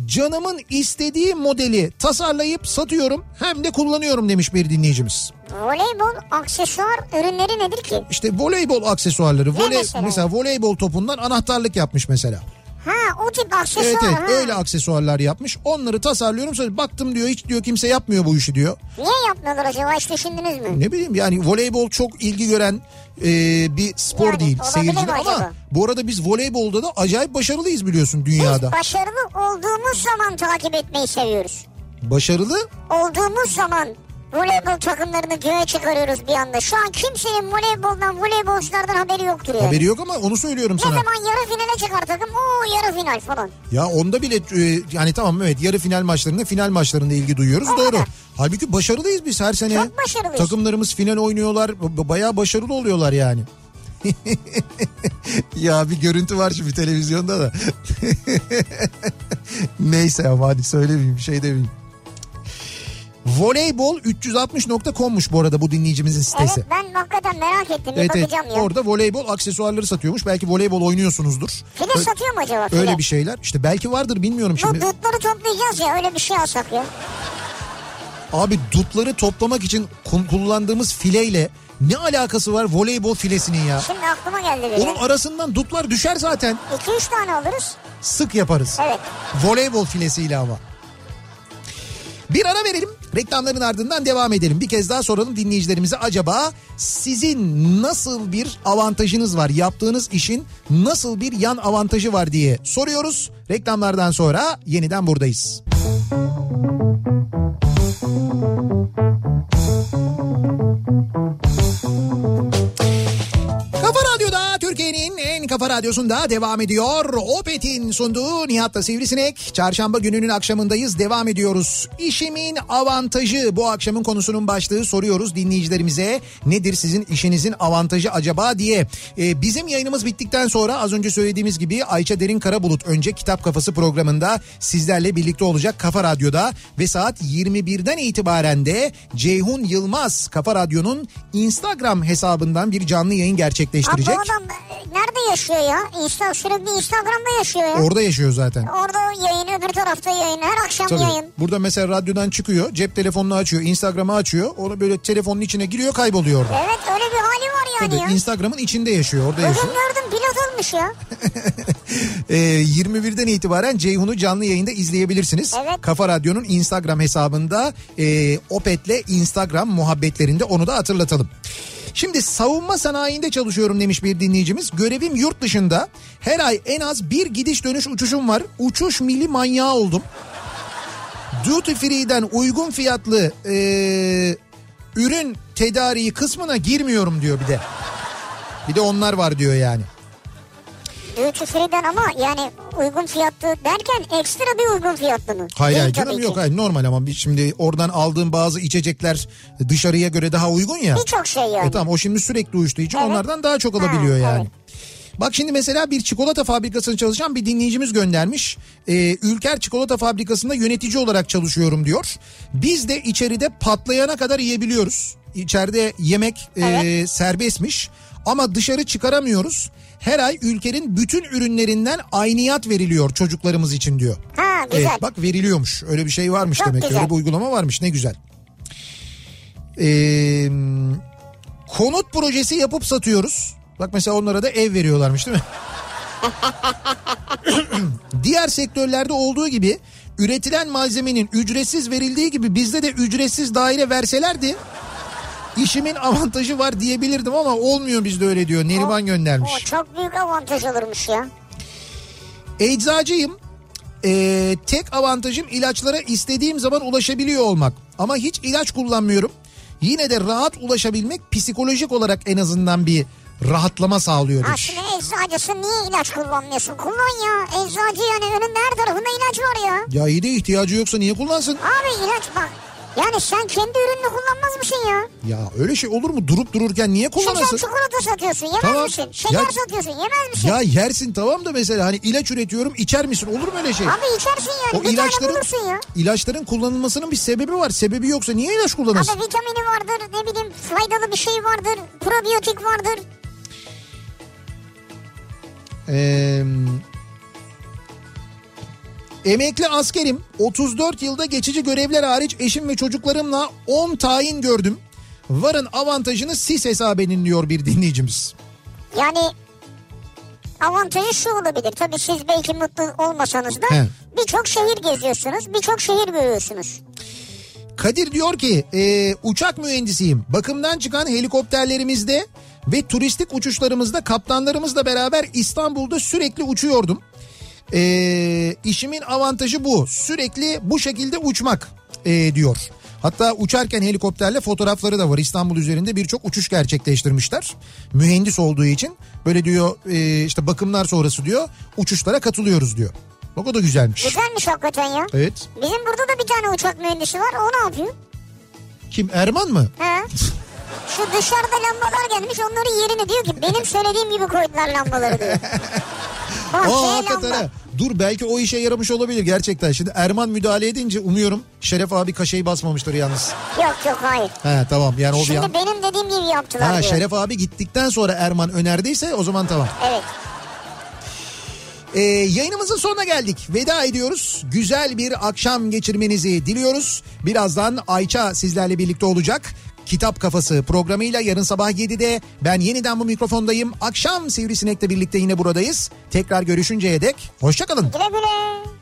Canımın istediği modeli tasarlayıp satıyorum hem de kullanıyorum demiş bir dinleyicimiz. Voleybol aksesuar ürünleri nedir ki? İşte voleybol aksesuarları. Voley, mesela? mesela voleybol topundan anahtarlık yapmış mesela. Ha o tip aksesuar. Evet evet ha. öyle aksesuarlar yapmış. Onları tasarlıyorum. Sonra baktım diyor hiç diyor kimse yapmıyor bu işi diyor. Niye yapmıyorlar acaba hiç düşündünüz mü? Ne bileyim yani voleybol çok ilgi gören e, bir spor Yani değil seyircide ama bu arada biz voleybolda da acayip başarılıyız biliyorsun dünyada. Biz başarılı olduğumuz zaman takip etmeyi seviyoruz. Başarılı Olduğumuz zaman voleybol takımlarını göğe çıkarıyoruz bir anda. Şu an kimsenin voleyboldan, voleybolculardan haberi yoktur yani. haberi yok ama onu söylüyorum Ne sana. zaman yarı finale çıkar takım? Oo yarı final falan. Ya onda bile e, yani tamam evet yarı final maçlarında final maçlarında ilgi duyuyoruz O doğru. kadar. Halbuki başarılıyız biz her sene. Çok başarılıyız. Takımlarımız final oynuyorlar. Bayağı başarılı oluyorlar yani. [laughs] ya bir görüntü var şimdi televizyonda da. [laughs] Neyse ama hadi söylemeyeyim bir şey demeyeyim. Voleybol 360.com'muş bu arada bu dinleyicimizin sitesi. Evet ben hakikaten merak ettim. Evet, evet. bakacağım ya. Orada voleybol aksesuarları satıyormuş. Belki voleybol oynuyorsunuzdur. File Ö- satıyor mu acaba file? Öyle bir şeyler. İşte belki vardır bilmiyorum Bu şimdi. dutları toplayacağız ya öyle bir şey alsak ya. Abi dutları toplamak için kullandığımız fileyle ne alakası var voleybol filesinin ya? Şimdi aklıma geldi bir Onun arasından dutlar düşer zaten. 2-3 tane alırız. Sık yaparız. Evet. Voleybol filesiyle ama. Bir ara verelim. Reklamların ardından devam edelim. Bir kez daha soralım dinleyicilerimize acaba sizin nasıl bir avantajınız var? Yaptığınız işin nasıl bir yan avantajı var diye soruyoruz. Reklamlardan sonra yeniden buradayız. Kafa Radyo'da Türkiye'nin en kafa radyosunda devam ediyor. Opet'in sunduğu Nihat'la Sivrisinek. Çarşamba gününün akşamındayız. Devam ediyoruz. İşimin avantajı bu akşamın konusunun başlığı soruyoruz dinleyicilerimize. Nedir sizin işinizin avantajı acaba diye. Ee, bizim yayınımız bittikten sonra az önce söylediğimiz gibi Ayça Derin Karabulut önce Kitap Kafası programında sizlerle birlikte olacak Kafa Radyo'da ve saat 21'den itibaren de Ceyhun Yılmaz Kafa Radyo'nun Instagram hesabından bir canlı yayın Abi gerçekleştirecek. bu adam e, nerede yaşıyor ya? Insta, sürekli Instagram'da yaşıyor ya. Orada yaşıyor zaten. Orada yayın öbür tarafta yayın her akşam Tabii. yayın. Burada mesela radyodan çıkıyor, cep telefonunu açıyor, Instagram'ı açıyor. Onu böyle telefonun içine giriyor, kayboluyor orada. Evet öyle bir hali var yani Tabii ya. Instagram'ın içinde yaşıyor, orada Bugün yaşıyor. gördüm pilot olmuş ya. [laughs] Ee, 21'den itibaren Ceyhun'u canlı yayında izleyebilirsiniz. Evet. Kafa Radyo'nun Instagram hesabında e, Opet'le Instagram muhabbetlerinde onu da hatırlatalım. Şimdi savunma sanayinde çalışıyorum demiş bir dinleyicimiz. Görevim yurt dışında. Her ay en az bir gidiş dönüş uçuşum var. Uçuş milli manyağı oldum. Duty free'den uygun fiyatlı e, ürün tedariği kısmına girmiyorum diyor bir de. Bir de onlar var diyor yani. Duty free'den ama yani uygun fiyatlı derken ekstra bir uygun fiyatlı mı? Hayır hayır canım yok hayır normal ama şimdi oradan aldığım bazı içecekler dışarıya göre daha uygun ya. Birçok şey yani. E tamam o şimdi sürekli uçtuğu için Evet. onlardan daha çok alabiliyor Ha, yani. evet. Bak şimdi mesela bir çikolata fabrikasında çalışan bir dinleyicimiz göndermiş. Ee, Ülker Çikolata Fabrikası'nda yönetici olarak çalışıyorum diyor. Biz de içeride patlayana kadar yiyebiliyoruz. İçeride yemek e, Evet. serbestmiş ama dışarı çıkaramıyoruz. Her ay ülkenin bütün ürünlerinden ayniyat veriliyor çocuklarımız için diyor. Ha güzel. Evet bak veriliyormuş. Öyle bir şey varmış Çok demek. ki. güzel. Öyle bir uygulama varmış. Ne güzel. Ee, konut projesi yapıp satıyoruz. Bak mesela onlara da ev veriyorlarmış değil mi? [laughs] Diğer sektörlerde olduğu gibi üretilen malzemenin ücretsiz verildiği gibi bizde de ücretsiz daire verselerdi işimin avantajı var diyebilirdim ama olmuyor bizde öyle diyor. Neriman göndermiş. O çok büyük avantaj olurmuş ya. Eczacıyım. Ee, tek avantajım ilaçlara istediğim zaman ulaşabiliyor olmak. Ama hiç ilaç kullanmıyorum. Yine de rahat ulaşabilmek psikolojik olarak en azından bir rahatlama sağlıyor. Ha şimdi eczacısın niye ilaç kullanmıyorsun? Kullan ya. Eczacı yani önünde her tarafında ilaç var ya. Ya iyi de ihtiyacı yoksa niye kullansın? Abi ilaç bak. Yani sen kendi ürününü kullanmaz mısın ya? Ya öyle şey olur mu? Durup dururken niye Şimdi sen çikolata satıyorsun yemez Tamam. misin? Şeker Ya- satıyorsun yemez misin? Ya yersin tamam da mesela hani ilaç üretiyorum içer misin? Olur mu öyle şey? Abi içersin yani O bir tane ilaçların bulursun ya. ilaçların kullanılmasının bir sebebi var. Sebebi yoksa niye ilaç kullanırsın? Abi vitamini vardır ne bileyim faydalı bir şey vardır. Probiyotik vardır. Ee, emekli askerim 34 yılda geçici görevler hariç eşim ve çocuklarımla 10 tayin gördüm. Varın avantajını siz hesap edin diyor bir dinleyicimiz. Yani avantajı şu olabilir. Tabii siz belki mutlu olmasanız da birçok şehir geziyorsunuz. Birçok şehir görüyorsunuz. Kadir diyor ki e, uçak mühendisiyim. Bakımdan çıkan helikopterlerimizde ve turistik uçuşlarımızda kaptanlarımızla beraber İstanbul'da sürekli uçuyordum. E, işimin avantajı bu. Sürekli bu şekilde uçmak e, diyor. Hatta uçarken helikopterle fotoğrafları da var. İstanbul üzerinde birçok uçuş gerçekleştirmişler. Mühendis olduğu için böyle diyor e, işte bakımlar sonrası diyor uçuşlara katılıyoruz diyor. Bak o da güzelmiş. Güzelmiş hakikaten ya. Evet. Bizim burada da bir tane uçak mühendisi var. O ne yapıyor? Kim Erman mı? He? Şu dışarıda lambalar gelmiş onların yerine diyor ki benim söylediğim gibi koydular lambaları diyor. [laughs] Aa Bahçeye hakikaten ha. Dur belki o işe yaramış olabilir gerçekten. Şimdi Erman müdahale edince umuyorum Şeref abi kaşeyi basmamıştır yalnız. Yok yok hayır. He tamam yani o bir Şimdi an... benim dediğim gibi yaptılar Ha diyor. Şeref abi gittikten sonra Erman önerdiyse o zaman tamam. Evet. Ee, yayınımızın sonuna geldik. Veda ediyoruz. Güzel bir akşam geçirmenizi diliyoruz. Birazdan Ayça sizlerle birlikte olacak. Kitap Kafası programıyla yarın sabah 7'de ben yeniden bu mikrofondayım. Akşam Sivrisinek'le birlikte yine buradayız. Tekrar görüşünceye dek hoşçakalın. Güle güle.